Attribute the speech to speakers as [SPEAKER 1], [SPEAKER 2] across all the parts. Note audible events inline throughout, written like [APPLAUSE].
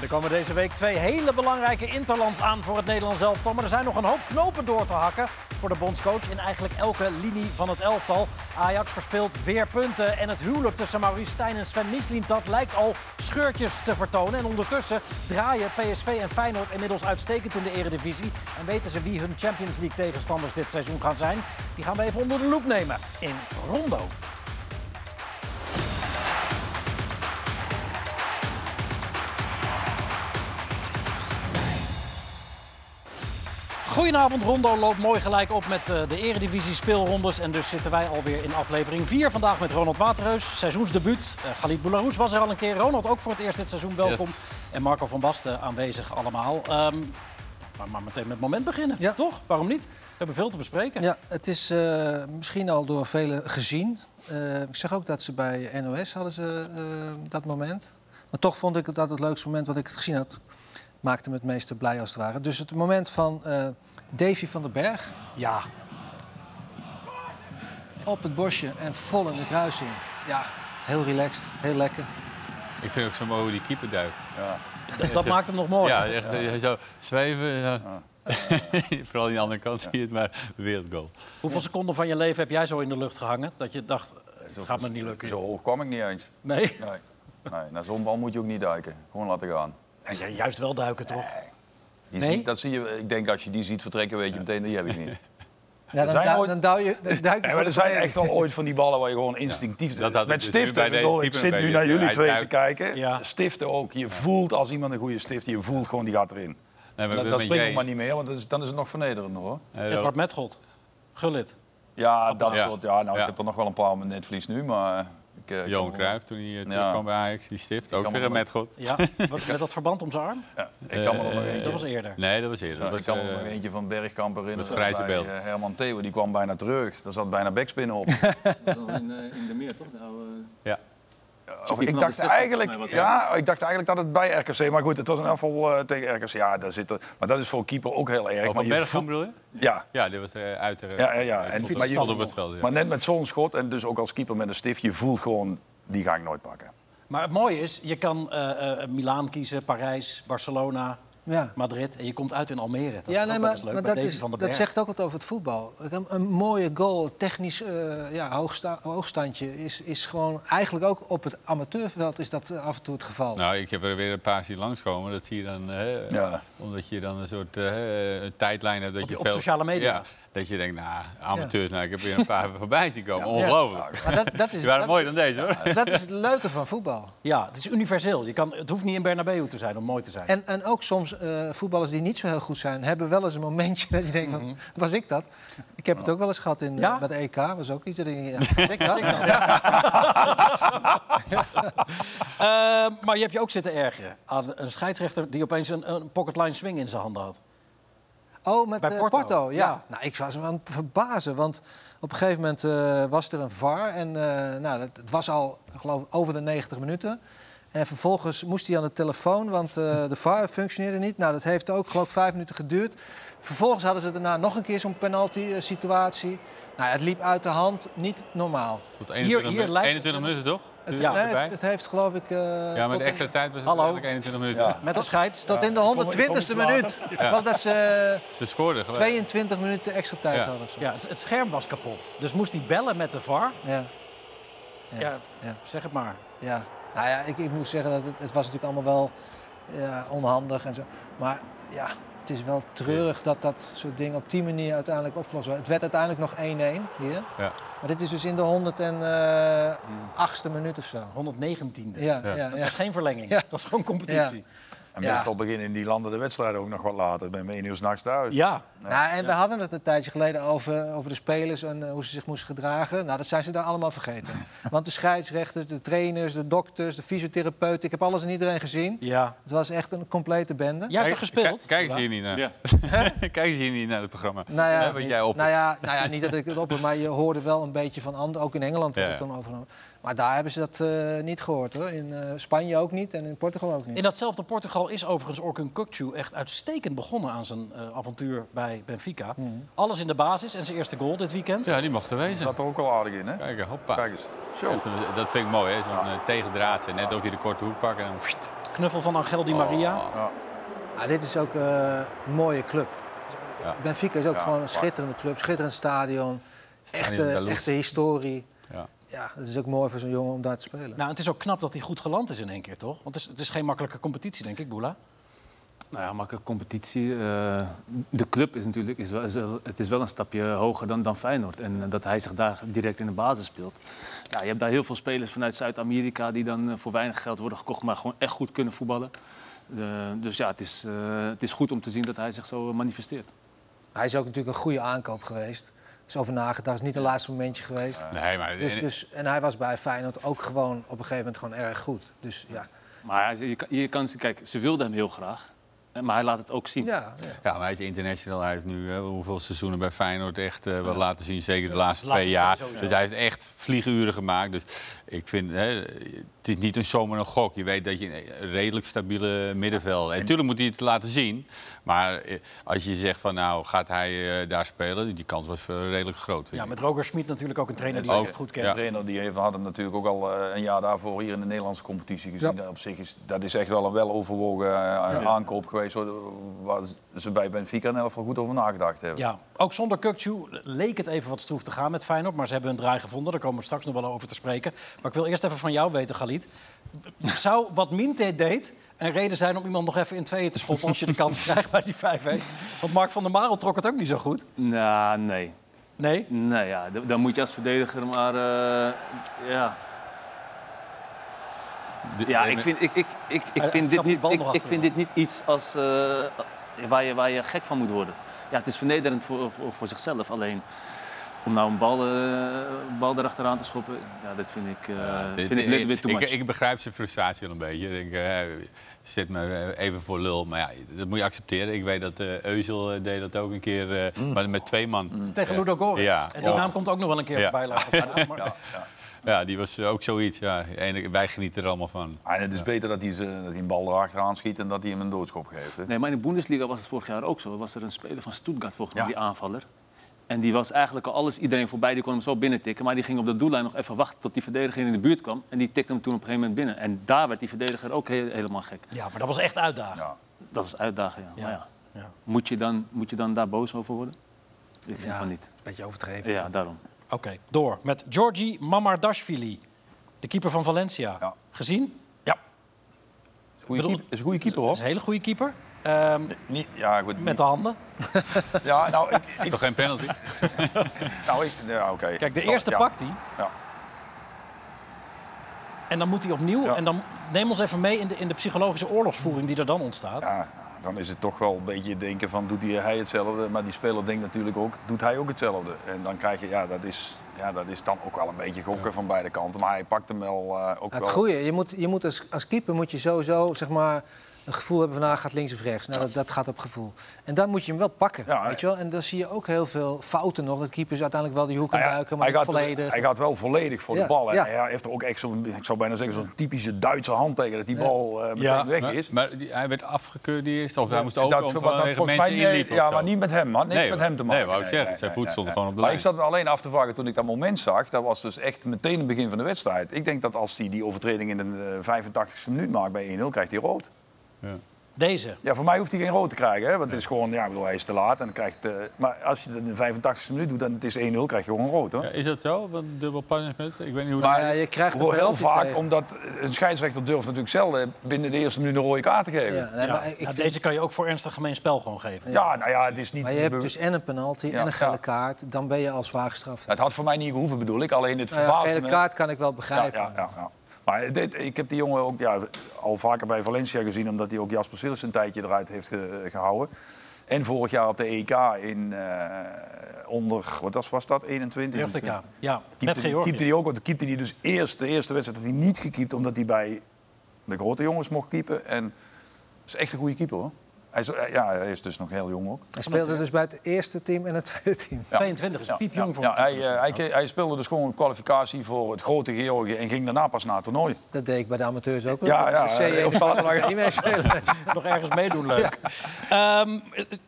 [SPEAKER 1] Er komen deze week twee hele belangrijke interlands aan voor het Nederlands elftal. Maar er zijn nog een hoop knopen door te hakken voor de bondscoach in eigenlijk elke linie van het elftal. Ajax verspeelt weer punten en het huwelijk tussen Maurice Stijn en Sven Mislintat lijkt al scheurtjes te vertonen. En ondertussen draaien PSV en Feyenoord inmiddels uitstekend in de eredivisie. En weten ze wie hun Champions League tegenstanders dit seizoen gaan zijn? Die gaan we even onder de loep nemen in Rondo. Goedenavond, Rondo loopt mooi gelijk op met eh, de eredivisie speelrondes. En dus zitten wij alweer in aflevering 4. Vandaag met Ronald Waterreus, seizoensdebuut. Uh, Galit Boularus was er al een keer. Ronald ook voor het eerst dit seizoen, welkom.
[SPEAKER 2] Yes.
[SPEAKER 1] En Marco van Basten aanwezig allemaal. Ehm, maar, maar meteen met het moment beginnen,
[SPEAKER 3] Ja.
[SPEAKER 1] toch? Waarom niet? We hebben veel te bespreken.
[SPEAKER 3] Ja, het is eh, misschien al door velen gezien. Eh, ik zeg ook dat ze bij NOS hadden ze eh, dat moment. Maar toch vond ik dat het leukste moment wat ik gezien had. Maakte me het meeste blij als het ware. Dus het moment van eh, Davy van den Berg
[SPEAKER 1] Ja,
[SPEAKER 3] op het bosje en vol in de kruising. Ja, heel relaxed, heel lekker.
[SPEAKER 2] Ik vind ook zo mooi hoe die keeper duikt.
[SPEAKER 1] d- dat maakt hem nog mooi.
[SPEAKER 2] Ja, echt eh, zo zweven. ja. [LAUGHS] Vooral aan de andere kant zie je het, maar wereldgoal.
[SPEAKER 1] Hoeveel seconden van je leven heb jij zo in de lucht gehangen? Dat je dacht, het gaat me niet lukken.
[SPEAKER 4] Zo hoog kwam ik niet eens.
[SPEAKER 1] Nee?
[SPEAKER 4] Nee. nee naar zo'n bal moet je ook niet duiken. Gewoon laten gaan.
[SPEAKER 1] En ja, juist wel duiken, toch?
[SPEAKER 4] Die
[SPEAKER 1] Nee?
[SPEAKER 4] zie- dat zie je, ik denk als je die ziet vertrekken, weet je meteen, die heb ik niet. [LAUGHS]
[SPEAKER 3] Ja, dan,
[SPEAKER 4] zijn
[SPEAKER 3] du-
[SPEAKER 4] ooit-
[SPEAKER 3] dan duw je, dan duik je
[SPEAKER 4] Ja,
[SPEAKER 3] voor
[SPEAKER 4] maar
[SPEAKER 3] de
[SPEAKER 4] er zijn echt al ooit van die ballen waar je gewoon instinctief...
[SPEAKER 2] Dat had
[SPEAKER 4] met
[SPEAKER 2] dus
[SPEAKER 4] stiften,
[SPEAKER 2] bij
[SPEAKER 4] ik bedoel, zit nu naar jullie twee te kijken.
[SPEAKER 1] Ja.
[SPEAKER 4] Stiften ook. Je voelt als iemand een goede stift, je voelt gewoon die gaat erin.
[SPEAKER 2] Nee, maar
[SPEAKER 4] Dat,
[SPEAKER 2] met
[SPEAKER 4] springt nog maar niet meer, want dat is- dan is het nog vernederender hoor.
[SPEAKER 1] Edward Metgod. Gullit.
[SPEAKER 4] Ja, dat
[SPEAKER 2] Ja.
[SPEAKER 4] soort. Ja, nou,
[SPEAKER 2] Ja.
[SPEAKER 4] ik heb er nog wel een paar met netvlies nu, maar... Ik, eh, ik
[SPEAKER 2] Johan
[SPEAKER 4] kan-
[SPEAKER 2] Cruijff, toen hij eh,
[SPEAKER 4] Ja.
[SPEAKER 2] terugkwam bij Ajax, die stift. Ook
[SPEAKER 4] kan
[SPEAKER 2] weer een
[SPEAKER 4] nog-
[SPEAKER 2] met God.
[SPEAKER 1] Ja, met dat verband om zijn arm?
[SPEAKER 4] Ja, ik kan me nog
[SPEAKER 2] Eh,
[SPEAKER 4] eentje...
[SPEAKER 1] Dat was eerder.
[SPEAKER 2] Nee, dat was eerder.
[SPEAKER 4] Ja,
[SPEAKER 2] dat
[SPEAKER 4] ik
[SPEAKER 2] was,
[SPEAKER 4] kan me
[SPEAKER 2] eh,
[SPEAKER 4] nog eentje van Bergkamp herinneren.
[SPEAKER 2] dat grijze
[SPEAKER 4] bij,
[SPEAKER 2] beeld.
[SPEAKER 4] Herman Theo, die kwam bijna terug. Daar zat bijna backspin op.
[SPEAKER 5] Dat was al in, in de meer, toch? Nou,
[SPEAKER 2] ja.
[SPEAKER 4] Of ik, dacht
[SPEAKER 5] 60
[SPEAKER 4] eigenlijk,
[SPEAKER 5] was
[SPEAKER 4] ja, ik dacht eigenlijk dat het bij RKC... Maar goed, het was een afval eh, tegen RKC. Ja, daar zit er, maar dat is voor een keeper ook heel erg. Maar je
[SPEAKER 2] bedoel je?
[SPEAKER 4] Ja,
[SPEAKER 2] Ja, dit was eh, uit de...
[SPEAKER 4] Ja, ja, ja. En
[SPEAKER 2] maar het veld, ja.
[SPEAKER 4] maar net met zo'n schot en dus ook als keeper met een stift... je voelt gewoon, die ga ik nooit pakken.
[SPEAKER 1] Maar het mooie is, je kan eh eh Milaan kiezen, Parijs, Barcelona,
[SPEAKER 3] Ja.
[SPEAKER 1] Madrid. En je komt uit in Almere. Dat is
[SPEAKER 3] ja, nee, maar,
[SPEAKER 1] leuk
[SPEAKER 3] maar dat, is,
[SPEAKER 1] van
[SPEAKER 3] dat zegt ook wat over het voetbal. Een, een mooie goal, technisch eh, ja, hoogsta, hoogstandje, is, is gewoon eigenlijk ook op het amateurveld is dat eh, af en toe het geval.
[SPEAKER 2] Nou, ik heb er weer een paar zien langskomen. Dat zie je dan, hè,
[SPEAKER 4] Ja.
[SPEAKER 2] omdat je dan een soort eh, een tijdlijn hebt. Dat
[SPEAKER 1] Op-
[SPEAKER 2] je
[SPEAKER 1] op
[SPEAKER 2] veel,
[SPEAKER 1] sociale media.
[SPEAKER 2] Ja, dat je denkt, nou, amateurs, nou, ik heb weer een paar voorbij zien komen. Ongelooflijk.
[SPEAKER 3] Maar dat, dat is,
[SPEAKER 2] Die waren
[SPEAKER 3] dat,
[SPEAKER 2] mooier dan deze, hoor.
[SPEAKER 3] dat is het leuke van voetbal.
[SPEAKER 1] Ja, het is universeel. Je kan, het hoeft niet in Bernabeu te zijn om mooi te zijn.
[SPEAKER 3] En, en ook soms eh, voetballers die niet zo heel goed zijn, hebben wel eens een momentje [LAUGHS] dat je denkt, van, was ik dat? Ik heb het ook wel eens gehad in,
[SPEAKER 1] Mhm. Ja?
[SPEAKER 3] met EK, was ook iets dat ik, [LAUGHS] was ik dat?
[SPEAKER 1] Eh, maar je hebt je ook zitten ergeren aan een scheidsrechter die opeens een, een pocketline swing in zijn handen had.
[SPEAKER 3] Oh, met
[SPEAKER 1] Bij
[SPEAKER 3] eh,
[SPEAKER 1] Porto,
[SPEAKER 3] Porto.
[SPEAKER 1] ja.
[SPEAKER 3] ja. Nou, ik was me aan het verbazen, want op een gegeven moment eh, was er een VAR. En eh, nou, dat, het was al, geloof ik, over de 90 minuten. En vervolgens moest hij aan de telefoon, want eh, de VAR functioneerde niet. Nou, dat heeft ook, geloof ik, vijf minuten geduurd. Vervolgens hadden ze daarna nog een keer zo'n penalty-situatie. Nou, het liep uit de hand, niet normaal.
[SPEAKER 2] Tot 21,
[SPEAKER 1] hier
[SPEAKER 2] minu-
[SPEAKER 1] lijkt-
[SPEAKER 2] 21 minuten, toch?
[SPEAKER 3] Het,
[SPEAKER 1] Ja.
[SPEAKER 3] nee, het, het heeft, geloof ik... eh,
[SPEAKER 2] Ja, maar
[SPEAKER 3] tot
[SPEAKER 2] de
[SPEAKER 3] in-
[SPEAKER 2] extra tijd was het
[SPEAKER 1] Hallo.
[SPEAKER 2] eigenlijk 21 minuten.
[SPEAKER 4] Ja.
[SPEAKER 1] Met de scheids.
[SPEAKER 3] Tot in de 120ste minuut. Geloof dat ze
[SPEAKER 2] Ze scoorden gelijk.
[SPEAKER 3] 22 minuten extra tijd
[SPEAKER 2] Ja.
[SPEAKER 3] hadden. of zo.
[SPEAKER 1] Ja, het scherm was kapot. Dus moest hij bellen met de VAR.
[SPEAKER 3] Ja.
[SPEAKER 1] Ja,
[SPEAKER 3] ja.
[SPEAKER 1] zeg het maar.
[SPEAKER 3] Ja, nou ja, ik, ik moet zeggen dat het, het was natuurlijk allemaal wel ja, onhandig en zo. Maar ja, het is wel treurig dat dat soort dingen op die manier uiteindelijk opgelost worden. Het werd uiteindelijk nog 1-1 hier.
[SPEAKER 2] Ja.
[SPEAKER 3] Maar dit is dus in de 108ste minuut of zo.
[SPEAKER 1] 119e.
[SPEAKER 3] Ja, ja.
[SPEAKER 2] Ja.
[SPEAKER 3] ja,
[SPEAKER 1] Dat is geen verlenging.
[SPEAKER 3] Ja.
[SPEAKER 1] Dat is gewoon competitie.
[SPEAKER 4] En
[SPEAKER 3] Ja.
[SPEAKER 4] meestal beginnen die landen de wedstrijden ook nog wat later. Ben om één uur s'nachts thuis.
[SPEAKER 1] Ja.
[SPEAKER 3] Nou, en we hadden het een tijdje geleden over, over de spelers en eh, hoe ze zich moesten gedragen. Nou, dat zijn ze daar allemaal vergeten. [LAUGHS] Want de scheidsrechters, de trainers, de dokters, de fysiotherapeuten, ik heb alles en iedereen gezien.
[SPEAKER 1] ja.
[SPEAKER 3] Het was echt een complete bende.
[SPEAKER 1] Jij hebt er gespeeld.
[SPEAKER 2] Kijk, kijk eens hier niet naar.
[SPEAKER 5] Ja. [LAUGHS]
[SPEAKER 2] kijk eens hier niet naar het programma.
[SPEAKER 3] Nou ja,
[SPEAKER 2] Hè, wat jij op.
[SPEAKER 3] nou, ja, nou ja, niet dat ik het op, maar je hoorde wel een beetje van anderen. Ook in Engeland werd het dan overgenomen. Maar daar hebben ze dat eh, niet gehoord hoor. In eh, Spanje ook niet en in Portugal ook niet.
[SPEAKER 1] In datzelfde Portugal is overigens Orkun Kukcu echt uitstekend begonnen aan zijn eh, avontuur bij Benfica. Alles in de basis en zijn eerste goal dit weekend.
[SPEAKER 2] Ja, die mocht er wezen.
[SPEAKER 4] Dat er ook al aardig in, hè?
[SPEAKER 2] Kijk, hoppa.
[SPEAKER 4] Kijk eens. Zo.
[SPEAKER 2] Echt dat vind ik mooi, hè? Zo'n eh, tegendraadse. Net of je de korte hoek pakt en dan...
[SPEAKER 1] Knuffel van Angel Di Maria.
[SPEAKER 2] Oh.
[SPEAKER 3] Ah, dit is ook eh, een mooie club.
[SPEAKER 2] Ja.
[SPEAKER 3] Benfica is ook
[SPEAKER 4] Ja,
[SPEAKER 3] gewoon een schitterende club, schitterend stadion. Echte, echte historie.
[SPEAKER 2] Ja.
[SPEAKER 3] Het is ook mooi voor zo'n jongen om daar te spelen.
[SPEAKER 1] Nou, het is ook knap dat hij goed geland is in één keer, toch? Want het is, het is geen makkelijke competitie, denk ik, Boela.
[SPEAKER 5] Nou ja, makkelijke competitie. eh, de club is natuurlijk is wel, is wel- het is wel een stapje hoger dan, dan Feyenoord. En eh, dat hij zich daar direct in de basis speelt. Ja, je hebt daar heel veel spelers vanuit Zuid-Amerika die dan eh, voor weinig geld worden gekocht, maar gewoon echt goed kunnen voetballen. Eh, dus ja, het is, eh, het is goed om te zien dat hij zich zo manifesteert.
[SPEAKER 3] Hij is ook natuurlijk een goede aankoop geweest. Is over nagedacht. Het is niet een laatste momentje geweest.
[SPEAKER 2] Nee, maar
[SPEAKER 3] Dus, dus, en hij was bij Feyenoord ook gewoon op een gegeven moment gewoon erg goed. Dus ja,
[SPEAKER 5] Maar je kan, je kan, kijk, ze wilden hem heel graag, eh, maar hij laat het ook zien.
[SPEAKER 3] ja, ja.
[SPEAKER 2] Ja, maar hij is international. Hij heeft nu eh, hoeveel seizoenen bij Feyenoord echt eh, wel laten zien. Zeker de laatste
[SPEAKER 1] de laatste
[SPEAKER 2] twee jaar.
[SPEAKER 1] sowieso.
[SPEAKER 2] dus hij heeft echt vlieguren gemaakt. Dus ik vind, hè, het is niet een zomaar een gok. Je weet dat je een redelijk stabiele middenveld... En natuurlijk moet hij het laten zien. Maar eh, als je zegt van nou, gaat hij eh, daar spelen? Die kans was eh, redelijk groot.
[SPEAKER 1] Ja, met Roger Smit natuurlijk ook een trainer die
[SPEAKER 2] Ook,
[SPEAKER 1] goed kent.
[SPEAKER 4] trainer die heeft, had hem natuurlijk ook al eh, een jaar daarvoor hier in de Nederlandse competitie gezien.
[SPEAKER 3] Ja.
[SPEAKER 4] Op zich is dat is echt wel een weloverwogen eh, aankoop geweest. Waar ze bij Benfica in elk geval goed over nagedacht hebben.
[SPEAKER 1] Ja, ook zonder Kukcu leek het even wat stroef te gaan met Feyenoord. Maar ze hebben hun draai gevonden. Daar komen we straks nog wel over te spreken. Maar ik wil eerst even van jou weten, Galit. Zou wat Minte deed een reden zijn om iemand nog even in tweeën te schoppen... als je de kans [LAUGHS] krijgt bij die 5-1? Want Mark van der Marel trok het ook niet zo goed.
[SPEAKER 5] Nou, nee.
[SPEAKER 1] Nee?
[SPEAKER 5] Nee, ja, dan moet je als verdediger maar... eh, ja, Ja,
[SPEAKER 2] eh,
[SPEAKER 5] ik vind, ik, ik, ik, ik vind, dit, niet, ik, ik vind dit niet iets als, eh, waar, je, waar je gek van moet worden. Ja, het is vernederend voor, voor, voor zichzelf. Alleen om nou een bal, eh, bal erachteraan te schoppen, ja, dat vind ik, eh
[SPEAKER 2] Dit-
[SPEAKER 5] vind ik weer too
[SPEAKER 2] ik,
[SPEAKER 5] much.
[SPEAKER 2] ik begrijp zijn frustratie wel een beetje. Ik denk, eh, zet me even voor lul. Maar ja, dat moet je accepteren. Ik weet dat eh Euzel deed dat ook een keer, eh, maar met twee man.
[SPEAKER 1] Tegen Ludo.
[SPEAKER 2] Ja.
[SPEAKER 1] En die
[SPEAKER 2] Ja.
[SPEAKER 1] naam komt ook nog wel een keer
[SPEAKER 2] Ja.
[SPEAKER 1] voorbij. laten. Maar- [LAUGHS]
[SPEAKER 2] Ja, die was ook zoiets. Ja. En wij genieten er allemaal van.
[SPEAKER 4] En het is beter dat hij, ze- dat hij een bal erachteraan schiet en dat hij hem een doodschop geeft. Hè?
[SPEAKER 5] Nee, maar in de Bundesliga was het vorig jaar ook zo. Was er een speler van Stuttgart, volgens mij,
[SPEAKER 4] Ja.
[SPEAKER 5] die aanvaller. En die was eigenlijk al alles, iedereen voorbij, die kon hem zo binnentikken. Maar die ging op de doellijn nog even wachten tot die verdediger in de buurt kwam. En die tikte hem toen op een gegeven moment binnen. En daar werd die verdediger ook he- helemaal gek.
[SPEAKER 1] Ja, maar dat was echt uitdagen.
[SPEAKER 4] Ja.
[SPEAKER 5] Dat was uitdaging, ja.
[SPEAKER 1] Ja.
[SPEAKER 5] Maar ja.
[SPEAKER 1] Ja.
[SPEAKER 5] Moet, je dan, moet je dan daar boos over worden? Ik vind
[SPEAKER 3] Ja.
[SPEAKER 5] van niet.
[SPEAKER 3] Een beetje overdreven.
[SPEAKER 5] Ja, daarom.
[SPEAKER 1] Oké, door met Georgi Mamardashvili. De keeper van Valencia.
[SPEAKER 4] Ja.
[SPEAKER 1] Gezien?
[SPEAKER 4] Ja. Goeie
[SPEAKER 1] Bedoel-
[SPEAKER 4] keeper, is een goede keeper
[SPEAKER 1] Dat
[SPEAKER 4] hoor.
[SPEAKER 1] is een hele goede keeper. Ehm,
[SPEAKER 4] Niet, ja, goed,
[SPEAKER 1] met de handen. [LAUGHS]
[SPEAKER 4] ja, nou, ik, ik,
[SPEAKER 2] Toch geen penalty? [LAUGHS]
[SPEAKER 4] nou, ik, ja, oké.
[SPEAKER 1] Kijk, de eerste
[SPEAKER 4] ja.
[SPEAKER 1] pakt hij.
[SPEAKER 4] Ja.
[SPEAKER 1] En dan moet hij opnieuw.
[SPEAKER 4] Ja.
[SPEAKER 1] En dan neem ons even mee in de, in de psychologische oorlogsvoering die er dan ontstaat.
[SPEAKER 4] Ja, dan is het toch wel een beetje denken van doet hij, hetzelfde. Maar die speler denkt natuurlijk ook, doet hij ook hetzelfde. En dan krijg je, ja, dat is, ja, dat is dan ook wel een beetje gokken van beide kanten. Maar hij pakt hem wel eh, ook
[SPEAKER 3] Het
[SPEAKER 4] wel.
[SPEAKER 3] goede, je moet, je moet als, als keeper moet je sowieso zeg maar, een gevoel hebben van nou, gaat links of rechts. Nou, dat, dat gaat op gevoel. En dan moet je hem wel pakken.
[SPEAKER 4] Ja,
[SPEAKER 3] weet je wel? En dan zie je ook heel veel fouten nog. Dat keepers uiteindelijk wel die hoek
[SPEAKER 4] Nou ja,
[SPEAKER 3] duiken, maar
[SPEAKER 4] hij, gaat,
[SPEAKER 3] volledig.
[SPEAKER 4] hij gaat wel volledig voor
[SPEAKER 3] Ja,
[SPEAKER 4] de bal. En hij heeft er ook echt zo'n, ik zou bijna zeggen, zo'n typische Duitse hand tegen dat die
[SPEAKER 3] Ja.
[SPEAKER 4] bal eh, meteen
[SPEAKER 1] Ja.
[SPEAKER 4] weg
[SPEAKER 2] Maar,
[SPEAKER 4] is.
[SPEAKER 2] maar die- hij werd afgekeurd die eerste. Of hij moest ook
[SPEAKER 4] dat,
[SPEAKER 2] om
[SPEAKER 4] dat
[SPEAKER 2] mensen
[SPEAKER 4] mij, nee, ja, maar niet met hem, man. Niks
[SPEAKER 2] Nee,
[SPEAKER 4] met hem te maken.
[SPEAKER 2] Nee, wou ik zeggen. Zijn voet stond gewoon op de
[SPEAKER 4] Maar
[SPEAKER 2] lijn.
[SPEAKER 4] ik zat me alleen af te vragen toen ik dat moment zag. Dat was dus echt meteen het begin van de wedstrijd. Ik denk dat als hij die overtreding in de eh, 85e minuut maakt bij 1-0, krijgt hij rood.
[SPEAKER 2] Ja.
[SPEAKER 1] Deze.
[SPEAKER 4] Ja, voor mij hoeft hij geen rood te krijgen. Hè? Want het is gewoon, ja, ik bedoel, hij is te laat. En dan krijgt, eh, maar als je het in de 85e minuut doet en het is 1-0, krijg je gewoon rood. Hoor.
[SPEAKER 2] Ja, is dat zo? Wat dubbel punishment? Ik weet niet hoe
[SPEAKER 3] Maar
[SPEAKER 2] dat...
[SPEAKER 3] ja, je krijgt
[SPEAKER 4] Ik hoor heel vaak,
[SPEAKER 3] tegen.
[SPEAKER 4] omdat een scheidsrechter durft natuurlijk zelden binnen de eerste minuut een rode kaart te geven.
[SPEAKER 3] Ja,
[SPEAKER 4] Ja,
[SPEAKER 3] nee,
[SPEAKER 1] Ja.
[SPEAKER 3] maar, ik
[SPEAKER 1] Nou,
[SPEAKER 3] vind-
[SPEAKER 1] deze kan je ook voor ernstig gemeen spel gewoon geven.
[SPEAKER 4] nou ja, het is niet...
[SPEAKER 3] maar je hebt dus en een penalty
[SPEAKER 4] Ja,
[SPEAKER 3] en een gele
[SPEAKER 4] ja.
[SPEAKER 3] kaart. Dan ben je al zwaar gestraft.
[SPEAKER 4] Het had voor mij niet gehoeven, bedoel ik. Alleen het
[SPEAKER 3] Nou ja,
[SPEAKER 4] verbaasde
[SPEAKER 3] gele
[SPEAKER 4] me-
[SPEAKER 3] kaart kan ik wel
[SPEAKER 4] Ja,
[SPEAKER 3] begrijpen.
[SPEAKER 4] ja, ja, ja. Maar dit, ik heb die jongen ook ja, al vaker bij Valencia gezien... omdat hij ook Jasper Sillis een tijdje eruit heeft ge- gehouden. En vorig jaar op de EK in eh, onder... Wat was, was dat? 21?
[SPEAKER 1] Jeugd-TK. Ja, met Georgië.
[SPEAKER 4] keepte hij ook, want keepte hij dus eerst, de eerste wedstrijd had hij niet gekiept... omdat hij bij de grote jongens mocht keepen. En dat is echt een goede keeper, hoor. Hij is, eh, ja, hij is dus nog heel jong ook.
[SPEAKER 3] Hij speelde dus bij het eerste team en het tweede team.
[SPEAKER 1] 22 is piepjong voor
[SPEAKER 4] ja,
[SPEAKER 1] een
[SPEAKER 4] hij,
[SPEAKER 1] keeper
[SPEAKER 4] eh, hij, hij speelde dus gewoon een kwalificatie voor het grote Georgië... en ging daarna pas naar het toernooi.
[SPEAKER 3] Dat deed ik bij de amateurs ook wel.
[SPEAKER 4] Ja, ja,
[SPEAKER 3] C1
[SPEAKER 4] op zaterdag. [LAUGHS]
[SPEAKER 3] niet meespelen. [LAUGHS]
[SPEAKER 1] nog ergens meedoen, leuk. Ehm,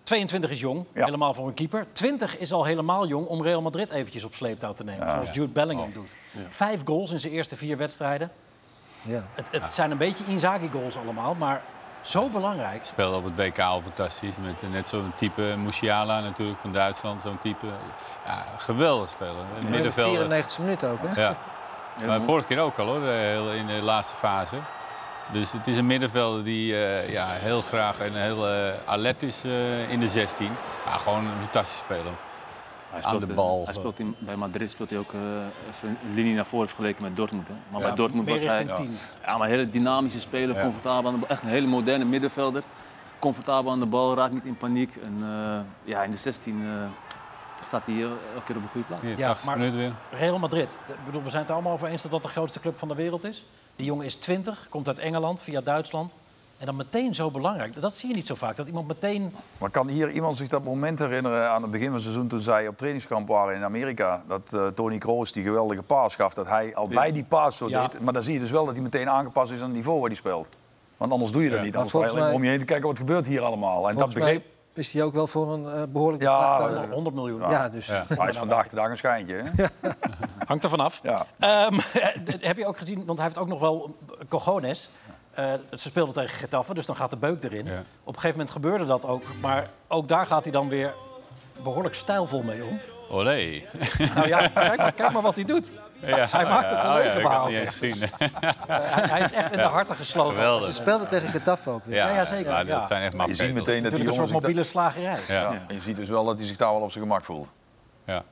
[SPEAKER 1] 22 is jong,
[SPEAKER 4] Ja.
[SPEAKER 1] helemaal voor een keeper. 20 is al helemaal jong om Real Madrid eventjes op sleeptouw te nemen. zoals Jude Bellingham doet. Vijf goals in zijn eerste vier wedstrijden.
[SPEAKER 3] Ja.
[SPEAKER 1] Het, het zijn een beetje Inzaghi-goals allemaal, maar zo belangrijk.
[SPEAKER 2] Speelde op het WK al fantastisch. Met eh, net zo'n type Musiala natuurlijk van Duitsland. Zo'n type. Ja, geweldig speler.
[SPEAKER 3] In de
[SPEAKER 2] middenvelder.
[SPEAKER 3] 94 minuten ook, hè?
[SPEAKER 2] Ja. [LAUGHS] Maar vorige keer ook al hoor, hele- in de laatste fase. Dus het is een middenvelder die eh, ja, heel graag en heel eh, alert is eh, in de 16. Maar gewoon een fantastische speler.
[SPEAKER 5] Hij
[SPEAKER 2] Aan de bal.
[SPEAKER 5] Hij speelt in, bij Madrid speelt hij ook eh, even een linie naar voren vergeleken met Dortmund. Hè. Maar bij Dortmund
[SPEAKER 1] Meer
[SPEAKER 5] was hij
[SPEAKER 1] 10.
[SPEAKER 5] ja, maar een hele dynamische speler,
[SPEAKER 2] Ja.
[SPEAKER 5] comfortabel aan de bal. Echt een hele moderne middenvelder. Comfortabel aan de bal, raakt niet in paniek. En eh, ja, in de 16 eh, staat hij elke keer op de goede plaats.
[SPEAKER 2] Hier,
[SPEAKER 1] Ja,
[SPEAKER 2] 80
[SPEAKER 1] maar-
[SPEAKER 2] minuten weer.
[SPEAKER 1] Real Madrid. Ik bedoel, we zijn het er allemaal over eens dat dat de grootste club van de wereld is. Die jongen is 20, komt uit Engeland via Duitsland. En dan meteen zo belangrijk. Dat zie je niet zo vaak. Dat iemand meteen.
[SPEAKER 4] Maar kan hier iemand zich dat moment herinneren aan het begin van het seizoen... toen zij op trainingskamp waren in Amerika... dat eh, Tony Kroos die geweldige paas gaf, dat hij al bij die paas zo
[SPEAKER 1] Ja.
[SPEAKER 4] deed. Maar dan zie je dus wel dat hij meteen aangepast is aan het niveau waar hij speelt. Want anders doe je dat
[SPEAKER 1] Ja.
[SPEAKER 4] niet. Anders sta je om je heen te kijken wat gebeurt hier allemaal. En dat begreep...
[SPEAKER 3] is hij ook wel voor een eh, behoorlijk
[SPEAKER 4] Ja,
[SPEAKER 3] bedrag.
[SPEAKER 4] eh,
[SPEAKER 1] 100 miljoen.
[SPEAKER 3] ja, dus
[SPEAKER 2] Ja.
[SPEAKER 4] Hij is vandaag de dag een schijntje. Hè?
[SPEAKER 1] Hangt er vanaf.
[SPEAKER 4] Ja.
[SPEAKER 1] Ehm, [LAUGHS] heb je ook gezien, want hij heeft ook nog wel cojones. Eh, ze speelden tegen Getafe, dus dan gaat de beuk erin.
[SPEAKER 2] Ja.
[SPEAKER 1] Op een gegeven moment gebeurde dat ook. Maar ook daar gaat hij dan weer behoorlijk stijlvol mee om.
[SPEAKER 2] Olé.
[SPEAKER 1] Nou ja, kijk maar, kijk maar wat hij doet.
[SPEAKER 2] Ja,
[SPEAKER 1] Hij maakt het wel
[SPEAKER 2] oh ja, ik gezien.
[SPEAKER 1] Hij, hij is echt in de harten gesloten.
[SPEAKER 2] Geweldig.
[SPEAKER 3] Ze speelden tegen Getafe ook weer.
[SPEAKER 1] Ja, ja, zeker,
[SPEAKER 2] Ja,
[SPEAKER 1] ja.
[SPEAKER 2] dat zijn echt
[SPEAKER 4] Je ziet meteen dat
[SPEAKER 1] Natuurlijk een soort mobiele slagerij.
[SPEAKER 2] Ja.
[SPEAKER 4] Ja. En je ziet dus wel dat hij zich daar wel op zijn gemak voelt.
[SPEAKER 2] Ja.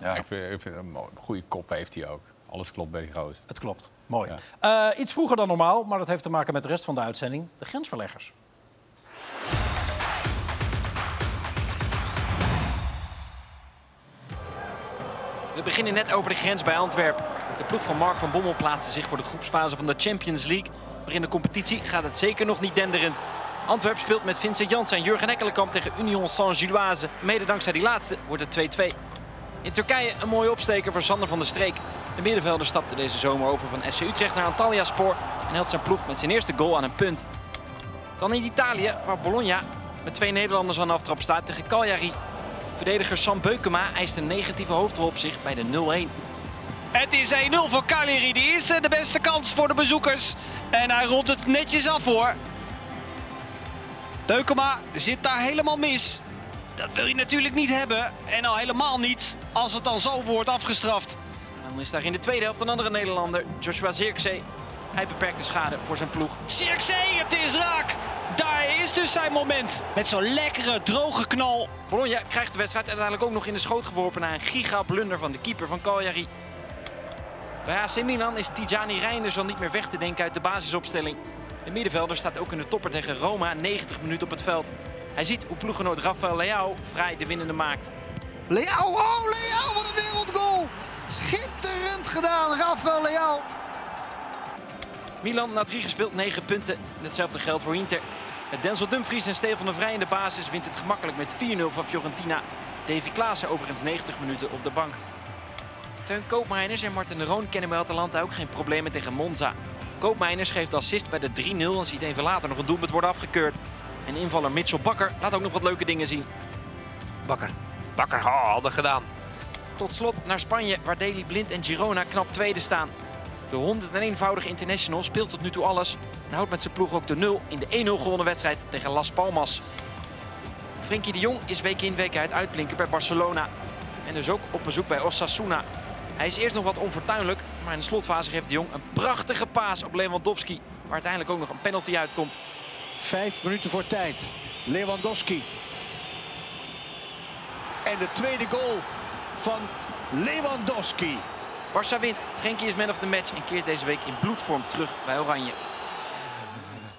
[SPEAKER 4] Ja.
[SPEAKER 2] Ik vind, ik vind een mooi- goede kop heeft hij ook. Alles klopt bij.
[SPEAKER 1] Het klopt. Mooi. Eh, iets vroeger dan normaal, maar dat heeft te maken met de rest van de uitzending. De grensverleggers.
[SPEAKER 6] We beginnen net over de grens bij Antwerpen. De ploeg van Mark van Bommel plaatste zich voor de groepsfase van de Champions League. Maar in de competitie gaat het zeker nog niet denderend. Antwerpen speelt met Vincent Janssen en Jurgen Ekkelenkamp tegen Union Saint-Gilloise. Mede dankzij die laatste wordt het 2-2. In Turkije een mooie opsteker voor Sander van der Streek. De middenvelder stapte deze zomer over van SC Utrecht naar Antalya Spoor... en helpt zijn ploeg met zijn eerste goal aan een punt. Dan in Italië, waar Bologna met twee Nederlanders aan de aftrap staat tegen Cagliari. Verdediger Sam Beukema eist een negatieve hoofdrol op zich bij de 0-1.
[SPEAKER 7] Het is 1-0 voor Cagliari. Die is de beste kans voor de bezoekers. En hij rond het netjes af hoor. Beukema zit daar helemaal mis. Dat wil je natuurlijk niet hebben. En al helemaal niet als het dan zo wordt afgestraft.
[SPEAKER 6] Dan is daar in de tweede helft een andere Nederlander, Joshua Zirkzee. Hij beperkt de schade voor zijn ploeg.
[SPEAKER 7] Cirkzee, het is raak. Daar is dus zijn moment. Met zo'n lekkere, droge knal.
[SPEAKER 6] Bologna krijgt de wedstrijd uiteindelijk ook nog in de schoot geworpen na een giga-blunder van de keeper van Cagliari. Bij AC Milan is Tijani Reinders al niet meer weg te denken uit de basisopstelling. De middenvelder staat ook in de topper tegen Roma 90 minuten op het veld. Hij ziet hoe ploeggenoot Rafael Leao vrij de winnende maakt.
[SPEAKER 8] Leao, oh Leao, wat een wereldgoal! Schitterend gedaan, Rafael Leao.
[SPEAKER 6] Milan na drie gespeeld 9 punten. Hetzelfde geldt voor Inter. Met Denzel Dumfries en Stefan de Vrij in de basis wint het gemakkelijk met 4-0 van Fiorentina. Davy Klaassen overigens 90 minuten op de bank. Teun Koopmeiners en Martin de Roon kennen bij Atalanta ook geen problemen tegen Monza. Koopmeiners geeft assist bij de 3-0 en ziet even later nog een doelpunt worden afgekeurd. En invaller Mitchell Bakker laat ook nog wat leuke dingen zien.
[SPEAKER 9] Bakker. Bakker, oh, hadden gedaan.
[SPEAKER 6] Tot slot naar Spanje, waar Daley Blind en Girona knap tweede staan. De 101-voudige international speelt tot nu toe alles en houdt met zijn ploeg ook de 0 in de 1-0 gewonnen wedstrijd tegen Las Palmas. Frenkie de Jong is week in week uit uitblinken bij Barcelona en dus ook op bezoek bij Osasuna. Hij is eerst nog wat onfortuinlijk, maar in de slotfase geeft de Jong een prachtige paas op Lewandowski, waar uiteindelijk ook nog een penalty uitkomt.
[SPEAKER 8] Vijf minuten voor tijd. Lewandowski. En de tweede goal van Lewandowski.
[SPEAKER 6] Barça wint, Frenkie is man of the match en keert deze week in bloedvorm terug bij Oranje.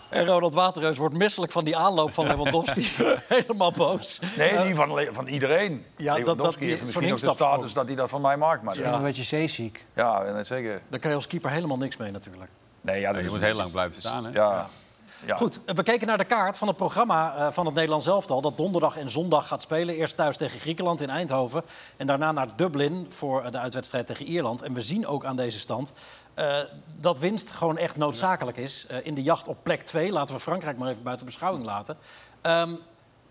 [SPEAKER 1] En Ronald Waterreus wordt misselijk van die aanloop van Lewandowski. [LAUGHS] Helemaal boos.
[SPEAKER 4] Nee, die van, Le- van iedereen.
[SPEAKER 1] Ja, dat-
[SPEAKER 4] Lewandowski
[SPEAKER 1] dat die-
[SPEAKER 4] heeft misschien ook de status dat hij dat van mij maakt. Maar
[SPEAKER 3] ben
[SPEAKER 4] ja,
[SPEAKER 3] een beetje zeeziek.
[SPEAKER 4] ja en dat zeker.
[SPEAKER 1] Daar kan je als keeper helemaal niks mee natuurlijk.
[SPEAKER 4] Nee, ja,
[SPEAKER 2] je moet heel lang blijven staan. Hè?
[SPEAKER 4] Ja. Ja.
[SPEAKER 1] Goed, we keken naar de kaart van het programma eh, van het Nederlands elftal... dat donderdag en zondag gaat spelen. Eerst thuis tegen Griekenland in Eindhoven... en daarna naar Dublin voor eh, de uitwedstrijd tegen Ierland. En we zien ook aan deze stand eh, dat winst gewoon echt noodzakelijk is... eh, in de jacht op plek 2. Laten we Frankrijk maar even buiten beschouwing laten. Ehm,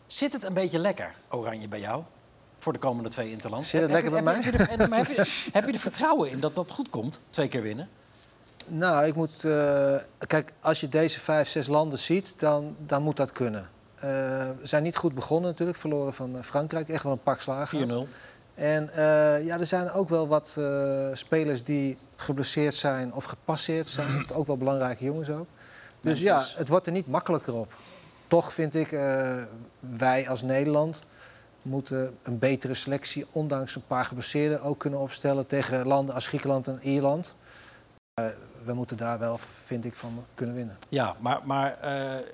[SPEAKER 1] zit het een beetje lekker, Oranje, bij jou? Voor de komende twee Interlands.
[SPEAKER 3] Zit het
[SPEAKER 1] Heb-
[SPEAKER 3] lekker
[SPEAKER 1] heb
[SPEAKER 3] bij
[SPEAKER 1] je- Heb je, er, en, maar heb, je, heb je er vertrouwen in dat dat goed komt? Twee keer winnen?
[SPEAKER 3] Nou, ik moet. eh, kijk, als je deze vijf, zes landen ziet, dan, dan moet dat kunnen. Eh, we zijn niet goed begonnen natuurlijk, verloren van eh, Frankrijk. Echt wel een pak slagen.
[SPEAKER 1] 4-0.
[SPEAKER 3] En ja, er zijn ook wel wat spelers die geblesseerd zijn of gepasseerd zijn. [CLEARS THROAT] ook wel belangrijke jongens ook. Dus ja, het wordt er niet makkelijker op. Toch vind ik, wij als Nederland moeten een betere selectie, ondanks een paar geblesseerden, ook kunnen opstellen tegen landen als Griekenland en Ierland. We moeten daar wel, vind ik, van kunnen winnen.
[SPEAKER 1] Ja, maar, maar eh,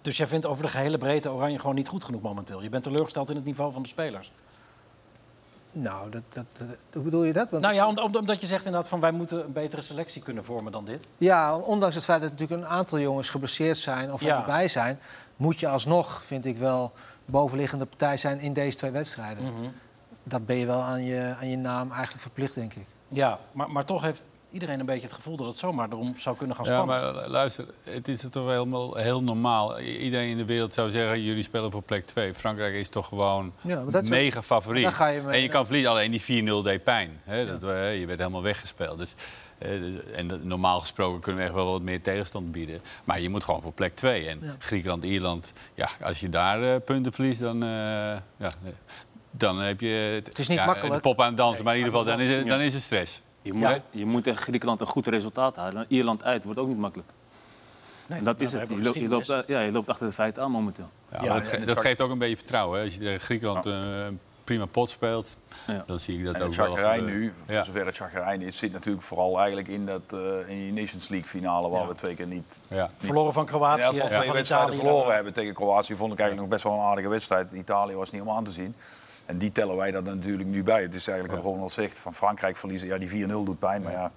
[SPEAKER 1] dus jij vindt over de gehele breedte Oranje gewoon niet goed genoeg momenteel. Je bent teleurgesteld in het niveau van de spelers.
[SPEAKER 3] Nou, dat, dat, dat- hoe bedoel je dat? Want
[SPEAKER 1] Nou ja, om- om- omdat je zegt inderdaad van wij moeten een betere selectie kunnen vormen dan dit.
[SPEAKER 3] Ja, ondanks het feit dat natuurlijk een aantal jongens geblesseerd zijn of er
[SPEAKER 1] Ja.
[SPEAKER 3] niet bij zijn, moet je alsnog, vind ik wel, bovenliggende partij zijn in deze twee wedstrijden.
[SPEAKER 1] Mhm.
[SPEAKER 3] Dat ben je wel aan je, aan je naam eigenlijk verplicht, denk ik.
[SPEAKER 1] Ja, maar, maar toch heeft iedereen een beetje het gevoel dat het zomaar erom zou kunnen gaan
[SPEAKER 2] Ja,
[SPEAKER 1] spannen.
[SPEAKER 2] maar luister, het is toch wel helemaal heel normaal. Iedereen in de wereld zou zeggen, jullie spelen voor plek 2. Frankrijk is toch gewoon
[SPEAKER 3] Ja,
[SPEAKER 2] mega favoriet.
[SPEAKER 3] daar ga je mee-
[SPEAKER 2] en je kan verliezen, alleen die 4-0 deed pijn. Hè? Dat, we- je werd helemaal weggespeeld. Dus, eh, dus- en normaal gesproken kunnen we echt wel wat meer tegenstand bieden. Maar je moet gewoon voor plek 2. En
[SPEAKER 3] Ja.
[SPEAKER 2] Griekenland, Ierland, ja, als je daar eh, punten verliest, dan... eh, ja, eh, dan heb je
[SPEAKER 3] Het is niet
[SPEAKER 2] ja,
[SPEAKER 3] makkelijk.
[SPEAKER 2] de pop aan het dansen, maar in ieder geval dan is, het, dan is het stress.
[SPEAKER 5] Je moet,
[SPEAKER 2] Ja.
[SPEAKER 5] je moet tegen Griekenland een goed resultaat halen. Ierland uit wordt ook niet makkelijk.
[SPEAKER 1] Nee,
[SPEAKER 5] En dat is
[SPEAKER 1] we
[SPEAKER 5] het. Je, loopt- je loopt,
[SPEAKER 1] geschiedenis.
[SPEAKER 5] eh, ja, je loopt achter de feiten aan momenteel.
[SPEAKER 2] Ja,
[SPEAKER 1] Ja,
[SPEAKER 2] dat,
[SPEAKER 4] en
[SPEAKER 2] ge-
[SPEAKER 4] het
[SPEAKER 2] dat geeft ook een beetje vertrouwen. Hè? Als je tegen Griekenland eh, een prima pot speelt,
[SPEAKER 5] Ja.
[SPEAKER 2] dan zie ik dat
[SPEAKER 4] En
[SPEAKER 2] ook
[SPEAKER 4] het
[SPEAKER 2] wel.
[SPEAKER 4] chagrijn
[SPEAKER 2] gebeuren.
[SPEAKER 4] nu, voor
[SPEAKER 2] Ja.
[SPEAKER 4] zover het chagrijn is, zit natuurlijk vooral eigenlijk in, dat, eh, in die Nations League finale waar
[SPEAKER 1] Ja.
[SPEAKER 4] we twee keer niet...
[SPEAKER 2] Ja.
[SPEAKER 1] Verloren van Kroatië
[SPEAKER 4] twee
[SPEAKER 1] van
[SPEAKER 4] wedstrijden verloren hebben tegen Kroatië. Vond ik eigenlijk nog best wel een aardige wedstrijd. Italië was niet helemaal aan te zien. En die tellen wij dan natuurlijk nu bij. Het is eigenlijk wat Ronald zegt, van Frankrijk verliezen. Ja, die 4-0 doet pijn, maar ja...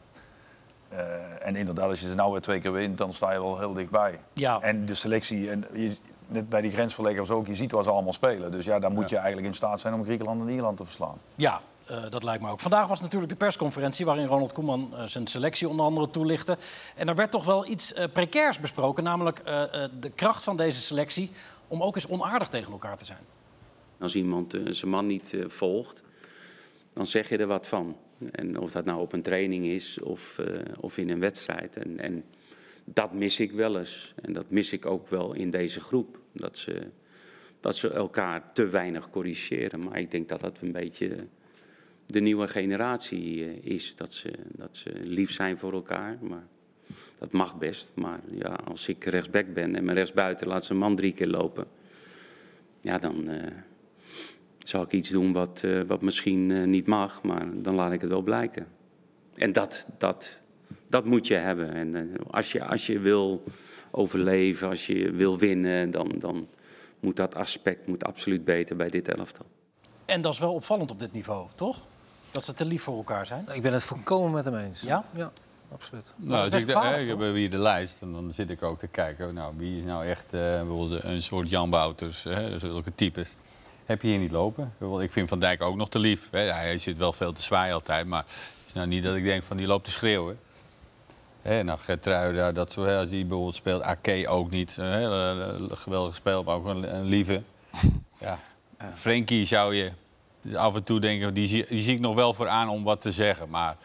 [SPEAKER 4] eh, en inderdaad, als je ze nou weer twee keer wint, dan sta je wel heel dichtbij.
[SPEAKER 1] Ja.
[SPEAKER 4] En de selectie, en je, net bij die grensverleggers ook, je ziet waar ze allemaal spelen. Dus ja, dan moet je eigenlijk in staat zijn om Griekenland en Ierland te verslaan.
[SPEAKER 1] Ja, eh, dat lijkt me ook. Vandaag was natuurlijk de persconferentie waarin Ronald Koeman eh, zijn selectie onder andere toelichtte. En er werd toch wel iets precairs besproken, namelijk de kracht van deze selectie om ook eens onaardig tegen elkaar te zijn.
[SPEAKER 10] Als iemand eh, zijn man niet eh, volgt, dan zeg je er wat van. En of dat nou op een training is of, eh, of in een wedstrijd. En, en dat mis ik wel eens. En dat mis ik ook wel in deze groep. Dat ze, dat ze elkaar te weinig corrigeren. Maar ik denk dat dat een beetje de nieuwe generatie is. Dat ze, dat ze lief zijn voor elkaar. Maar dat mag best. Maar ja, als ik rechtsback ben en mijn rechtsbuiten laat zijn man drie keer lopen. Ja, dan, zal ik iets doen wat, eh, wat misschien eh, niet mag, maar dan laat ik het wel blijken. En dat, dat, dat moet je hebben. En eh, als, je, als je wil overleven, als je wil winnen, dan, dan moet dat aspect moet absoluut beter bij dit elftal.
[SPEAKER 1] En dat is wel opvallend op dit niveau, toch? Dat ze te lief voor elkaar zijn.
[SPEAKER 3] Ik ben het volkomen met hem eens.
[SPEAKER 1] Ja?
[SPEAKER 3] Ja, absoluut.
[SPEAKER 2] Nou, als
[SPEAKER 1] is
[SPEAKER 2] ik,
[SPEAKER 1] best
[SPEAKER 2] de,
[SPEAKER 1] kwalijk,
[SPEAKER 2] ik heb hier de lijst en dan zit ik ook te kijken. Nou, wie is nou echt eh, bijvoorbeeld een soort Jan Wouters, hè, zulke types. Heb je hier niet lopen? Ik vind Van Dijk ook nog te lief. Hè. Hij zit wel veel te zwaaien altijd, maar het is nou niet dat ik denk van die loopt te schreeuwen. Hè, nou, Gertruida, dat hè, als die bijvoorbeeld speelt. Ake ook niet. Een hele geweldige speel, maar ook een, een lieve. [LAUGHS] Ja. Frenkie zou je af en toe denken, die zie, die zie ik nog wel voor aan om wat te zeggen. Maar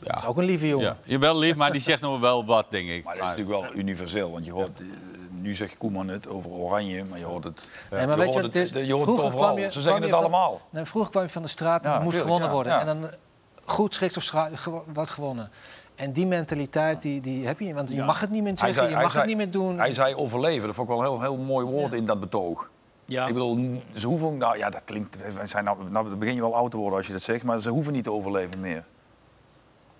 [SPEAKER 2] ja,
[SPEAKER 3] Ook een lieve jongen.
[SPEAKER 2] ja, je wel lief, maar die zegt nog wel wat, denk ik.
[SPEAKER 4] Maar dat is natuurlijk wel universeel, want je hoort, eh, nu zegt Koeman het over Oranje, maar je hoort het,
[SPEAKER 3] Nee, maar
[SPEAKER 4] je
[SPEAKER 3] weet je,
[SPEAKER 4] het,
[SPEAKER 3] is?
[SPEAKER 4] je hoort het overal.
[SPEAKER 3] kwam je-
[SPEAKER 4] Ze zeggen het
[SPEAKER 3] van-
[SPEAKER 4] allemaal.
[SPEAKER 3] Nee, vroeger kwam je van de straat en
[SPEAKER 4] Ja,
[SPEAKER 3] moest
[SPEAKER 4] tuurlijk,
[SPEAKER 3] gewonnen
[SPEAKER 4] ja,
[SPEAKER 3] worden. En dan eh, goed schiks of wordt gewonnen. En die mentaliteit die, die heb je niet. Want je mag het niet meer zeggen,
[SPEAKER 4] zei-
[SPEAKER 3] je mag
[SPEAKER 4] zei-
[SPEAKER 3] het niet meer doen.
[SPEAKER 4] Hij zei overleven, dat vond ik wel een heel, heel mooi woord in dat betoog.
[SPEAKER 1] Ja.
[SPEAKER 4] Ik bedoel, ze hoeven, nou ja, dat klinkt, wij zijn nou, nou dan begin je wel oud te worden als je dat zegt, maar ze hoeven niet te overleven meer.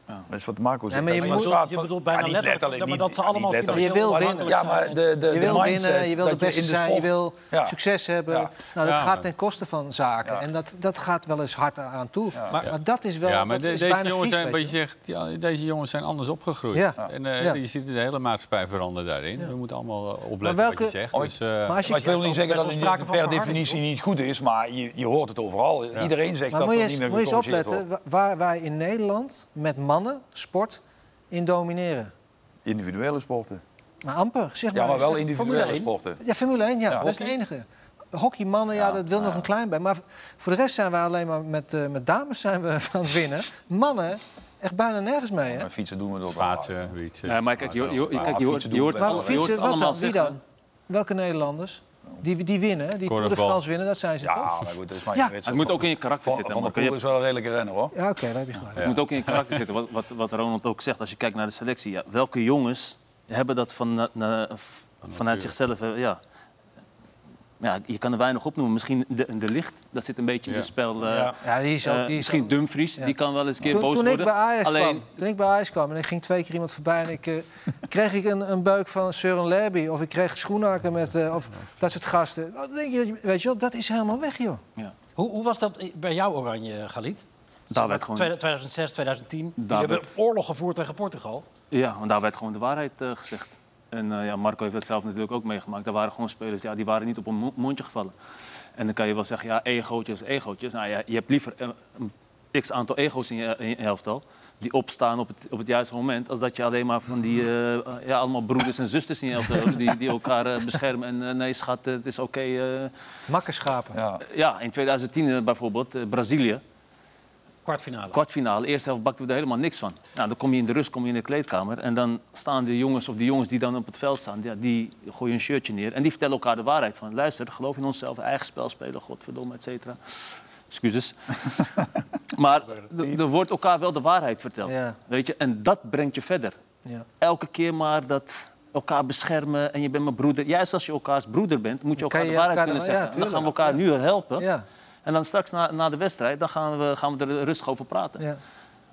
[SPEAKER 4] Dat is wat Marco zegt.
[SPEAKER 3] maar je
[SPEAKER 4] staat
[SPEAKER 1] je bedoelt bijna
[SPEAKER 4] niet
[SPEAKER 1] letterlijk, ja, maar dat ze allemaal
[SPEAKER 3] je wil winnen.
[SPEAKER 4] Ja, maar de, de,
[SPEAKER 3] je
[SPEAKER 4] de
[SPEAKER 3] wil winnen, je wil de beste zijn, je wil
[SPEAKER 4] Ja.
[SPEAKER 3] succes hebben.
[SPEAKER 4] Ja.
[SPEAKER 3] Nou, dat
[SPEAKER 2] Ja.
[SPEAKER 3] gaat ten koste van zaken.
[SPEAKER 4] Ja.
[SPEAKER 3] En dat, dat gaat wel eens hard aan toe. Maar,
[SPEAKER 1] Maar-
[SPEAKER 3] dat is wel
[SPEAKER 2] ja, maar
[SPEAKER 3] dat
[SPEAKER 2] de-
[SPEAKER 3] is
[SPEAKER 2] deze
[SPEAKER 3] bijna
[SPEAKER 2] jongens
[SPEAKER 3] vies,
[SPEAKER 2] zijn, wat je zegt, ja, deze jongens zijn anders opgegroeid.
[SPEAKER 3] Ja.
[SPEAKER 2] En eh,
[SPEAKER 3] Ja.
[SPEAKER 2] je ziet de hele maatschappij veranderen daarin. We moeten allemaal eh, opletten wat je zegt.
[SPEAKER 4] Oh,
[SPEAKER 2] Dus, eh,
[SPEAKER 3] Maar
[SPEAKER 4] ik wil niet zeggen dat het per definitie niet goed is, maar je, je hoort het overal. Iedereen zegt dat
[SPEAKER 3] eens,
[SPEAKER 4] niet meer
[SPEAKER 3] moet je eens opletten waar wij in Nederland met mannen, sport, in domineren.
[SPEAKER 4] Individuele sporten.
[SPEAKER 3] Maar amper, zeg maar.
[SPEAKER 4] Ja, maar wel individuele
[SPEAKER 3] Formule 1.
[SPEAKER 4] sporten.
[SPEAKER 3] Ja, Formule 1, ja.
[SPEAKER 4] Ja,
[SPEAKER 3] dat is het
[SPEAKER 4] hockey.
[SPEAKER 3] enige. Hockeymannen, ja,
[SPEAKER 4] Ja,
[SPEAKER 3] dat wil nog een klein bij. Maar voor de rest zijn we alleen maar met, eh, met dames zijn we [LAUGHS] aan het winnen. Mannen echt bijna nergens mee, hè?
[SPEAKER 4] Maar fietsen doen we door.
[SPEAKER 2] Schaatsen, wietsen.
[SPEAKER 5] Nee, maar kijk, je, je, je- kijk, je hoort,
[SPEAKER 4] fietsen
[SPEAKER 5] je hoort, hoort
[SPEAKER 3] fietsen,
[SPEAKER 5] allemaal?
[SPEAKER 3] Wie dan? Welke Nederlanders? Die, die winnen, die Tour de. France winnen, dat zijn ze toch?
[SPEAKER 4] Ja, maar goed, dat is maar
[SPEAKER 3] Ja.
[SPEAKER 4] weet
[SPEAKER 5] Het moet ook in je karakter
[SPEAKER 4] Van,
[SPEAKER 5] zitten.
[SPEAKER 4] van.
[SPEAKER 5] Je
[SPEAKER 4] Poel is wel een redelijke renner, hoor.
[SPEAKER 3] Ja, oké, daar heb je gelijk.
[SPEAKER 5] Het moet ook in je karakter zitten. Wat, wat, wat Ronald ook zegt, als je kijkt naar de selectie. Ja, welke jongens hebben dat van, na- na- v- vanuit zichzelf? Ja. Ja, je kan er weinig opnoemen. Misschien de, de licht, dat zit een beetje in het spel. eh,
[SPEAKER 1] Ja.
[SPEAKER 3] Ja, die is ook...
[SPEAKER 5] eh,
[SPEAKER 3] Die is
[SPEAKER 5] misschien
[SPEAKER 3] ook-
[SPEAKER 5] Dumfries,
[SPEAKER 3] Ja.
[SPEAKER 5] die kan wel eens een keer
[SPEAKER 3] Toen,
[SPEAKER 5] boos
[SPEAKER 3] toen ik
[SPEAKER 5] worden.
[SPEAKER 3] bij Ajax
[SPEAKER 5] Alleen,
[SPEAKER 3] kwam, toen ik bij Ajax kwam en ik ging twee keer iemand voorbij en ik eh, [LAUGHS] kreeg ik een, een beuk van Søren Lerby of ik kreeg schoenhaken met eh, of dat soort gasten. Dan denk je, weet je wel, dat is helemaal weg, joh.
[SPEAKER 1] Hoe, hoe was dat bij jou, Oranje, Galit?
[SPEAKER 5] Daar werd gewoon-
[SPEAKER 1] 2006, 2010. Jullie
[SPEAKER 5] Daar
[SPEAKER 1] hebben
[SPEAKER 5] werd-
[SPEAKER 1] oorlog gevoerd tegen Portugal.
[SPEAKER 5] Ja, want daar werd gewoon de waarheid gezegd. En eh, ja, Marco heeft het zelf natuurlijk ook meegemaakt. Er waren gewoon spelers, ja, die waren niet op een mo- mondje gevallen. En dan kan je wel zeggen, ja, egootjes, egootjes. Nou ja, je hebt liever eh, een x aantal ego's in je, in je elftal... die opstaan op het, op het juiste moment... als dat je alleen maar van die eh, ja, allemaal broeders en zusters in je elftal hebt... die, die elkaar eh, beschermen en eh, nee, schat, eh, het is oké. eh.
[SPEAKER 3] Makkerschapen.
[SPEAKER 4] Ja.
[SPEAKER 5] ja, in 2010 eh, bijvoorbeeld, eh, Brazilië...
[SPEAKER 1] Kwartfinale.
[SPEAKER 5] Kwartfinale, eerste helft bakten we er helemaal niks van. Nou, dan kom je in de rust, kom je in de kleedkamer... en dan staan de jongens, of die jongens die dan op het veld staan... Ja, die gooien een shirtje neer en die vertellen elkaar de waarheid. Van, luister, geloof in onszelf, eigen spel spelen, godverdomme, et cetera. Excuses. [LAUGHS] maar er wordt elkaar wel de waarheid verteld.
[SPEAKER 3] Ja.
[SPEAKER 5] Weet je? En dat brengt je verder.
[SPEAKER 3] Ja.
[SPEAKER 5] Elke keer maar dat elkaar beschermen en je bent mijn broeder. Juist als je elkaars broeder bent, moet je elkaar
[SPEAKER 3] je
[SPEAKER 5] de waarheid
[SPEAKER 3] elkaar de-
[SPEAKER 5] kunnen
[SPEAKER 3] ja,
[SPEAKER 5] zeggen. dan
[SPEAKER 3] tuurlijk.
[SPEAKER 5] gaan we elkaar nu helpen. En dan straks na, na de wedstrijd, dan gaan we, gaan we er rustig over praten.
[SPEAKER 3] ja.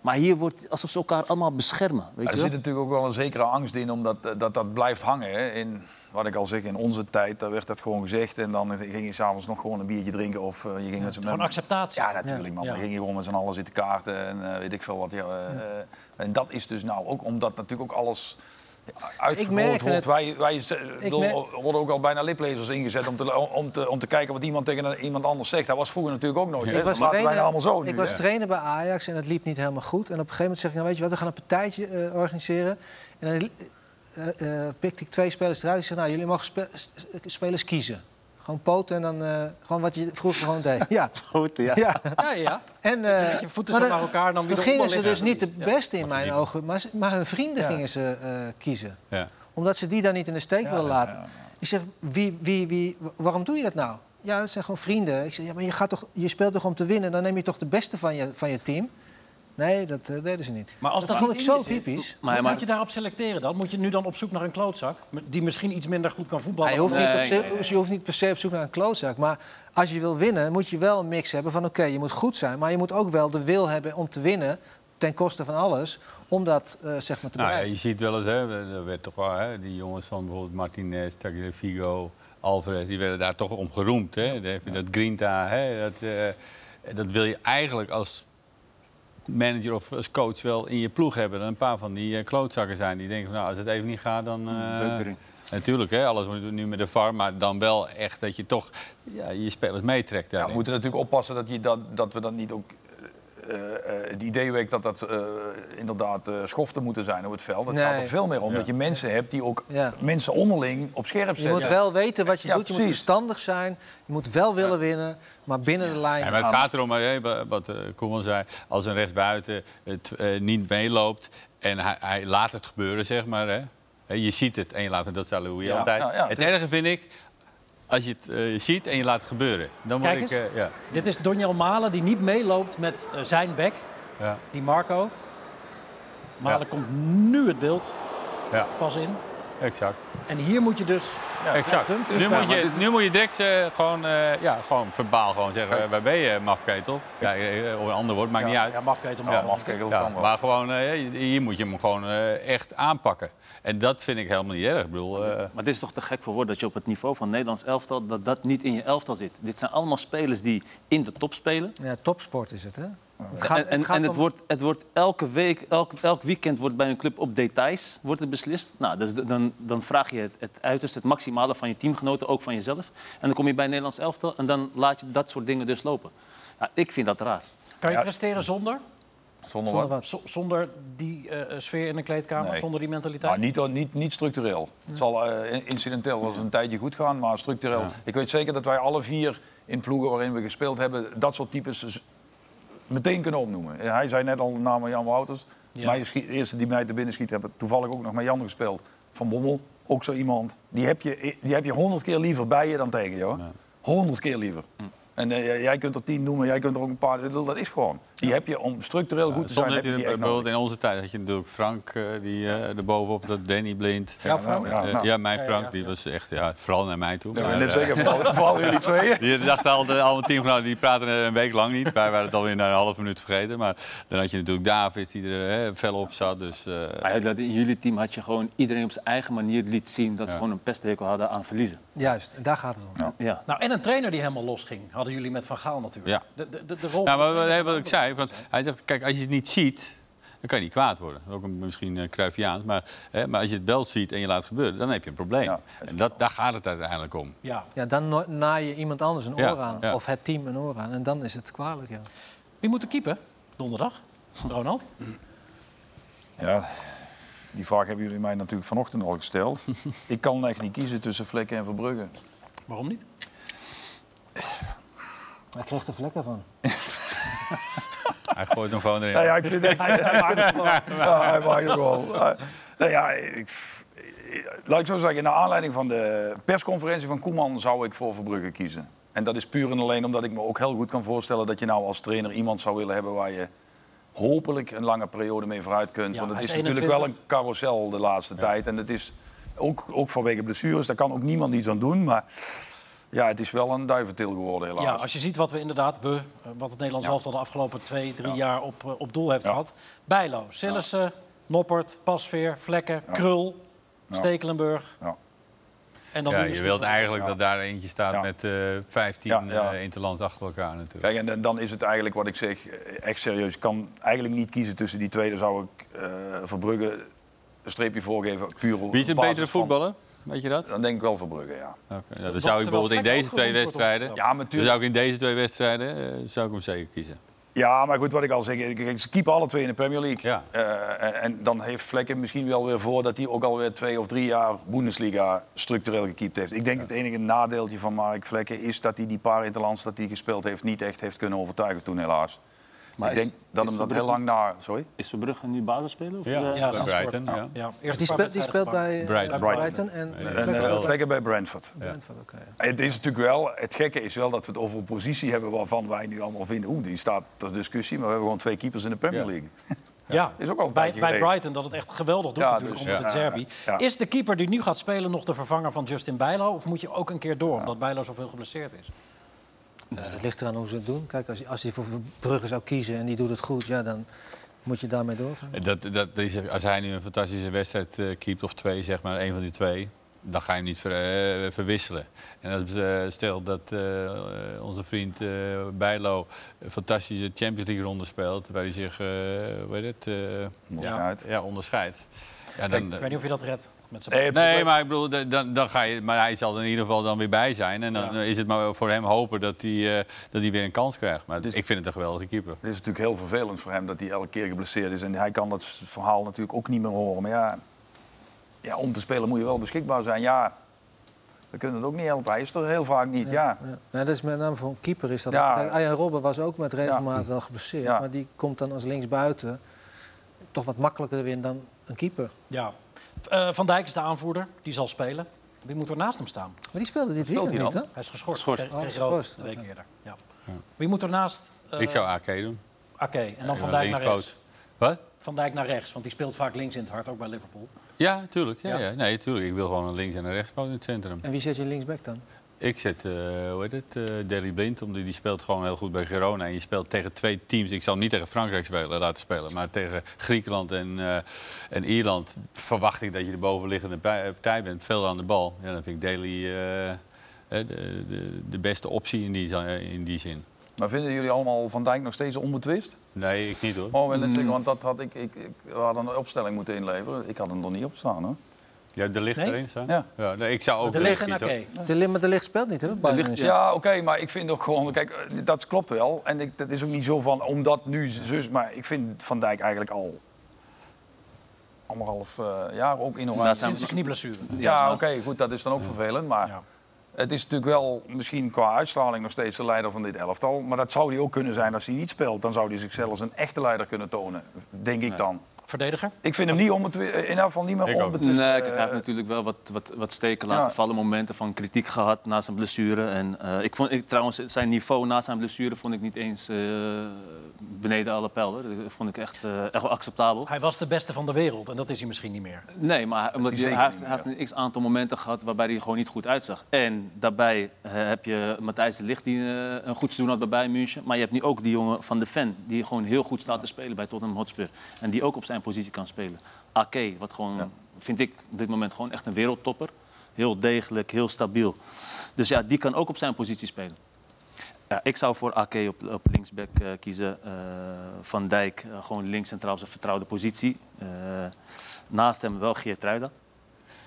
[SPEAKER 5] Maar hier wordt alsof ze elkaar allemaal beschermen. Weet
[SPEAKER 4] er
[SPEAKER 5] je wel?
[SPEAKER 4] zit natuurlijk ook wel een zekere angst in, omdat eh, dat, dat blijft hangen. Hè. In, wat ik al zeg, in onze tijd, daar werd dat gewoon gezegd. En dan ging je s'avonds nog gewoon een biertje drinken. Of eh, je ging met z'n
[SPEAKER 1] Gewoon acceptatie.
[SPEAKER 4] Ja, natuurlijk, man.
[SPEAKER 1] Ja.
[SPEAKER 4] Dan ging je gewoon met z'n allen zitten kaarten en eh, weet ik veel wat. Ja, en dat is dus nou ook omdat natuurlijk ook alles uitvergroot wordt.
[SPEAKER 3] het.
[SPEAKER 4] Wij, wij er worden ook al bijna liplezers ingezet om te, om, te, om te kijken wat iemand tegen een- iemand anders zegt. Dat was vroeger natuurlijk ook nooit. hè.
[SPEAKER 3] Ik was, trainer,
[SPEAKER 4] allemaal zo nu,
[SPEAKER 3] ik was trainer bij Ajax en het liep niet helemaal goed. En op een gegeven moment zeg ik, nou weet je wat, we gaan een partijtje eh, organiseren. En dan eh, eh, pikte ik twee spelers eruit. Ik zeg, nou jullie mogen spe- spelers kiezen. Gewoon poten en dan eh, gewoon wat je vroeger gewoon deed. [LAUGHS] Ja.
[SPEAKER 5] Goed, ja.
[SPEAKER 3] ja.
[SPEAKER 1] Ja, ja.
[SPEAKER 3] En, eh,
[SPEAKER 1] Je voeten
[SPEAKER 3] maar
[SPEAKER 1] zo naar elkaar, dan weer
[SPEAKER 3] Toen gingen ze dus niet de beste in mijn ogen, maar, ze- maar hun vrienden gingen ze eh, kiezen.
[SPEAKER 2] Ja.
[SPEAKER 3] Omdat ze die dan niet in de steek willen laten. Ik zeg, wie, wie, wie, waarom doe je dat nou? Ja, dat zijn gewoon vrienden. Ik zeg, ja, maar je, gaat toch, je speelt toch om te winnen? Dan neem je toch de beste van je, van je team? Nee, dat eh, deden ze niet.
[SPEAKER 1] Maar als
[SPEAKER 3] dat
[SPEAKER 1] dat
[SPEAKER 3] vond ik zo
[SPEAKER 1] zit,
[SPEAKER 3] typisch.
[SPEAKER 5] Maar,
[SPEAKER 1] moet je daarop selecteren dan? Moet je nu dan op zoek naar een klootzak? Die misschien iets minder goed kan voetballen?
[SPEAKER 3] Ja, je, hoeft
[SPEAKER 5] Nee,
[SPEAKER 3] niet
[SPEAKER 5] nee, nee.
[SPEAKER 3] je hoeft niet per se op zoek naar een klootzak. Maar als je wil winnen, moet je wel een mix hebben van... oké, je moet goed zijn, maar je moet ook wel de wil hebben om te winnen... ten koste van alles, om dat eh, zeg maar te
[SPEAKER 2] Nou ja,
[SPEAKER 3] bereiken.
[SPEAKER 2] je ziet wel eens, hè, er werd toch wel, hè, die jongens van bijvoorbeeld Martinez, Tagliafico, Alvarez, die werden daar toch om geroemd. Hè? Dat, dat Grinta, hè, dat, eh, dat wil je eigenlijk als manager of als coach wel in je ploeg hebben. Dat een paar van die eh, klootzakken zijn die denken van nou, als het even niet gaat, dan... eh. Natuurlijk, hè, alles wordt nu met de VAR, maar dan wel echt dat je toch ja, je spelers meetrekt
[SPEAKER 4] Ja, we moeten natuurlijk oppassen dat, je dat, dat we dan niet ook... eh, eh, het idee wekt dat dat eh, inderdaad eh, schoften moeten zijn op het veld. Het
[SPEAKER 3] Nee.
[SPEAKER 4] gaat er veel meer om
[SPEAKER 2] Ja.
[SPEAKER 4] dat je mensen hebt die ook
[SPEAKER 3] Ja.
[SPEAKER 4] mensen onderling op scherp
[SPEAKER 3] Je
[SPEAKER 4] zetten.
[SPEAKER 3] moet wel weten wat je
[SPEAKER 4] Ja,
[SPEAKER 3] doet, je moet verstandig zijn... je moet wel willen winnen, maar binnen de lijn...
[SPEAKER 2] Ja, maar het gaat erom, wat eh, Koeman zei, als een rechtsbuiten het eh, niet meeloopt en hij, hij laat het gebeuren, zeg maar. Hè. Hè, Je ziet het en je laat het, dat zei Louis
[SPEAKER 4] Ja,
[SPEAKER 2] altijd.
[SPEAKER 4] ja,
[SPEAKER 2] het erge vind ik, als je het eh, ziet en je laat het gebeuren. Dan word
[SPEAKER 1] Kijk
[SPEAKER 2] ik,
[SPEAKER 1] eens.
[SPEAKER 2] eh, ja,
[SPEAKER 1] Dit is Donjel Malen die niet meeloopt met eh, zijn bek,
[SPEAKER 2] ja,
[SPEAKER 1] die Marco. Malen
[SPEAKER 2] Ja.
[SPEAKER 1] komt nu het beeld
[SPEAKER 2] ja,
[SPEAKER 1] pas in.
[SPEAKER 2] Exact.
[SPEAKER 1] En hier moet je dus...
[SPEAKER 2] exact. Nu moet, je, nu moet je direct eh, gewoon, eh, ja, gewoon verbaal gewoon zeggen, waar ben je, mafketel? Ja, eh, of een ander woord, maakt niet uit.
[SPEAKER 1] Ja, mafketel,
[SPEAKER 4] Ja,
[SPEAKER 1] maar
[SPEAKER 4] mafketel
[SPEAKER 2] Ja,
[SPEAKER 4] kan wel.
[SPEAKER 2] maar gewoon, hier moet je hem gewoon eh, echt aanpakken. En dat vind ik helemaal niet erg. Ik bedoel, eh,
[SPEAKER 5] maar dit is toch te gek voor woorden dat je op het niveau van Nederlands elftal... dat dat niet in je elftal zit. Dit zijn allemaal spelers die in de top spelen.
[SPEAKER 3] Ja, topsport is het, hè? Het
[SPEAKER 5] en en,
[SPEAKER 3] gaat
[SPEAKER 5] en het,
[SPEAKER 3] om-
[SPEAKER 5] wordt, het wordt elke week, elk, elk weekend wordt bij een club op details wordt het beslist. Nou, dus de- dan, dan vraag je het, het uiterste, het maximale van je teamgenoten, ook van jezelf. En dan kom je bij het Nederlands elftal en dan laat je dat soort dingen dus lopen. Ja, ik vind dat raar.
[SPEAKER 1] Kan je
[SPEAKER 4] Ja.
[SPEAKER 1] presteren zonder?
[SPEAKER 4] Zonder
[SPEAKER 3] Zonder
[SPEAKER 4] wat?
[SPEAKER 1] zonder die eh, sfeer in een kleedkamer,
[SPEAKER 4] Nee.
[SPEAKER 1] zonder die mentaliteit?
[SPEAKER 4] Maar niet, niet, niet structureel. Het zal eh, incidenteel wel eens een tijdje goed gaan, maar structureel. Ik weet zeker dat wij alle vier in ploegen waarin we gespeeld hebben... dat soort types meteen kunnen opnoemen. Hij zei net al de naam van Jan Wouters.
[SPEAKER 1] Ja.
[SPEAKER 4] Schiet, de eerste die mij te binnen schiet, heb ik toevallig ook nog met Jan gespeeld. Van Bommel, ook zo iemand. Die heb je, die heb je honderd keer liever bij je dan tegen je. Honderd keer liever. En eh, jij- kunt er tien noemen, jij kunt er ook een paar. Dat is gewoon. Die heb je om structureel goed te zijn.
[SPEAKER 2] Soms heb
[SPEAKER 4] Heb
[SPEAKER 2] je
[SPEAKER 4] je die
[SPEAKER 2] bijvoorbeeld in onze tijd had je natuurlijk Frank eh, die eh erbovenop, dat Danny Blind.
[SPEAKER 1] Ja, Frank?
[SPEAKER 4] Ja, nou.
[SPEAKER 2] ja, mijn
[SPEAKER 1] Ja, ja,
[SPEAKER 2] Frank,
[SPEAKER 1] ja.
[SPEAKER 2] die was echt, ja, vooral naar mij toe.
[SPEAKER 4] Ja,
[SPEAKER 2] Maar,
[SPEAKER 4] net zeggen, vooral, vooral [LAUGHS] jullie tweeën.
[SPEAKER 2] Die dachten altijd, allemaal teamgenoten, die praten een week lang niet. Wij waren het alweer na een half minuut vergeten. Maar dan had je natuurlijk David, die er hè, fel op zat. Dus, eh,
[SPEAKER 5] in jullie team had je gewoon iedereen op zijn eigen manier liet zien dat ze gewoon een pesthekel hadden aan verliezen.
[SPEAKER 3] Juist, en daar gaat het om.
[SPEAKER 5] Ja.
[SPEAKER 1] Nou, en een trainer die helemaal losging. Hadden jullie met Van Gaal natuurlijk.
[SPEAKER 2] Ja.
[SPEAKER 1] De, de, de, de rol
[SPEAKER 2] nou,
[SPEAKER 1] van
[SPEAKER 2] maar wat, ik zei, want hij zegt, kijk, als je het niet ziet, dan kan je niet kwaad worden. Ook een, misschien uh, Cruyffiaans, maar, hè, maar als je het wel ziet en je laat gebeuren, dan heb je een probleem.
[SPEAKER 4] Ja.
[SPEAKER 2] en dat, daar gaat het uiteindelijk om.
[SPEAKER 1] Ja.
[SPEAKER 3] Ja, dan no- naai je iemand anders een
[SPEAKER 2] Ja,
[SPEAKER 3] oor aan.
[SPEAKER 2] ja.
[SPEAKER 3] Of het team een oor aan. En dan is het kwalijk, ja.
[SPEAKER 1] Wie moet er keeper? Donderdag. Ronald?
[SPEAKER 4] Ja, die vraag hebben jullie mij natuurlijk vanochtend al gesteld. [LAUGHS] ik kan echt niet kiezen tussen Vlekken en Verbrugge.
[SPEAKER 1] Waarom niet?
[SPEAKER 3] Hij kreeg er vlekken van. [LAUGHS]
[SPEAKER 2] Hij gooit nog gewoon erin.
[SPEAKER 4] Nou ja, ik vind, [LAUGHS] hij, hij maakt het wel. Ja, hij maakt het wel. Nou ja, ik, laat ik zo zeggen, naar aanleiding van de persconferentie van Koeman zou ik voor Verbrugge kiezen. En dat is puur en alleen omdat ik me ook heel goed kan voorstellen dat je nou als trainer iemand zou willen hebben waar je hopelijk een lange periode mee vooruit kunt.
[SPEAKER 1] Ja,
[SPEAKER 4] Want het is
[SPEAKER 1] is
[SPEAKER 4] natuurlijk wel
[SPEAKER 1] 21.
[SPEAKER 4] een carousel de laatste tijd. En het is ook, ook vanwege blessures, daar kan ook niemand iets aan doen. Maar ja, het is wel een duiventil geworden helaas.
[SPEAKER 1] Ja, als je ziet wat we inderdaad, we, eh, wat het Nederlands
[SPEAKER 4] Ja.
[SPEAKER 1] elftal de afgelopen twee, drie jaar op, eh, op doel heeft
[SPEAKER 4] Ja.
[SPEAKER 1] gehad. Bijlo, Sillissen, Noppert, Pasveer, Vlekken, Krul, Stekelenburg.
[SPEAKER 4] Ja.
[SPEAKER 1] En dan
[SPEAKER 2] Ja, je wilt eigenlijk
[SPEAKER 4] Ja.
[SPEAKER 2] dat daar eentje staat
[SPEAKER 4] Ja.
[SPEAKER 2] met eh 15
[SPEAKER 4] Ja, ja.
[SPEAKER 2] eh, interlands achter elkaar natuurlijk.
[SPEAKER 4] Kijk, en dan- dan is het eigenlijk wat ik zeg, echt serieus. Ik kan eigenlijk niet kiezen tussen die twee. Dan zou ik eh Verbrugge een streepje voorgeven. Puur
[SPEAKER 2] Wie is een betere
[SPEAKER 4] van-
[SPEAKER 2] voetballer? Weet je dat?
[SPEAKER 4] Dan denk ik wel Verbrugge, ja.
[SPEAKER 2] Oké, ja, dan zou ik bijvoorbeeld in deze twee wedstrijden...
[SPEAKER 4] Ja, maar
[SPEAKER 2] Dan zou ik in deze twee wedstrijden eh, zou ik hem zeker kiezen.
[SPEAKER 4] Ja, maar goed, wat ik al zeg. Kijk, ze keepen alle twee in de Premier League.
[SPEAKER 2] Ja.
[SPEAKER 4] Eh, en, en dan heeft Vlekken misschien wel weer voor dat hij ook alweer twee of drie jaar Bundesliga structureel gekiept heeft. Ik denk het enige nadeeltje van Mark Vlekken is dat hij die paar interlands dat hij gespeeld heeft niet echt heeft kunnen overtuigen toen helaas.
[SPEAKER 5] Maar
[SPEAKER 4] ik
[SPEAKER 5] is-
[SPEAKER 4] denk dat hem dat heel lang na... Sorry?
[SPEAKER 5] Is Verbrugge nu basisspeler? Of,
[SPEAKER 2] Ja,
[SPEAKER 5] eh,
[SPEAKER 1] Ja,
[SPEAKER 2] bij
[SPEAKER 1] sinds
[SPEAKER 2] Brighton.
[SPEAKER 1] kort.
[SPEAKER 2] Ja.
[SPEAKER 1] Ja,
[SPEAKER 3] Die speelt, die speelt bij,
[SPEAKER 2] Brighton.
[SPEAKER 3] bij Brighton en
[SPEAKER 2] Nee,
[SPEAKER 4] En eh, Vlekken bij Brentford.
[SPEAKER 3] Brentford, oké.
[SPEAKER 4] Het is natuurlijk wel, het gekke is wel dat we het over een positie hebben waarvan wij nu allemaal vinden, oeh, die staat ter discussie, maar we hebben gewoon twee keepers in de Premier
[SPEAKER 2] Ja.
[SPEAKER 4] League.
[SPEAKER 1] Ja, [LAUGHS]
[SPEAKER 4] Is ook al
[SPEAKER 1] bij, bij. Brighton dat het echt geweldig doet
[SPEAKER 4] Ja,
[SPEAKER 1] natuurlijk
[SPEAKER 4] dus,
[SPEAKER 1] onder
[SPEAKER 4] ja.
[SPEAKER 1] de Zerbi.
[SPEAKER 4] Ja.
[SPEAKER 1] Is de keeper die nu gaat spelen nog de vervanger van Justin Bijlo? Of moet je ook een keer door, omdat Bijlo zoveel geblesseerd is?
[SPEAKER 3] Ja, dat ligt eraan hoe ze het doen. Kijk, als, als hij voor Brugge zou kiezen en die doet het goed, ja, dan moet je daarmee doorgaan.
[SPEAKER 2] Dat, dat is, als hij nu een fantastische wedstrijd eh keept, of twee, zeg maar, een van die twee, dan ga je hem niet ver, eh, verwisselen. En als, eh, stel dat onze vriend eh Bijlo een fantastische Champions League ronde speelt, waar hij zich, eh hoe heet het, eh,
[SPEAKER 4] Onderscheid.
[SPEAKER 2] ja, onderscheidt. Ja,
[SPEAKER 1] Ik
[SPEAKER 2] dan,
[SPEAKER 1] weet niet of je dat redt. Met
[SPEAKER 4] Nee,
[SPEAKER 2] maar ik bedoel, da- dan, dan ga je, maar hij zal er in ieder geval dan weer bij zijn. En dan
[SPEAKER 1] Ja.
[SPEAKER 2] is het maar voor hem hopen dat hij, eh, dat hij weer een kans krijgt. Maar
[SPEAKER 4] Dus-
[SPEAKER 2] ik vind het een geweldige keeper.
[SPEAKER 4] Het is natuurlijk heel vervelend voor hem dat hij elke keer geblesseerd is. En hij kan dat verhaal natuurlijk ook niet meer horen. Maar ja, ja om te spelen moet je wel beschikbaar zijn. Ja, we kunnen het ook niet helpen. Hij is er heel vaak niet. Ja.
[SPEAKER 3] Ja. Ja, dat is met name voor een keeper. Is dat
[SPEAKER 4] Ja.
[SPEAKER 3] Arjen Robben was ook met regelmaat wel geblesseerd.
[SPEAKER 4] Ja.
[SPEAKER 3] Maar die komt dan als linksbuiten toch wat makkelijker in dan een keeper.
[SPEAKER 1] Ja. Eh, Van Dijk is de aanvoerder, die zal spelen. Wie moet er naast hem staan?
[SPEAKER 3] Maar die speelde dit weekend niet, hè?
[SPEAKER 1] Hij is geschorst.
[SPEAKER 5] Geschorst.
[SPEAKER 3] Oh, geschorst,
[SPEAKER 1] een week eerder. Ja. Wie moet er naast? Eh,
[SPEAKER 2] ik zou AK doen.
[SPEAKER 1] Oké, en dan
[SPEAKER 2] Ja,
[SPEAKER 1] Van Dijk naar rechts.
[SPEAKER 2] Wat?
[SPEAKER 1] Van Dijk naar rechts, want die speelt vaak links in het hart, ook bij Liverpool.
[SPEAKER 2] Ja, tuurlijk. Ja,
[SPEAKER 1] Ja.
[SPEAKER 2] ja. Nee, tuurlijk. Ik wil gewoon een links- en een rechtspoot in het centrum.
[SPEAKER 3] En wie zet je linksback dan?
[SPEAKER 2] Ik zet, eh hoe heet het, eh Daley Blind, omdat die speelt gewoon heel goed bij Girona. En je speelt tegen twee teams. Ik zal hem niet tegen Frankrijk spelen, laten spelen, maar tegen Griekenland en, eh, en Ierland verwacht ik dat je de bovenliggende partij bent, veel aan de bal. Ja, dan vind ik Daley eh, eh, de, de, de beste optie in die, in die zin.
[SPEAKER 4] Maar vinden jullie allemaal Van Dijk nog steeds onbetwist?
[SPEAKER 2] Nee, ik niet hoor.
[SPEAKER 4] Oh, wel zeggen, want dat had ik, ik, ik, we hadden een opstelling moeten inleveren. Ik had hem er niet op staan, hoor.
[SPEAKER 2] Ja, de licht
[SPEAKER 1] Nee?
[SPEAKER 2] erin staan?
[SPEAKER 4] Ja.
[SPEAKER 2] nee, ik zou ook
[SPEAKER 1] De
[SPEAKER 2] kiezen,
[SPEAKER 1] oké.
[SPEAKER 3] De, Lim- maar de licht speelt niet, hè? bij München.
[SPEAKER 4] Ja, oké, maar ik vind ook gewoon... Kijk, eh, dat klopt wel. En ik, dat is ook niet zo van, omdat nu zus... Maar ik vind Van Dijk eigenlijk al anderhalf eh, jaar ook in oranje.
[SPEAKER 1] Sinds de knieblessure.
[SPEAKER 4] Ja, oké, goed, dat is dan ook vervelend. Maar
[SPEAKER 1] Ja.
[SPEAKER 4] het is natuurlijk wel misschien qua uitstraling nog steeds de leider van dit elftal. Maar dat zou hij ook kunnen zijn als hij niet speelt. Dan zou hij zichzelf als een echte leider kunnen tonen, denk ik dan.
[SPEAKER 1] Verdediger?
[SPEAKER 4] Ik vind hem niet in ieder geval niet meer onbetwist.
[SPEAKER 5] Nee, kijk, hij
[SPEAKER 4] eh,
[SPEAKER 5] heeft natuurlijk wel wat, wat, wat steken laten
[SPEAKER 4] Ja.
[SPEAKER 5] vallen. Momenten van kritiek gehad na zijn blessure. En, eh, ik vond ik, trouwens zijn niveau na zijn blessure vond ik niet eens eh, beneden alle pijl. hoor. Dat vond ik echt, eh, echt wel acceptabel.
[SPEAKER 1] Hij was de beste van de wereld en dat is hij misschien niet meer.
[SPEAKER 5] Nee, maar hij- omdat hij, heeft,
[SPEAKER 4] meer,
[SPEAKER 5] hij heeft een x-aantal momenten gehad waarbij hij gewoon niet goed uitzag. En daarbij eh, heb je Matthijs de Ligt die eh, een goed seizoen had bij Bayern München. Maar je hebt nu ook die jongen van de Ven die gewoon heel goed staat te spelen bij Tottenham Hotspur. En die ook op zijn positie kan spelen. Ake, wat gewoon, vind ik op dit moment gewoon echt een wereldtopper. Heel degelijk, heel stabiel. Dus ja, die kan ook op zijn positie spelen. Ja, ik zou voor Ake op, op linksback eh, kiezen. Eh, Van Dijk eh, gewoon links centraal op zijn vertrouwde positie. Naast hem wel Geert Ruida.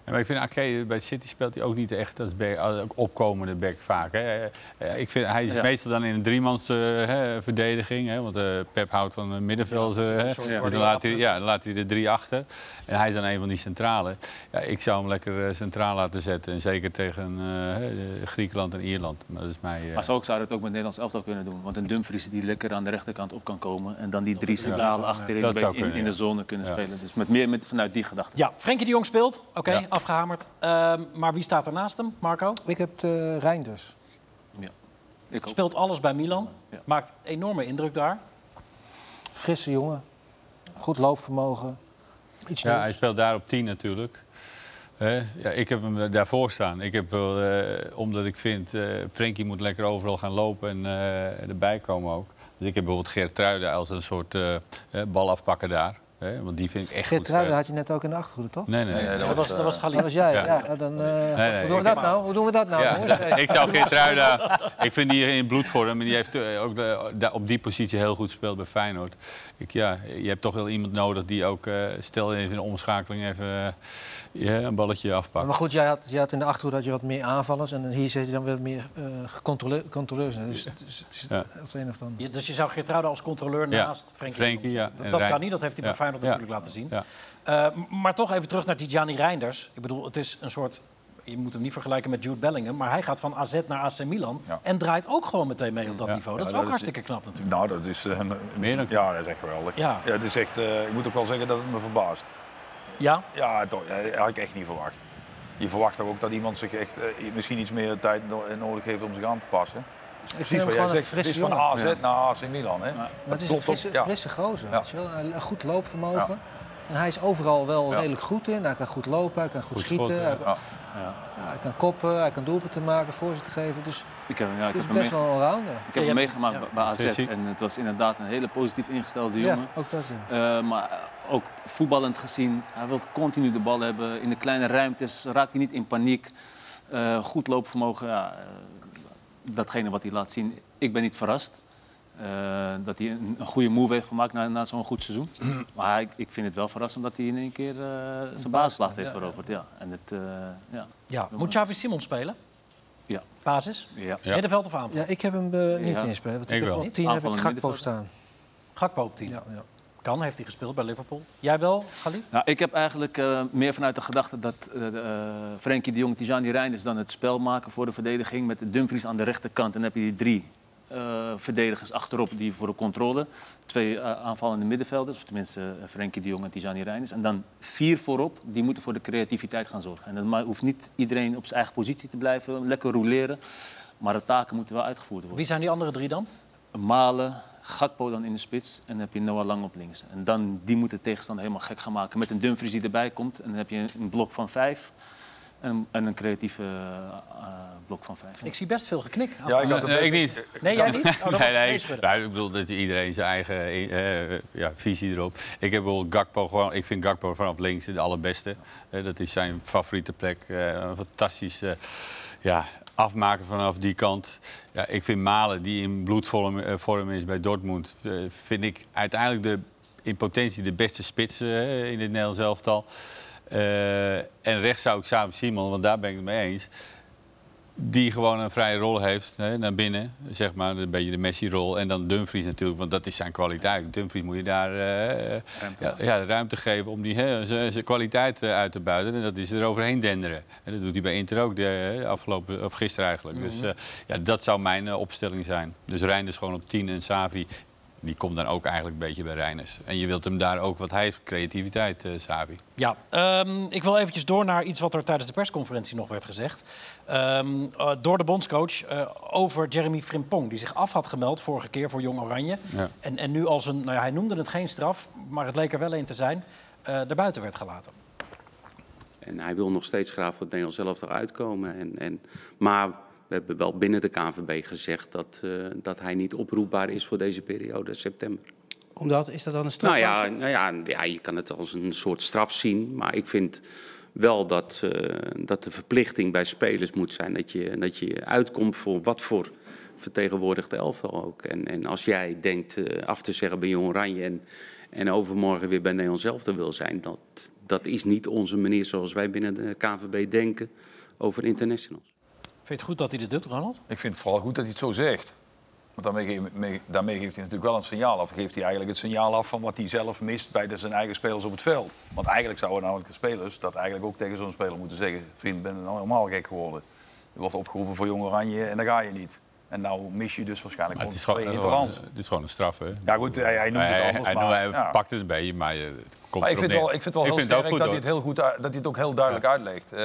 [SPEAKER 2] Ja, maar ik vind Ake bij City speelt hij ook niet echt als back- opkomende back vaak. Hè. Eh, Ik vind, hij is
[SPEAKER 5] Ja.
[SPEAKER 2] meestal dan in een driemans eh, hè, verdediging. Hè, want eh, Pep houdt van een middenveld. eh, hè.
[SPEAKER 1] soort
[SPEAKER 2] Dus dan laat hij, ja, dan laat hij er drie achter. En hij is dan een van die centrale. Ja, ik zou hem lekker eh, centraal laten zetten. En zeker tegen eh, hè, Griekenland en Ierland. Maar dat is mij, eh,
[SPEAKER 5] Maar zo zou het ook met Nederlands elftal kunnen doen. Want een Dumfries die lekker aan de rechterkant op kan komen. En dan die drie centrale achterin in,
[SPEAKER 2] kunnen,
[SPEAKER 5] in de
[SPEAKER 2] ja.
[SPEAKER 5] zone kunnen
[SPEAKER 2] Ja.
[SPEAKER 5] spelen. Dus met meer met, vanuit die gedachte.
[SPEAKER 1] Ja, Frenkie de Jong speelt. Oké,
[SPEAKER 2] Ja.
[SPEAKER 1] Afgehamerd. Ehm, maar wie staat er naast hem, Marco?
[SPEAKER 3] Ik heb de Reinders.
[SPEAKER 5] Ik ook.
[SPEAKER 1] Speelt alles bij Milan.
[SPEAKER 5] Ja.
[SPEAKER 1] Maakt enorme indruk daar.
[SPEAKER 3] Frisse jongen. Goed loopvermogen. Iets
[SPEAKER 2] Ja, hij speelt daar op 10 natuurlijk. Hè? ja, ik heb hem daarvoor staan. Ik heb wel, eh, omdat ik vind, eh Frenkie moet lekker overal gaan lopen en eh, erbij komen ook. Dus ik heb bijvoorbeeld Geert Truiden als een soort bal afpakken daar. Hè? Want die vind ik echt
[SPEAKER 3] Geert
[SPEAKER 2] goed.
[SPEAKER 3] Truiden
[SPEAKER 2] spelen.
[SPEAKER 3] had je net ook in de achtergrond, toch?
[SPEAKER 2] Nee, nee, nee.
[SPEAKER 4] Nee,
[SPEAKER 1] dat was, dat was Galit.
[SPEAKER 3] Dat was jij.
[SPEAKER 2] Ja.
[SPEAKER 3] Ja. dan, eh,
[SPEAKER 2] nee,
[SPEAKER 3] hoe doen we dat nou? Hoe doen we dat nou?
[SPEAKER 2] Ja, [LAUGHS] ik zou Geert Truida... Ik vind die in bloedvorm. En die heeft eh, ook de- op die positie heel goed gespeeld bij Feyenoord. Ik, ja, je hebt toch wel iemand nodig die ook... eh, stel even in de omschakeling even eh, een balletje afpakt.
[SPEAKER 3] Maar goed, jij had, jij had in de achterhoede had je wat meer aanvallers. En hier zit je dan weer meer eh controle- controleurs. Dus, dus het is het een of.
[SPEAKER 1] Je- Dus je zou Geertruiden als controleur
[SPEAKER 2] Ja.
[SPEAKER 1] naast Frenkie,
[SPEAKER 2] Frenkie, ja.
[SPEAKER 1] Dat, dat kan niet, dat heeft hij bij
[SPEAKER 2] Ja.
[SPEAKER 1] Feyenoord
[SPEAKER 2] Ja.
[SPEAKER 1] natuurlijk laten zien.
[SPEAKER 2] Ja.
[SPEAKER 1] Eh, maar toch even terug naar Tijani Reinders. Ik bedoel, het is een soort... Je moet hem niet vergelijken met Jude Bellingham. Maar hij gaat van AZ naar AC Milan.
[SPEAKER 4] Ja.
[SPEAKER 1] En draait ook gewoon meteen mee op dat
[SPEAKER 2] Ja.
[SPEAKER 1] niveau. Dat
[SPEAKER 4] Ja,
[SPEAKER 1] is ook
[SPEAKER 4] dat is-
[SPEAKER 1] hartstikke knap natuurlijk.
[SPEAKER 4] Nou, dat is... eh, een-
[SPEAKER 2] Meer dan-
[SPEAKER 4] ja, dat is echt geweldig.
[SPEAKER 1] Ja.
[SPEAKER 4] Ja. het is echt, eh, ik moet ook wel zeggen dat het me verbaast.
[SPEAKER 1] Ja,
[SPEAKER 4] Ja, toch, ja, dat had ik echt niet verwacht. Je verwacht toch ook dat iemand zich echt misschien iets meer tijd no- nodig heeft om zich aan te passen.
[SPEAKER 3] Ik vind
[SPEAKER 4] Precies
[SPEAKER 3] hem
[SPEAKER 4] wat jij
[SPEAKER 3] gewoon een
[SPEAKER 4] zegt. Het is van. AZ naar AC Milan. Hè?
[SPEAKER 3] Maar
[SPEAKER 4] Dat
[SPEAKER 3] het is een frisse,
[SPEAKER 4] ja.
[SPEAKER 3] frisse gozer.
[SPEAKER 4] Ja.
[SPEAKER 3] weet je wel. Een goed loopvermogen. En hij is overal wel
[SPEAKER 4] Ja.
[SPEAKER 3] redelijk goed in. Hij kan goed lopen, hij kan goed,
[SPEAKER 2] Goed
[SPEAKER 3] schieten. hij,
[SPEAKER 2] ja.
[SPEAKER 3] kan-
[SPEAKER 4] Ja.
[SPEAKER 5] Ja.
[SPEAKER 3] ja, hij kan koppen, hij kan doelpunten maken, voorzitter geven. Dus
[SPEAKER 5] Ik heb, ja, ik
[SPEAKER 3] het is
[SPEAKER 5] heb hem,
[SPEAKER 3] best wel een rounder.
[SPEAKER 5] ik heb hem meegemaakt
[SPEAKER 1] ja.
[SPEAKER 5] bij- AZ. En het was inderdaad een hele positief ingestelde
[SPEAKER 3] Ja,
[SPEAKER 5] jongen.
[SPEAKER 3] ook dat. Ja.
[SPEAKER 5] Eh, maar ook voetballend gezien, hij wil continu de bal hebben. In de kleine ruimtes raakt hij niet in paniek. Eh, goed loopvermogen, ja, eh, datgene wat hij laat zien. Ik ben niet verrast eh, dat hij een, een goede move heeft gemaakt na, na zo'n goed seizoen. [CLEARS THROAT] maar ik, ik vind het wel verrassend dat hij in één keer eh, zijn basisplaats heeft
[SPEAKER 3] ja,
[SPEAKER 5] veroverd. Ja. En het, eh, ja.
[SPEAKER 1] ja. Moet Xavi Simon spelen?
[SPEAKER 5] Ja.
[SPEAKER 1] Basis?
[SPEAKER 5] Ja.
[SPEAKER 2] Ja.
[SPEAKER 1] Middenveld of aanval?
[SPEAKER 3] ja, ik heb hem niet
[SPEAKER 5] Ja.
[SPEAKER 3] inspelen. Want
[SPEAKER 2] Ik
[SPEAKER 3] ik heb
[SPEAKER 2] wel.
[SPEAKER 3] op 10 heb ik Gakpo staan.
[SPEAKER 1] Gakpo op 10.
[SPEAKER 3] Ja, ja.
[SPEAKER 1] Kan, heeft hij gespeeld bij Liverpool. Jij wel, Galit?
[SPEAKER 5] Nou, ik heb eigenlijk eh, meer vanuit de gedachte dat eh, Frenkie de Jong, Tijani Reinders dan het spel maken voor de verdediging met de Dumfries aan de rechterkant. En dan heb je die drie verdedigers achterop die voor de controle. Twee aanvallende middenvelders, of tenminste eh, Frenkie de Jong en Tijani Reinders. En dan vier voorop, die moeten voor de creativiteit gaan zorgen. En dan hoeft niet iedereen op zijn eigen positie te blijven, lekker roleren. Maar de taken moeten wel uitgevoerd worden.
[SPEAKER 1] Wie zijn die andere drie dan?
[SPEAKER 5] Malen, Gakpo dan in de spits en dan heb je Noah Lang op links. En dan, die moet de tegenstander helemaal gek gaan maken met een Dumfries die erbij komt. En dan heb je een blok van vijf en, en een creatieve eh, eh, blok van vijf.
[SPEAKER 1] Ik zie best veel geknik.
[SPEAKER 4] Ja, ik had
[SPEAKER 2] Nee,
[SPEAKER 4] het
[SPEAKER 2] ik
[SPEAKER 4] best-
[SPEAKER 2] niet.
[SPEAKER 1] Nee, jij niet? Oh, dat
[SPEAKER 2] nee, nee. Nou, ik bedoel dat iedereen zijn eigen eh, ja, visie erop. Ik heb wel Gakpo gewoon. Ik vind Gakpo vanaf links de allerbeste. Eh, dat is zijn favoriete plek. Eh, een fantastisch eh, ja, afmaken vanaf die kant. Ja, ik vind Malen, die in bloedvorm eh, vorm is bij Dortmund, eh, vind ik uiteindelijk de, in potentie de beste spits eh, in het Nederlands elftal. En rechts zou ik samen Simon, want daar ben ik het mee eens die gewoon een vrije rol heeft hè, naar binnen, zeg maar, een beetje de Messi-rol. En dan Dumfries natuurlijk, want dat is zijn kwaliteit. Dumfries moet je daar eh,
[SPEAKER 5] Ruimte.
[SPEAKER 2] ja, ja, ruimte geven om die, hè, zijn kwaliteit eh, uit te buiten. En dat is er overheen denderen. En dat doet hij bij Inter ook, de, hè, afgelopen, of gisteren eigenlijk. Dus eh, ja, dat zou mijn eh, opstelling zijn. Dus Reinders gewoon op 10 en Savi die komt dan ook eigenlijk een beetje bij Reiners. En je wilt hem daar ook, wat hij heeft, creativiteit, eh Savi.
[SPEAKER 1] Ja, ehm, ik wil eventjes door naar iets wat er tijdens de persconferentie nog werd gezegd. Ehm, eh, door de bondscoach eh, over Jeremy Frimpong, die zich af had gemeld vorige keer voor Jong Oranje.
[SPEAKER 2] Ja.
[SPEAKER 1] En, en nu als een, nou ja, hij noemde het geen straf, maar het leek er wel een te zijn, eh erbuiten werd gelaten.
[SPEAKER 10] En hij wil nog steeds graag voor het Nederlands zelf eruit komen. En, en, maar we hebben wel binnen de KNVB gezegd dat, eh, dat hij niet oproepbaar is voor deze periode, september.
[SPEAKER 11] Omdat, is dat dan een straf?
[SPEAKER 10] Nou ja, nou ja, ja, je kan het als een soort straf zien. Maar ik vind wel dat, eh, dat de verplichting bij spelers moet zijn dat je, dat je uitkomt voor wat voor vertegenwoordigde elftal ook. En, en als jij denkt eh, af te zeggen bij Jong Oranje en, en overmorgen weer bij Nederland zelf wil zijn, dat, dat is niet onze manier zoals wij binnen de KNVB denken over internationals.
[SPEAKER 1] Vind je het goed dat hij dit doet, Ronald?
[SPEAKER 4] Ik vind het vooral goed dat hij het zo zegt. Want daarmee, ge- mee- daarmee geeft hij natuurlijk wel een signaal af. Geeft hij eigenlijk het signaal af van wat hij zelf mist bij de, zijn eigen spelers op het veld. Want eigenlijk zouden namelijk de spelers dat eigenlijk ook tegen zo'n speler moeten zeggen. Vriend, ben nou helemaal gek geworden. Je wordt opgeroepen voor Jong Oranje en dan ga je niet. En nou mis je dus waarschijnlijk
[SPEAKER 2] Maar het, is
[SPEAKER 4] gewoon
[SPEAKER 2] het is gewoon een straf, hè?
[SPEAKER 4] Ja goed, hij, hij noemt het
[SPEAKER 2] hij,
[SPEAKER 4] anders,
[SPEAKER 2] hij,
[SPEAKER 4] maar...
[SPEAKER 2] hij
[SPEAKER 4] ja.
[SPEAKER 2] pakt het een beetje, maar je- het komt
[SPEAKER 4] Maar ik vind, wel, ik vind het wel heel
[SPEAKER 2] het
[SPEAKER 4] sterk dat, hij het heel goed, dat hij het ook heel duidelijk uitlegt. Eh,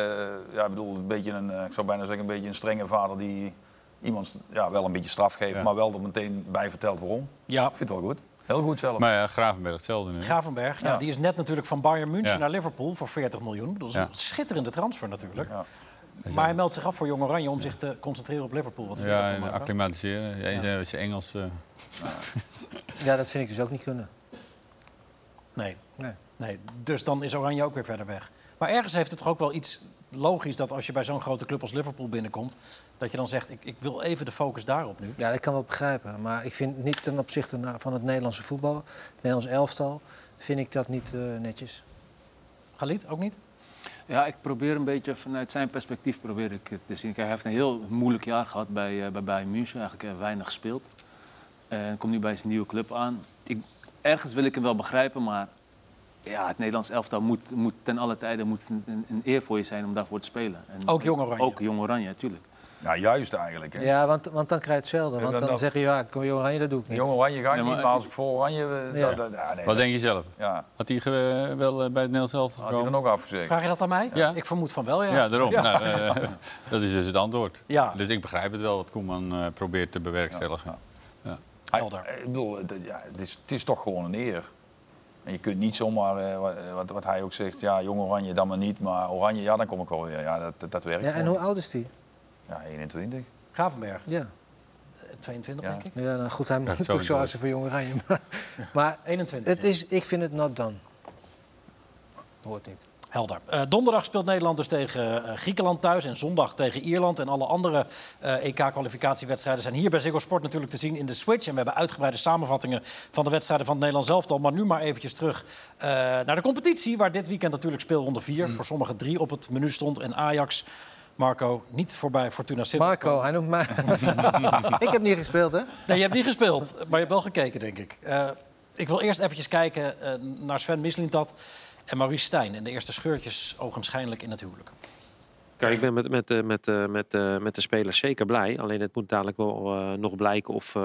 [SPEAKER 4] ja, ik bedoel, een beetje een, eh, ik zou bijna zeggen, een beetje een strenge vader die iemand ja, wel een beetje straf geeft,
[SPEAKER 2] Ja.
[SPEAKER 4] maar wel er meteen bij vertelt waarom.
[SPEAKER 1] Ja.
[SPEAKER 4] Ik vind het wel goed. Heel goed zelf.
[SPEAKER 2] Maar ja, Gravenberg hetzelfde nu.
[SPEAKER 1] Gravenberg, ja.
[SPEAKER 4] Ja.
[SPEAKER 1] die is net natuurlijk van Bayern München
[SPEAKER 2] Ja.
[SPEAKER 1] naar Liverpool voor 40 miljoen. Dat is
[SPEAKER 2] Ja.
[SPEAKER 1] een schitterende transfer natuurlijk. Maar hij meldt zich af voor Jong Oranje om zich te concentreren op Liverpool. Wat vind je
[SPEAKER 2] Ja, en acclimatiseren. Ja. Eens als je Engels... eh, [LAUGHS]
[SPEAKER 3] Ja, dat vind ik dus ook niet kunnen.
[SPEAKER 1] Nee.
[SPEAKER 3] Nee.
[SPEAKER 1] nee. Dus dan is Oranje ook weer verder weg. Maar ergens heeft het toch ook wel iets logisch dat als je bij zo'n grote club als Liverpool binnenkomt, dat je dan zegt, ik, ik wil even de focus daarop nu.
[SPEAKER 3] Ja, dat kan wel begrijpen. Maar ik vind niet ten opzichte van het Nederlandse voetbal, het Nederlands elftal, vind ik dat niet eh, netjes.
[SPEAKER 1] Galit, ook niet?
[SPEAKER 5] Ja, ik probeer een beetje vanuit zijn perspectief probeer ik het te zien. Kijk, hij heeft een heel moeilijk jaar gehad bij, eh, bij Bayern München. Eigenlijk eh, weinig gespeeld. En komt nu bij zijn nieuwe club aan. Ik, ergens wil ik hem wel begrijpen, maar ja, het Nederlands elftal moet, moet ten alle tijde moet een eer voor je zijn om daarvoor te spelen. En,
[SPEAKER 1] Ook Jong Oranje.
[SPEAKER 5] Ook Jong Oranje, natuurlijk.
[SPEAKER 4] Ja, juist eigenlijk. Hè.
[SPEAKER 3] Ja, want, want dan krijg je hetzelfde. Want
[SPEAKER 4] Ja,
[SPEAKER 3] dan zeg je, ja, kom Jong Oranje, dat doe ik niet.
[SPEAKER 4] Jong Oranje ga ik
[SPEAKER 5] Ja,
[SPEAKER 4] niet,
[SPEAKER 5] maar-
[SPEAKER 4] als ik voor Oranje... eh,
[SPEAKER 3] Ja.
[SPEAKER 4] dat- dat- ja, nee,
[SPEAKER 2] Wat
[SPEAKER 4] dat-
[SPEAKER 2] denk je zelf?
[SPEAKER 4] Ja,
[SPEAKER 2] Had hij wel eh, bij het Nederlands elftal
[SPEAKER 4] had hij dan ook afgezegd.
[SPEAKER 1] Vraag je dat aan mij?
[SPEAKER 2] Ja.
[SPEAKER 1] Ik vermoed van wel, ja.
[SPEAKER 2] Ja, daarom.
[SPEAKER 1] Ja.
[SPEAKER 2] Nou, eh, [LAUGHS] dat is dus het antwoord.
[SPEAKER 1] Ja.
[SPEAKER 2] Dus ik begrijp het wel wat Koeman eh, probeert te bewerkstelligen.
[SPEAKER 4] Hij-
[SPEAKER 1] Helder.
[SPEAKER 4] Ik bedoel, het, ja, het, is, het is toch gewoon een eer. En je kunt niet zomaar, eh, wat, wat, hij ook zegt, ja, jong Oranje dan maar niet, maar Oranje, ja, dan kom ik wel weer. Ja, dat, dat, dat werkt
[SPEAKER 3] Ja, en
[SPEAKER 4] gewoon.
[SPEAKER 3] hoe oud is die?
[SPEAKER 4] Ja, 21.
[SPEAKER 1] Gravenberg,
[SPEAKER 3] Ja.
[SPEAKER 1] eh, 22
[SPEAKER 4] Ja.
[SPEAKER 1] denk ik.
[SPEAKER 3] Ja, nou goed, hij moet natuurlijk zo als voor Jong Oranje. Maar, [LAUGHS] maar
[SPEAKER 1] 21.
[SPEAKER 3] het is, ik vind het not done. Hoort niet.
[SPEAKER 1] Helder. Eh, donderdag speelt Nederland dus tegen eh, Griekenland thuis en zondag tegen Ierland. En alle andere eh, EK-kwalificatiewedstrijden zijn hier bij Ziggo Sport natuurlijk te zien in de Switch. En we hebben uitgebreide samenvattingen van de wedstrijden van het Nederlands elftal. Maar nu maar eventjes terug eh, naar de competitie, waar dit weekend natuurlijk speelronde 4 voor sommigen drie op het menu stond. En Ajax, Marco, niet voorbij Fortuna Sittard.
[SPEAKER 3] Marco, hij noemt mij. [LAUGHS] ik heb niet gespeeld, hè?
[SPEAKER 1] Nee, je hebt niet gespeeld, maar je hebt wel gekeken, denk ik. Eh, ik wil eerst eventjes kijken eh, naar Sven Mislintat en Maurice Stijn. En de eerste scheurtjes ogenschijnlijk in het huwelijk.
[SPEAKER 9] Kijk, ik ben met, met, eh, met, eh, met, eh, met de spelers zeker blij. Alleen het moet dadelijk wel eh, nog blijken of,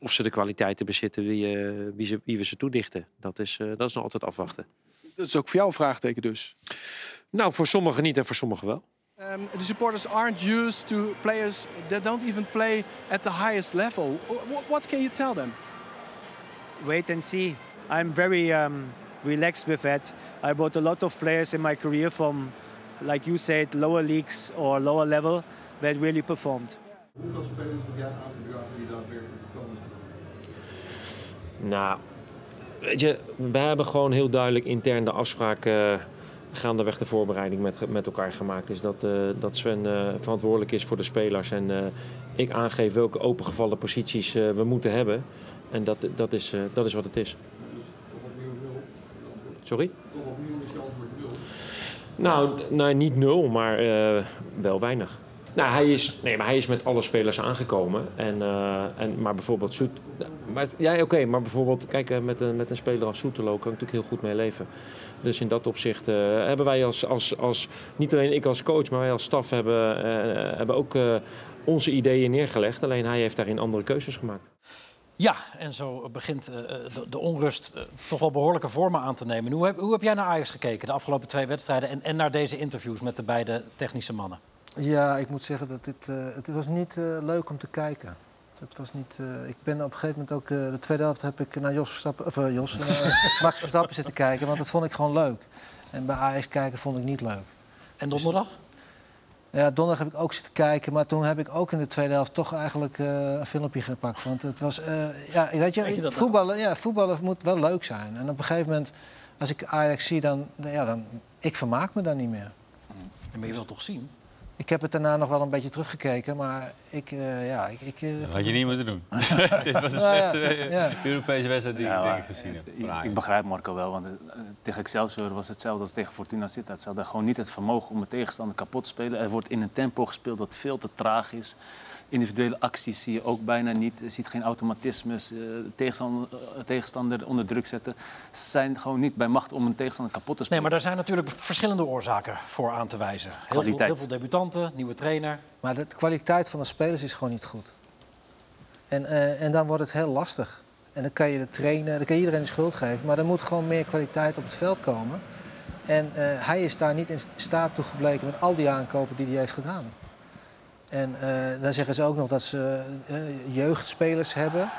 [SPEAKER 9] of ze de kwaliteiten bezitten wie, eh, wie, ze, wie we ze toedichten. Dat is, eh, dat is nog altijd afwachten.
[SPEAKER 12] Dat is ook voor jou een vraagteken dus.
[SPEAKER 9] Nou, voor sommigen niet en voor sommigen wel.
[SPEAKER 12] Um, the supporters aren't used to players that don't even play at the highest level. What, what can you tell them?
[SPEAKER 13] wait and see. I'm very um, relaxed with that. I brought a lot of players in my career from, like you said, lower leagues or lower level that really performed.
[SPEAKER 14] Hoeveel spelers heb jij aan die daadwerkelijk gekomen zijn?
[SPEAKER 9] Nou, weet je, we hebben gewoon heel duidelijk intern de afspraak eh, gaandeweg de voorbereiding met, met elkaar gemaakt. Dus dat, eh, dat Sven eh, verantwoordelijk is voor de spelers en eh, ik aangeef welke opengevallen posities we moeten hebben. En dat, dat, is, dat is wat het is. Sorry?
[SPEAKER 14] Is.
[SPEAKER 9] Nou, nou niet nul, maar wel weinig. Nou, hij is, nee, maar hij is met alle spelers aangekomen. En, eh, en, maar bijvoorbeeld Soet... Maar, ja, oké, maar bijvoorbeeld... Kijk, eh, met, een, met een speler als Soetelo kan ik natuurlijk heel goed mee leven. Dus in dat opzicht eh, hebben wij als, als, als... Niet alleen ik als coach, maar wij als staf hebben, hebben ook onze ideeën neergelegd. Alleen hij heeft daarin andere keuzes gemaakt.
[SPEAKER 1] Ja, en zo begint de, onrust toch wel behoorlijke vormen aan te nemen. Hoe heb, hoe heb jij naar Ajax gekeken de afgelopen twee wedstrijden... en, en naar deze interviews met de beide technische mannen?
[SPEAKER 3] Ja, ik moet zeggen dat dit, eh, het was niet eh, leuk om te kijken. Het was niet, eh, ik ben op een gegeven moment ook... de tweede helft heb ik naar Jos Verstappen, of, Jos, [LAUGHS] Max Verstappen zitten kijken. Want dat vond ik gewoon leuk. En bij Ajax kijken vond ik niet leuk.
[SPEAKER 1] En donderdag?
[SPEAKER 3] Ja, donderdag heb ik ook zitten kijken. Maar toen heb ik ook in de tweede helft toch eigenlijk een filmpje gepakt. Want het was... ja, weet
[SPEAKER 1] je
[SPEAKER 3] je,
[SPEAKER 1] nou?
[SPEAKER 3] voetballen, ja, voetballen moet wel leuk zijn. En op een gegeven moment, als ik Ajax zie, dan... Ja, dan ik vermaak me dan niet meer.
[SPEAKER 1] En maar je wilt toch zien?
[SPEAKER 3] Ik heb het daarna nog wel een beetje teruggekeken, maar ik, eh, ja, ik... ik eh,
[SPEAKER 2] Dat had je niet moeten doen. [LAUGHS] Dit was de
[SPEAKER 3] Nou ja,
[SPEAKER 2] slechtste eh,
[SPEAKER 3] ja.
[SPEAKER 2] Europese wedstrijd die
[SPEAKER 5] Ja,
[SPEAKER 2] ik denk ik gezien heb.
[SPEAKER 5] Ik begrijp Marco wel, want eh, tegen Excelsior was hetzelfde als tegen Fortuna Sittard. Ze hadden gewoon niet het vermogen om de tegenstander kapot te spelen. Er wordt in een tempo gespeeld dat veel te traag is. Individuele acties zie je ook bijna niet. Je ziet geen automatismes. eh, de tegenstander, eh, tegenstander onder druk zetten. Ze zijn gewoon niet bij macht om een tegenstander kapot te
[SPEAKER 1] Nee,
[SPEAKER 5] spelen.
[SPEAKER 1] maar daar zijn natuurlijk verschillende oorzaken voor aan te wijzen. Heel veel, heel veel debutanten, nieuwe trainer.
[SPEAKER 3] Maar de kwaliteit van de spelers is gewoon niet goed. En, eh, en dan wordt het heel lastig. En dan kan je de trainer, dan kan je iedereen de schuld geven. Maar er moet gewoon meer kwaliteit op het veld komen. En eh, hij is daar niet in staat toe gebleken met al die aankopen die hij heeft gedaan. En eh, dan zeggen ze ook nog dat ze eh, jeugdspelers hebben.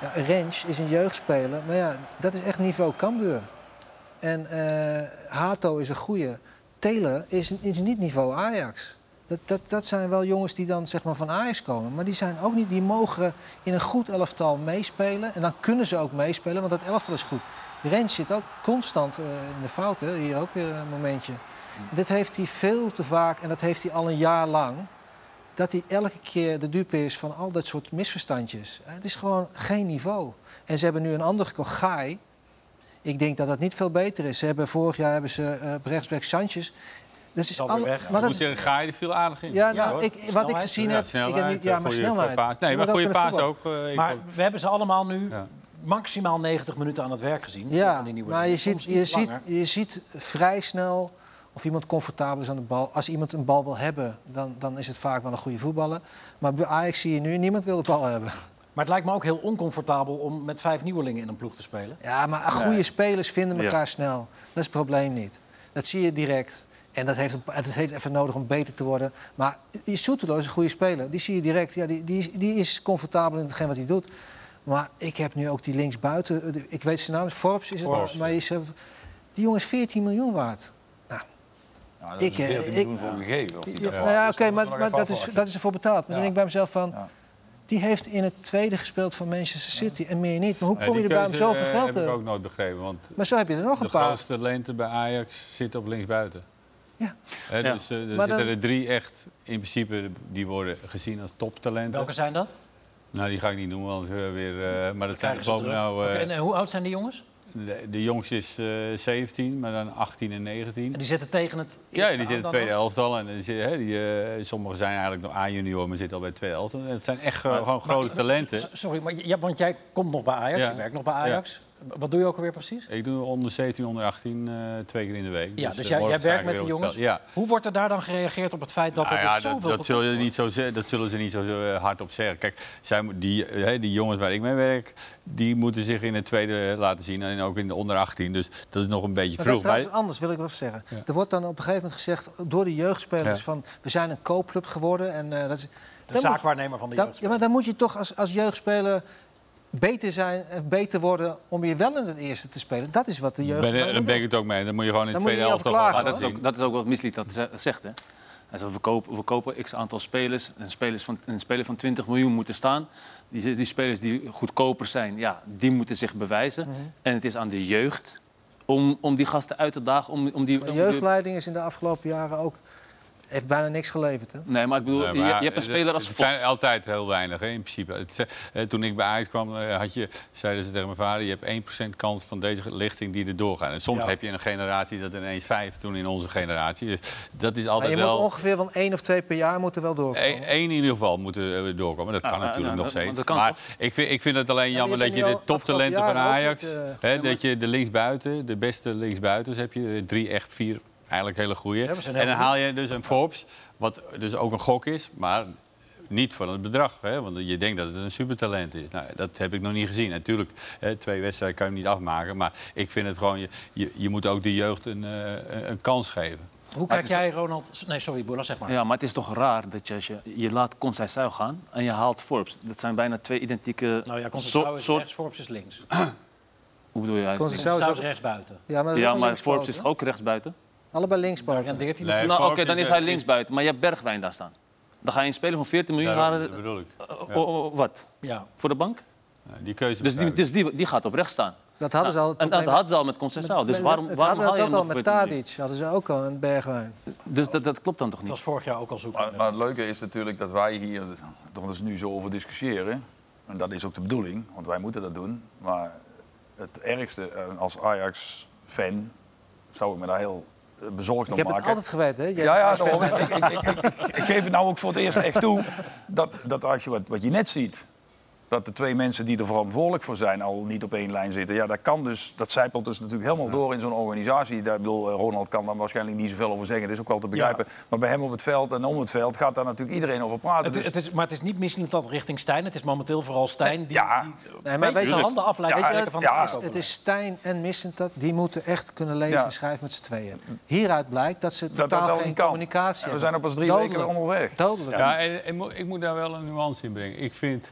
[SPEAKER 3] Ja, Rens is een jeugdspeler, maar ja, dat is echt niveau Cambuur. En eh, Hato is een goede. Taylor is, is niet niveau Ajax. Dat, dat, dat zijn wel jongens die dan zeg maar, van Ajax komen. Maar die, zijn ook niet, die mogen in een goed elftal meespelen. En dan kunnen ze ook meespelen, want dat elftal is goed. Rens zit ook constant in de fout. Hè? Hier ook weer een momentje. Dit heeft hij veel te vaak en dat heeft hij al een jaar lang. Dat hij elke keer de dupe is van al dat soort misverstandjes. Het is gewoon geen niveau. En ze hebben nu een ander gekocht, Gaai. Ik denk dat dat niet veel beter is. Ze hebben, vorig jaar hebben ze eh rechtsback Sanchez. Dat is alle-
[SPEAKER 1] weg.
[SPEAKER 3] Maar dat
[SPEAKER 2] moet
[SPEAKER 3] is,
[SPEAKER 2] zeggen, ga je er veel aardig in?
[SPEAKER 3] ja, nou,
[SPEAKER 1] hoor.
[SPEAKER 3] ik, wat ik gezien
[SPEAKER 2] Ja,
[SPEAKER 3] heb... ik heb niet, ja, maar
[SPEAKER 2] goede
[SPEAKER 3] snelheid.
[SPEAKER 2] paas. Nee,
[SPEAKER 3] Je
[SPEAKER 2] maar goede paas ook. eh, ik
[SPEAKER 1] Maar
[SPEAKER 2] ook.
[SPEAKER 1] we hebben ze allemaal nu
[SPEAKER 2] Ja.
[SPEAKER 1] maximaal 90 minuten aan het werk gezien.
[SPEAKER 3] Ja,
[SPEAKER 1] van die nieuwe
[SPEAKER 3] maar je ziet, je, ziet, je ziet vrij snel of iemand comfortabel is aan de bal. Als iemand een bal wil hebben, dan, dan is het vaak wel een goede voetballer. Maar bij Ajax zie je nu, niemand wil de bal hebben. [LAUGHS]
[SPEAKER 1] Maar het lijkt me ook heel oncomfortabel om met vijf nieuwelingen in een ploeg te spelen.
[SPEAKER 3] Ja, maar goede spelers vinden
[SPEAKER 5] Ja.
[SPEAKER 3] elkaar snel. Dat is het probleem niet. Dat zie je direct. En dat heeft, dat heeft even nodig om beter te worden. Maar je Soetelo is een goede speler. Die zie je direct. Ja, die, die, is, die is comfortabel in hetgeen wat hij doet. Maar ik heb nu ook die linksbuiten. Ik weet zijn naam, is Forbes is het.
[SPEAKER 1] Forbes,
[SPEAKER 3] maar is, eh, die jongen is 14 miljoen waard.
[SPEAKER 4] Nou, dat
[SPEAKER 3] Ik,
[SPEAKER 4] is
[SPEAKER 3] eh,
[SPEAKER 4] 14
[SPEAKER 3] ik-
[SPEAKER 4] miljoen voor gegeven. of?
[SPEAKER 3] Ja, nou ja, oké, maar,
[SPEAKER 4] er
[SPEAKER 3] dat, is, dat is ervoor betaald. Maar dan denk ik bij mezelf van...
[SPEAKER 4] Ja.
[SPEAKER 3] Die heeft in het tweede gespeeld van Manchester City en meer niet. Maar hoe
[SPEAKER 2] Nee,
[SPEAKER 3] kom je erbij om
[SPEAKER 2] keuze,
[SPEAKER 3] zoveel
[SPEAKER 2] eh,
[SPEAKER 3] geld
[SPEAKER 2] heb ik ook nooit begrepen. Want
[SPEAKER 3] Maar zo heb je er nog
[SPEAKER 2] de
[SPEAKER 3] een paar.
[SPEAKER 2] grootste talenten bij Ajax zitten op linksbuiten.
[SPEAKER 3] Ja.
[SPEAKER 5] Ja.
[SPEAKER 2] Dus eh, er
[SPEAKER 3] Maar
[SPEAKER 2] zitten
[SPEAKER 3] dan-
[SPEAKER 2] er drie echt, in principe, die worden gezien als toptalenten.
[SPEAKER 1] Welke zijn dat?
[SPEAKER 2] Nou, die ga ik niet noemen, want we weer... eh, maar dat zijn gewoon nou...
[SPEAKER 1] en eh, hoe oud zijn die jongens?
[SPEAKER 2] De, de jongste is eh 17, maar dan 18 en 19.
[SPEAKER 1] En die zitten tegen het
[SPEAKER 2] Ja, die zitten in de tweede elftal. En die, zitten- hè, die, eh, sommigen zijn eigenlijk nog A-junior, maar zitten al bij het tweede elftal. En het zijn echt eh, gewoon grote talenten.
[SPEAKER 1] Sorry, maar ja, want jij komt nog bij Ajax,
[SPEAKER 2] Ja.
[SPEAKER 1] je werkt nog bij Ajax. Wat doe je ook alweer precies?
[SPEAKER 2] Ik doe onder 17, onder 18 eh, twee keer in de week.
[SPEAKER 1] Ja, dus,
[SPEAKER 2] eh,
[SPEAKER 1] jij, werkt met die
[SPEAKER 2] op
[SPEAKER 1] jongens.
[SPEAKER 2] Ja.
[SPEAKER 1] Hoe wordt er daar dan gereageerd op het feit dat
[SPEAKER 2] Nou
[SPEAKER 1] er
[SPEAKER 2] ja,
[SPEAKER 1] dus
[SPEAKER 2] dat,
[SPEAKER 1] zoveel
[SPEAKER 2] dat, zullen
[SPEAKER 1] gekocht
[SPEAKER 2] ze niet zo, dat zullen ze niet zo eh, hardop zeggen. Kijk, zij, die, hè, die jongens waar ik mee werk, die moeten zich in het tweede laten zien. En ook in de onder 18. Dus dat is nog een beetje
[SPEAKER 3] Maar dat is
[SPEAKER 2] vroeg. Maar-
[SPEAKER 3] anders, wil ik wel even zeggen.
[SPEAKER 2] Ja.
[SPEAKER 3] Er wordt dan op een gegeven moment gezegd door de jeugdspelers
[SPEAKER 2] Ja.
[SPEAKER 3] van... we zijn een koopclub geworden. En, eh, dat is,
[SPEAKER 1] De
[SPEAKER 3] dan
[SPEAKER 1] zaakwaarnemer van de
[SPEAKER 3] dan-
[SPEAKER 1] jeugd.
[SPEAKER 3] Ja, maar dan moet je toch als, als jeugdspeler beter zijn en beter worden... om weer wel in het eerste te spelen. Dat is wat de jeugd...
[SPEAKER 2] ben,
[SPEAKER 3] moet
[SPEAKER 2] daar ben ik het ook mee. Dan moet je gewoon in
[SPEAKER 3] je
[SPEAKER 2] tweede laten
[SPEAKER 5] Maar dat is, ook, dat is ook wat Misliet dat ze- zegt. Hè? Hij zegt, we, kopen, we kopen x aantal spelers. Een, spelers van, een speler van 20 miljoen moeten staan. Die, die spelers die goedkoper zijn, ja, die moeten zich bewijzen.
[SPEAKER 3] Mhm.
[SPEAKER 5] En het is aan de jeugd om, om die gasten uit te dagen. Om, om die,
[SPEAKER 3] De
[SPEAKER 5] om die-
[SPEAKER 3] jeugdleiding is in de afgelopen jaren ook... heeft bijna niks geleverd, hè?
[SPEAKER 5] Nee, maar ik bedoel,
[SPEAKER 2] Nee,
[SPEAKER 5] je,
[SPEAKER 2] maar
[SPEAKER 5] je hebt een speler als
[SPEAKER 2] Het zijn altijd heel weinig, hè, in principe. Het, eh, toen ik bij Ajax kwam, eh, had je, zeiden ze tegen mijn vader... je hebt 1% kans van deze lichting die er doorgaan. En soms
[SPEAKER 1] Ja.
[SPEAKER 2] heb je een generatie dat ineens vijf, toen in onze generatie. Dus dat is
[SPEAKER 3] Maar
[SPEAKER 2] altijd
[SPEAKER 3] je
[SPEAKER 2] wel...
[SPEAKER 3] moet ongeveer van één of twee per jaar moeten wel doorkomen.
[SPEAKER 2] Eén in ieder geval moeten eh, doorkomen. Dat
[SPEAKER 5] Nou,
[SPEAKER 2] kan
[SPEAKER 5] nou,
[SPEAKER 2] natuurlijk
[SPEAKER 5] nou,
[SPEAKER 2] nog
[SPEAKER 5] dat-
[SPEAKER 2] steeds. maar
[SPEAKER 5] toch?
[SPEAKER 2] ik vind, ik vind het alleen
[SPEAKER 3] Ja,
[SPEAKER 2] jammer
[SPEAKER 3] maar
[SPEAKER 2] dat
[SPEAKER 3] je
[SPEAKER 2] je de toptalenten van Ajax...
[SPEAKER 3] niet,
[SPEAKER 2] hè, dat je de linksbuiten, de beste linksbuitens heb je. Drie, echt vier, eigenlijk hele goede.
[SPEAKER 1] Ja,
[SPEAKER 2] en dan haal je dus een Forbes, wat dus ook een gok is. Maar niet van het bedrag. Hè? Want je denkt dat het een supertalent is. Nou, dat heb ik nog niet gezien. Natuurlijk, hè, twee wedstrijden kan je hem niet afmaken. Maar ik vind het gewoon, je, je, je moet ook de jeugd een, eh, een- kans geven.
[SPEAKER 1] Hoe kijk jij, Ronald? Nee, sorry, Boela, zeg maar.
[SPEAKER 5] Ja, maar het is toch raar dat je, als je, je laat Conceição gaan en je haalt Forbes. Dat zijn bijna twee identieke
[SPEAKER 1] Nou ja,
[SPEAKER 5] soort-
[SPEAKER 1] Conceição is
[SPEAKER 5] soort-
[SPEAKER 1] rechts, Forbes is links. [CLEARS THROAT]
[SPEAKER 5] Hoe bedoel je? hij is
[SPEAKER 1] is rechts buiten.
[SPEAKER 3] Ja, maar,
[SPEAKER 5] Ja, Forbes is ook rechtsbuiten?
[SPEAKER 3] Allebei
[SPEAKER 1] hij
[SPEAKER 2] Nee,
[SPEAKER 5] Nou, oké, dan is
[SPEAKER 2] is-
[SPEAKER 5] hij linksbuiten. Maar je hebt Bergwijn daar staan. Dan ga je een speler van 14 miljoen halen.
[SPEAKER 2] dat bedoel ik.
[SPEAKER 5] eh, oh, oh, wat?
[SPEAKER 1] Ja.
[SPEAKER 5] Voor de bank?
[SPEAKER 2] Ja, die keuze
[SPEAKER 5] Dus, die,
[SPEAKER 2] ik.
[SPEAKER 5] dus die, die gaat op rechts staan.
[SPEAKER 3] Dat hadden ze al. het
[SPEAKER 5] En dat hadden ze al met Conceição. Dus waarom,
[SPEAKER 3] het
[SPEAKER 5] waarom haal je
[SPEAKER 3] dat al
[SPEAKER 5] nog
[SPEAKER 3] met
[SPEAKER 5] voor 14 miljoen?
[SPEAKER 3] Tadic. Hadden ze ook al een Bergwijn.
[SPEAKER 5] Dus dat, dat klopt dan toch niet?
[SPEAKER 1] was vorig jaar ook al zoeken.
[SPEAKER 4] Maar, maar het leuke is natuurlijk dat wij hier toch dus nu zo over discussiëren. En dat is ook de bedoeling, want wij moeten dat doen. Maar het ergste eh, als Ajax-fan zou ik me daar heel eh, bezorgd
[SPEAKER 3] Ik
[SPEAKER 4] om
[SPEAKER 3] heb
[SPEAKER 4] maken.
[SPEAKER 3] het altijd geweten. Hè? Jij-
[SPEAKER 4] Ja, ja, daarom. ik, ik, ik, ik, ik- ik geef het nou ook voor het eerst echt toe. Dat, dat als je wat, wat je net ziet, dat de twee mensen die er verantwoordelijk voor zijn al niet op één lijn zitten. Ja, dat kan dus, dat zijpelt dus natuurlijk helemaal door in zo'n organisatie. Daar, ik bedoel, eh, Ronald kan daar waarschijnlijk niet zoveel over zeggen. Dat is ook wel te begrijpen. Maar bij hem op het veld en om het veld gaat daar natuurlijk iedereen over praten.
[SPEAKER 1] Het,
[SPEAKER 4] Dus-
[SPEAKER 1] het is, maar het is niet misschien dat richting Stijn. Het is momenteel vooral Stijn die,
[SPEAKER 4] Ja.
[SPEAKER 1] die
[SPEAKER 3] Nee,
[SPEAKER 1] maar
[SPEAKER 3] weet je-
[SPEAKER 1] zijn handen
[SPEAKER 3] je,
[SPEAKER 1] eigenlijk van
[SPEAKER 3] het,
[SPEAKER 1] de
[SPEAKER 3] is, het is Stijn en Missentat, die moeten echt kunnen lezen
[SPEAKER 4] Ja.
[SPEAKER 3] en schrijven met z'n tweeën. Hieruit blijkt dat ze
[SPEAKER 4] dat
[SPEAKER 3] totaal
[SPEAKER 4] wel
[SPEAKER 3] geen
[SPEAKER 4] kan.
[SPEAKER 3] communicatie
[SPEAKER 4] En we
[SPEAKER 3] hebben.
[SPEAKER 4] zijn er pas drie
[SPEAKER 3] Dodelijk.
[SPEAKER 4] weken onderweg.
[SPEAKER 3] Dodelijk.
[SPEAKER 2] Ja, en, en mo- ik moet daar wel een nuance in brengen. Ik vind,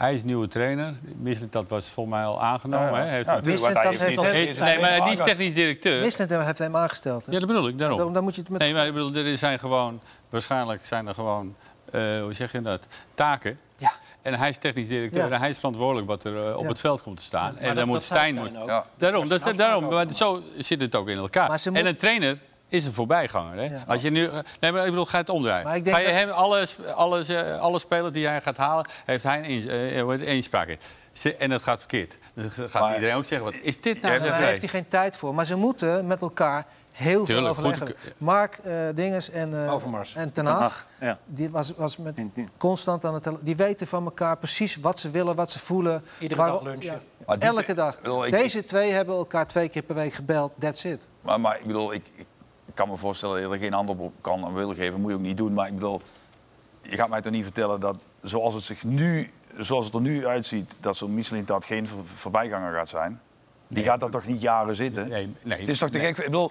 [SPEAKER 2] hij is nieuwe trainer. Misselijk, dat was volgens mij al aangenomen.
[SPEAKER 4] Ja, ja.
[SPEAKER 2] Hè? Hij heeft
[SPEAKER 4] Ja,
[SPEAKER 2] natuurlijk-
[SPEAKER 3] Missentat
[SPEAKER 4] hij is
[SPEAKER 3] heeft
[SPEAKER 4] niet-
[SPEAKER 2] nee, maar die is technisch directeur.
[SPEAKER 3] Missentat heeft hem aangesteld. Hè?
[SPEAKER 2] Ja, dat bedoel ik, daarom.
[SPEAKER 3] Dan, dan moet je het met...
[SPEAKER 2] Nee, maar ik bedoel, er zijn gewoon, waarschijnlijk zijn er gewoon, eh, hoe zeg je dat, taken.
[SPEAKER 3] Ja.
[SPEAKER 2] En hij is technisch directeur
[SPEAKER 3] Ja.
[SPEAKER 2] en hij is verantwoordelijk wat er eh, op
[SPEAKER 3] Ja.
[SPEAKER 2] het veld komt te staan. En
[SPEAKER 1] dat-
[SPEAKER 2] dan moet
[SPEAKER 1] dat
[SPEAKER 2] Stijn...
[SPEAKER 4] Ja.
[SPEAKER 2] Daarom, dat, daarom maar zo zit het ook in elkaar.
[SPEAKER 3] Maar ze
[SPEAKER 2] En
[SPEAKER 3] moet-
[SPEAKER 2] een trainer is een voorbijganger. Hè?
[SPEAKER 3] Ja.
[SPEAKER 2] Als je nu, nee, maar ik bedoel, ga het omdraaien.
[SPEAKER 3] Maar ik denk
[SPEAKER 2] Ga je
[SPEAKER 3] dat-
[SPEAKER 2] hem, alle, alle, eh, alle spelers die hij gaat halen, heeft hij een eh, het, eenspraak in. Ze- En dat gaat verkeerd. Dan gaat
[SPEAKER 4] Maar-
[SPEAKER 2] iedereen ook zeggen, wat is dit nou?
[SPEAKER 4] Zegt
[SPEAKER 3] Daar heeft hij geen tijd voor. Maar ze moeten met elkaar heel
[SPEAKER 2] Tuurlijk,
[SPEAKER 3] veel
[SPEAKER 2] goed.
[SPEAKER 3] overleggen. Mark eh Dinges en, eh,
[SPEAKER 1] Overmars.
[SPEAKER 3] en Ten Hag,
[SPEAKER 5] ja.
[SPEAKER 3] die was, was met constant aan het Die weten van elkaar precies wat ze willen, wat ze voelen.
[SPEAKER 1] Iedere dag lunchen.
[SPEAKER 4] Maar die-
[SPEAKER 3] elke dag.
[SPEAKER 4] ik bedoel, ik-
[SPEAKER 3] Deze twee hebben elkaar twee keer per week gebeld. That's it.
[SPEAKER 4] Maar, maar ik bedoel, ik, ik kan me voorstellen dat je er geen antwoord op kan en wil geven. moet je ook niet doen. Maar ik bedoel, je gaat mij toch niet vertellen dat zoals het, zich nu, zoals het er nu uitziet... dat zo'n Michelin-taat geen ver- voorbijganger gaat zijn. Die gaat daar toch niet jaren zitten?
[SPEAKER 2] Nee, nee,
[SPEAKER 4] het is toch te
[SPEAKER 2] nee.
[SPEAKER 4] gek? Ik bedoel,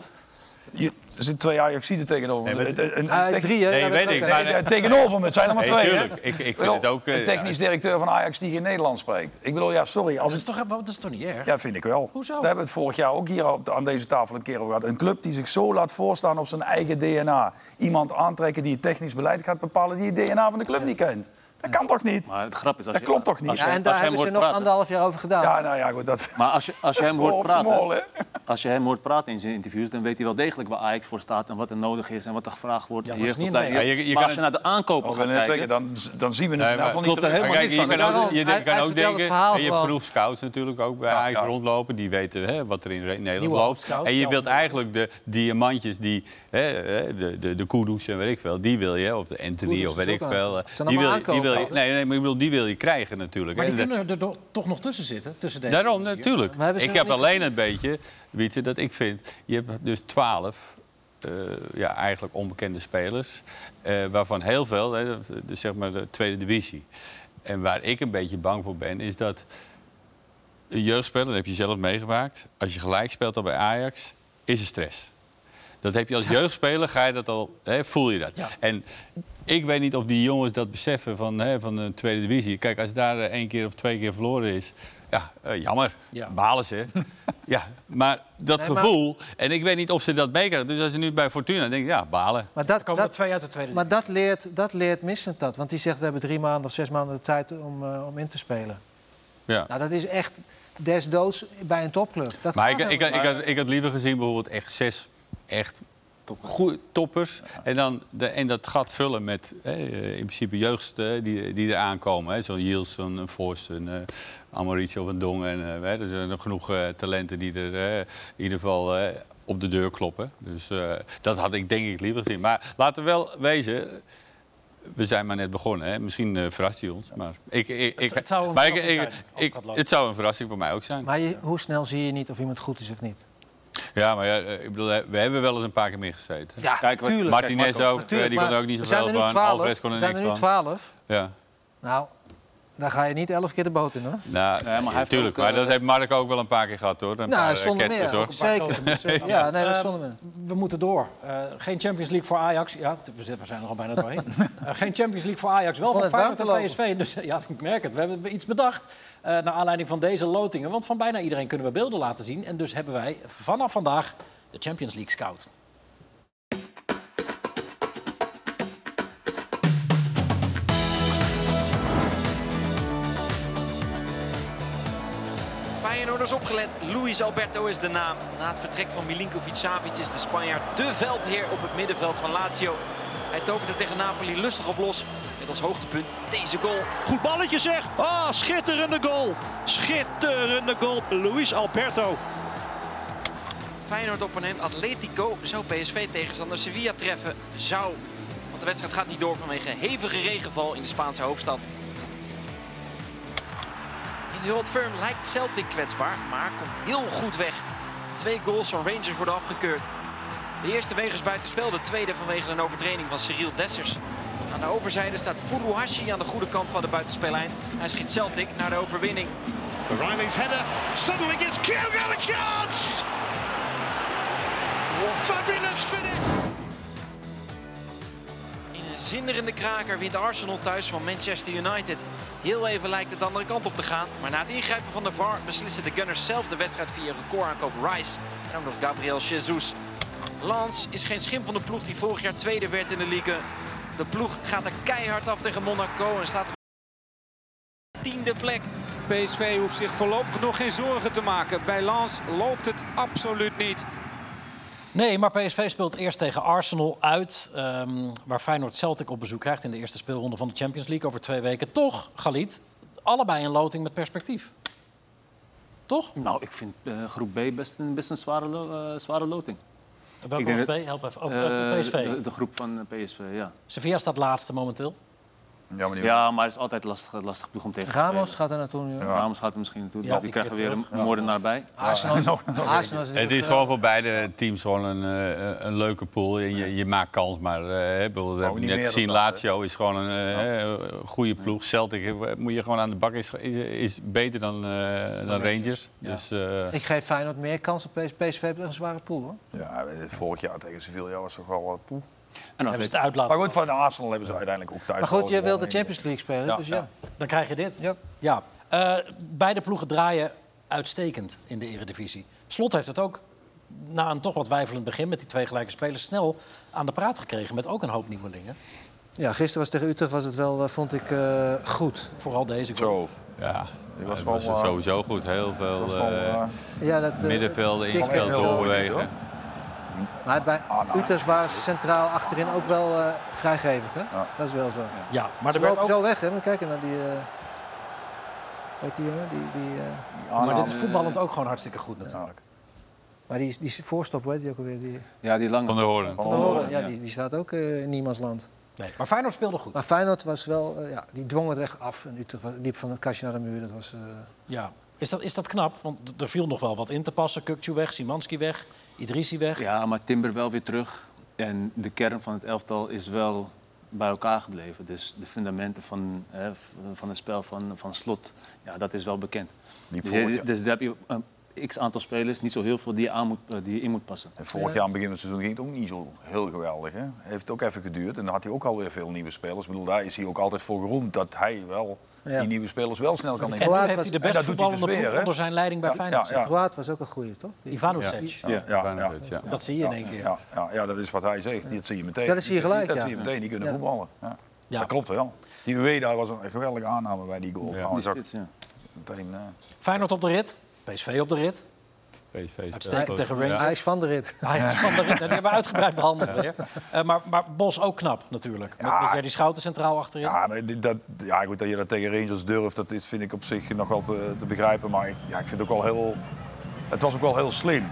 [SPEAKER 4] je, er zitten twee Ajaxiden tegenover me.
[SPEAKER 2] Nee, maar-
[SPEAKER 4] Een- een- een tech-
[SPEAKER 3] drie, hè?
[SPEAKER 2] Nee,
[SPEAKER 3] Ja,
[SPEAKER 2] weet ik, maar-
[SPEAKER 4] nee, tegenover me, het zijn er maar twee.
[SPEAKER 2] tuurlijk.
[SPEAKER 4] hè?
[SPEAKER 2] Ik- ik vind het ook, eh,
[SPEAKER 4] Een technisch directeur van Ajax die geen Nederlands spreekt. Ik bedoel, ja, sorry. Als
[SPEAKER 1] Dat is, toch, dat is toch niet erg?
[SPEAKER 4] ja, vind ik wel.
[SPEAKER 1] Hoezo?
[SPEAKER 4] Daar hebben we het vorig jaar ook hier op, aan deze tafel een keer over gehad. Een club die zich zo laat voorstaan op zijn eigen DNA. Iemand aantrekken die het technisch beleid gaat bepalen... die het DNA van de club niet kent. Dat kan toch niet?
[SPEAKER 5] Maar het grap is... Als
[SPEAKER 4] Dat
[SPEAKER 5] je,
[SPEAKER 4] klopt toch niet?
[SPEAKER 5] Als je,
[SPEAKER 3] Ja, en
[SPEAKER 5] als
[SPEAKER 3] daar hebben ze nog
[SPEAKER 5] praten,
[SPEAKER 3] anderhalf jaar over gedaan.
[SPEAKER 4] Ja, nou ja, goed. Dat...
[SPEAKER 5] Maar als je, als je hem [LAUGHS] hoort praten,
[SPEAKER 4] mol?
[SPEAKER 5] Als je hem hoort praten in zijn interviews, dan weet hij wel degelijk waar Ajax voor staat en wat er nodig is en wat er gevraagd wordt.
[SPEAKER 1] Ja,
[SPEAKER 5] in
[SPEAKER 1] maar het is niet
[SPEAKER 5] jeugdopleiding.
[SPEAKER 2] nee. Ja, je- je
[SPEAKER 5] maar als je naar de aankopen gaat kijken,
[SPEAKER 4] dan, dan zien we het
[SPEAKER 2] Nee,
[SPEAKER 5] klopt
[SPEAKER 4] niet
[SPEAKER 5] er helemaal
[SPEAKER 2] Kijk,
[SPEAKER 5] niks
[SPEAKER 2] je
[SPEAKER 5] van.
[SPEAKER 2] kan ook, je
[SPEAKER 3] hij-
[SPEAKER 2] kan
[SPEAKER 3] hij
[SPEAKER 2] ook denken, en je genoeg scouts natuurlijk ook bij Ajax
[SPEAKER 4] ja.
[SPEAKER 2] rondlopen. Die weten hè, wat er in Nederland
[SPEAKER 1] Nieuwe
[SPEAKER 2] loopt. En je wilt eigenlijk de diamantjes, die, hè, hè, de, de, de Kudus en weet ik veel, die wil je, of de Anthony of weet ik veel.
[SPEAKER 3] aan-
[SPEAKER 2] eh, Die wil, die wil je, nee, nee, maar ik bedoel, die wil je krijgen natuurlijk.
[SPEAKER 1] Maar die kunnen er toch nog tussen zitten, tussen deze
[SPEAKER 2] Daarom, natuurlijk. Ik heb alleen een beetje, Dat ik vind... Je hebt dus twaalf, eh, ja, eigenlijk onbekende spelers... eh, waarvan heel veel, hè, de, zeg maar de tweede divisie. En waar ik een beetje bang voor ben, is dat... Een jeugdspeler, dat heb je zelf meegemaakt... als je gelijk speelt al bij Ajax, is er stress. Dat heb je als [LAUGHS] jeugdspeler, ga je dat al, hè, voel je dat.
[SPEAKER 1] Ja.
[SPEAKER 2] En ik weet niet of die jongens dat beseffen van, hè, van de tweede divisie. Kijk, als daar eh, één keer of twee keer verloren is, ja, eh, jammer.
[SPEAKER 1] Ja.
[SPEAKER 2] Balen ze. [LAUGHS] ja, maar dat
[SPEAKER 3] Nee, maar-
[SPEAKER 2] gevoel, en ik weet niet of ze dat meekrijgen. Dus als ze nu bij Fortuna denken, ja, balen.
[SPEAKER 3] Maar dat,
[SPEAKER 1] komen er
[SPEAKER 3] dat,
[SPEAKER 1] twee uit de tweede.
[SPEAKER 3] maar dat leert, dat leert Missentat. Want die zegt, we hebben drie maanden of zes maanden de tijd om, eh, om in te spelen.
[SPEAKER 2] Ja.
[SPEAKER 3] Nou, dat is echt des doods bij een topcllub. Dat
[SPEAKER 2] Maar ik, ik, ik, had, ik had liever gezien bijvoorbeeld echt zes echt goeie toppers. En dan de, en dat gat vullen met hè, eh, in principe jeugd eh, die, die er aankomen. hè. Zo'n Yielson, een Vos, een uh, Amoricio van Dong. En, eh, hè, er zijn nog genoeg eh, talenten die er eh, in ieder geval eh, op de deur kloppen. Dus eh, dat had ik denk ik liever gezien. Maar laten we wel wezen... We zijn maar net begonnen. Hè. Misschien eh, verrast hij ons. Maar, ik, ik, ik,
[SPEAKER 1] het zou een
[SPEAKER 2] maar ik,
[SPEAKER 1] verrassing het
[SPEAKER 2] zou een voor mij ook zijn.
[SPEAKER 3] Maar je, hoe snel zie je niet of iemand goed is of niet?
[SPEAKER 2] Ja, maar ja, eh, ik bedoel, we hebben wel eens een paar keer meer gezeten.
[SPEAKER 3] Ja,
[SPEAKER 5] Kijk, wat-
[SPEAKER 3] tuurlijk.
[SPEAKER 2] Martinez ook,
[SPEAKER 3] natuurlijk,
[SPEAKER 2] die kon er ook niet zoveel
[SPEAKER 3] zijn er
[SPEAKER 2] van.
[SPEAKER 3] 12,
[SPEAKER 2] Alvarez kon er
[SPEAKER 3] we zijn
[SPEAKER 2] niks
[SPEAKER 3] er nu
[SPEAKER 2] van.
[SPEAKER 3] 12.
[SPEAKER 2] Ja.
[SPEAKER 3] Nou, daar ga je niet elf keer de boot in, hoor.
[SPEAKER 2] Nou,
[SPEAKER 5] maar hij heeft
[SPEAKER 2] tuurlijk.
[SPEAKER 5] ook,
[SPEAKER 2] maar
[SPEAKER 5] eh,
[SPEAKER 2] dat heeft Mark ook wel een paar keer gehad, hoor. Een
[SPEAKER 3] Nou,
[SPEAKER 2] paar, eh,
[SPEAKER 3] zonder
[SPEAKER 2] ketsers,
[SPEAKER 3] meer.
[SPEAKER 2] hoor.
[SPEAKER 3] Zeker. [LAUGHS] Ja, nee, dat is
[SPEAKER 1] Eh,
[SPEAKER 3] zonder meer.
[SPEAKER 1] We moeten door. Eh, geen Champions League voor Ajax. Ja, we zijn er al bijna doorheen. [LAUGHS] Geen Champions League voor Ajax. Wel voor Feyenoord en PSV. Dus ja, ik merk het. We hebben iets bedacht eh, naar aanleiding van deze lotingen. Want van bijna iedereen kunnen we beelden laten zien. En dus hebben wij vanaf vandaag de Champions League Scout.
[SPEAKER 6] Feyenoorders opgelet. Luis Alberto is de naam. Na het vertrek van Milinkovic-Savic is de Spanjaard de veldheer op het middenveld van Lazio. Hij toverde tegen Napoli lustig op los. Met als hoogtepunt deze goal.
[SPEAKER 11] Goed balletje zeg. Ah, schitterende goal. Schitterende goal. Luis Alberto.
[SPEAKER 6] Feyenoord-opponent Atletico zou PSV-tegenstander Sevilla treffen. Zou. Want de wedstrijd gaat niet door vanwege hevige regenval in de Spaanse hoofdstad. De Firm lijkt Celtic kwetsbaar, maar komt heel goed weg. Twee goals van Rangers worden afgekeurd. De eerste wegens buitenspel, de tweede vanwege een overtreding van Cyril Dessers. Aan de overzijde staat Furuhashi aan de goede kant van de buitenspeellijn. Hij schiet Celtic naar de overwinning.
[SPEAKER 11] Riley's header. Suddenly gives Kyogo a chance. Fabulous finish.
[SPEAKER 6] Zinderende kraker wint Arsenal thuis van Manchester United. Heel even lijkt het de andere kant op te gaan. Maar na het ingrijpen van de VAR beslissen de Gunners zelf de wedstrijd via recordaankoop Rice. En ook nog Gabriel Jesus. Lens is geen schim van de ploeg die vorig jaar tweede werd in de Ligue. De ploeg gaat er keihard af tegen Monaco en staat op de tiende plek.
[SPEAKER 15] PSV hoeft zich voorlopig nog geen zorgen te maken. Bij Lens loopt het absoluut niet.
[SPEAKER 1] Nee, maar PSV speelt eerst tegen Arsenal uit. ehm, waar Feyenoord Celtic op bezoek krijgt in de eerste speelronde van de Champions League over twee weken. Toch, Galit, allebei een loting met perspectief. Toch?
[SPEAKER 5] Nou, ik vind eh, groep B best een, best een zware, lo- eh, zware loting.
[SPEAKER 1] Welke
[SPEAKER 5] dat-
[SPEAKER 1] B? Help even. Oh,
[SPEAKER 5] Eh,
[SPEAKER 1] eh, PSV.
[SPEAKER 5] De, de groep van PSV, ja.
[SPEAKER 1] Sevilla staat laatste momenteel.
[SPEAKER 4] Ja, maar,
[SPEAKER 5] Ja, maar het is altijd lastig, lastig ploeg om tegen te
[SPEAKER 3] Ramos
[SPEAKER 5] spelen.
[SPEAKER 3] gaat er naartoe nu.
[SPEAKER 5] Ramos gaat er misschien naartoe.
[SPEAKER 1] Ja,
[SPEAKER 5] dus
[SPEAKER 1] die
[SPEAKER 5] krijgen weer
[SPEAKER 1] terug.
[SPEAKER 5] een moordenaar bij.
[SPEAKER 3] Arsenal, is- [LAUGHS] Arsenal is
[SPEAKER 2] Het is
[SPEAKER 3] eh,
[SPEAKER 2] gewoon voor beide teams gewoon een, eh, een leuke pool. En je, je maakt kans, maar eh, bedoel, we hebben net gezien, Lazio is gewoon een eh, goede ploeg. Celtic eh, moet je gewoon aan de bak, is, is, is beter dan, eh, dan Rangers. Dus, eh,
[SPEAKER 3] Ik geef Feyenoord meer kans op PSV. PSV heeft een zware pool, hoor.
[SPEAKER 4] Ja, eh, vorig jaar tegen Sevilla was toch wel uh, poe.
[SPEAKER 5] En dan
[SPEAKER 1] Hebben ze het uitlaten.
[SPEAKER 4] Maar goed, van Arsenal hebben ze uiteindelijk ook thuis
[SPEAKER 3] Maar goed, je wil de Champions League spelen,
[SPEAKER 4] Ja,
[SPEAKER 3] dus ja.
[SPEAKER 4] ja.
[SPEAKER 1] Dan krijg je dit.
[SPEAKER 3] Ja.
[SPEAKER 1] Ja. Eh, beide ploegen draaien uitstekend in de eredivisie. Slot heeft het ook na een toch wat weifelend begin met die twee gelijke spelers snel aan de praat gekregen met ook een hoop nieuwelingen.
[SPEAKER 3] Ja, gisteren was tegen Utrecht was het wel, eh, vond ik, eh, goed.
[SPEAKER 1] Vooral deze goal.
[SPEAKER 4] Zo.
[SPEAKER 2] ja,
[SPEAKER 4] was
[SPEAKER 2] het
[SPEAKER 4] wel,
[SPEAKER 2] was sowieso goed. Heel veel
[SPEAKER 4] was
[SPEAKER 3] Ja, dat,
[SPEAKER 2] middenvelden, inspel, doorwegen.
[SPEAKER 3] Maar bij Utrecht waren ze centraal achterin ook wel eh, vrijgevig, hè? Dat is wel zo.
[SPEAKER 1] Ja, maar
[SPEAKER 3] Ze
[SPEAKER 1] er werd ook...
[SPEAKER 3] zo weg, hè? Moet kijken naar die... eh weet die jongen? Die, die, eh,
[SPEAKER 1] Maar dit is voetballend ook gewoon hartstikke goed natuurlijk.
[SPEAKER 3] maar die, die voorstop, weet die ook alweer? Die,
[SPEAKER 5] Ja, die lange.
[SPEAKER 2] Van de Hoorn.
[SPEAKER 3] van de Hoorn, ja, die, die staat ook eh, in niemands land.
[SPEAKER 1] Nee, maar Feyenoord speelde goed.
[SPEAKER 3] Maar Feyenoord was wel... ja, die dwong het echt af. En Utrecht liep van het kastje naar de muur. Dat was... eh,
[SPEAKER 1] Ja. Is dat, is dat knap? Want er viel nog wel wat in te passen. Kukcu weg, Simanski weg, Idrissi weg.
[SPEAKER 5] Ja, maar Timber wel weer terug. En de kern van het elftal is wel bij elkaar gebleven. Dus de fundamenten van, hè, van het spel van, van Slot, ja, dat is wel bekend.
[SPEAKER 4] Die
[SPEAKER 5] Dus, dus daar heb je een x aantal spelers, niet zo heel veel, die je, aan moet, eh, die je in moet passen.
[SPEAKER 4] En vorig jaar aan het begin van het seizoen ging het ook niet zo heel geweldig. Hè? Heeft ook even geduurd en dan had hij ook alweer veel nieuwe spelers. Ik bedoel, daar is hij ook altijd voor geroemd dat hij wel
[SPEAKER 3] Ja.
[SPEAKER 4] die nieuwe spelers wel snel kan
[SPEAKER 1] En nu
[SPEAKER 4] inzetten.
[SPEAKER 1] heeft hij de
[SPEAKER 4] En
[SPEAKER 1] best
[SPEAKER 4] dat doet hij dus
[SPEAKER 1] voetballende
[SPEAKER 4] weer, hè?
[SPEAKER 1] onder zijn leiding bij
[SPEAKER 4] Ja,
[SPEAKER 1] Feyenoord.
[SPEAKER 4] ja,
[SPEAKER 3] was ook een goeie, toch?
[SPEAKER 1] Ivanovic.
[SPEAKER 2] Ja,
[SPEAKER 4] Ja, ja,
[SPEAKER 2] Ivanovic, ja.
[SPEAKER 1] Dat zie je in één keer.
[SPEAKER 4] Ja, ja, ja, dat is wat hij zegt. Dat zie je meteen.
[SPEAKER 3] Dat zie je gelijk,
[SPEAKER 4] Dat
[SPEAKER 3] ja.
[SPEAKER 4] zie je meteen. Die kunnen
[SPEAKER 3] Ja.
[SPEAKER 4] voetballen. Ja.
[SPEAKER 1] Ja.
[SPEAKER 4] Dat klopt wel. Die Ueda was een geweldige aanname bij die goal.
[SPEAKER 2] Ja.
[SPEAKER 4] trouwens.
[SPEAKER 5] Die
[SPEAKER 4] Ook
[SPEAKER 5] spits, ja.
[SPEAKER 4] meteen, eh,
[SPEAKER 1] Feyenoord op de rit, PSV op de rit.
[SPEAKER 2] PSV
[SPEAKER 1] Uitstekend tegen. Rangers.
[SPEAKER 3] Hij is van de rit.
[SPEAKER 1] Hij is van de rit. En die hebben we uitgebreid behandeld weer. Eh, maar, maar Bos ook knap natuurlijk. Met,
[SPEAKER 4] Ja.
[SPEAKER 1] met Jerdy Schouten centraal achterin.
[SPEAKER 4] Ja, maar dit- dat, ja, goed dat je dat tegen Rangers durft, dat is, vind ik op zich nog wel te, te begrijpen. Maar ik, ja, ik vind het ook wel heel. Het was ook wel heel slim.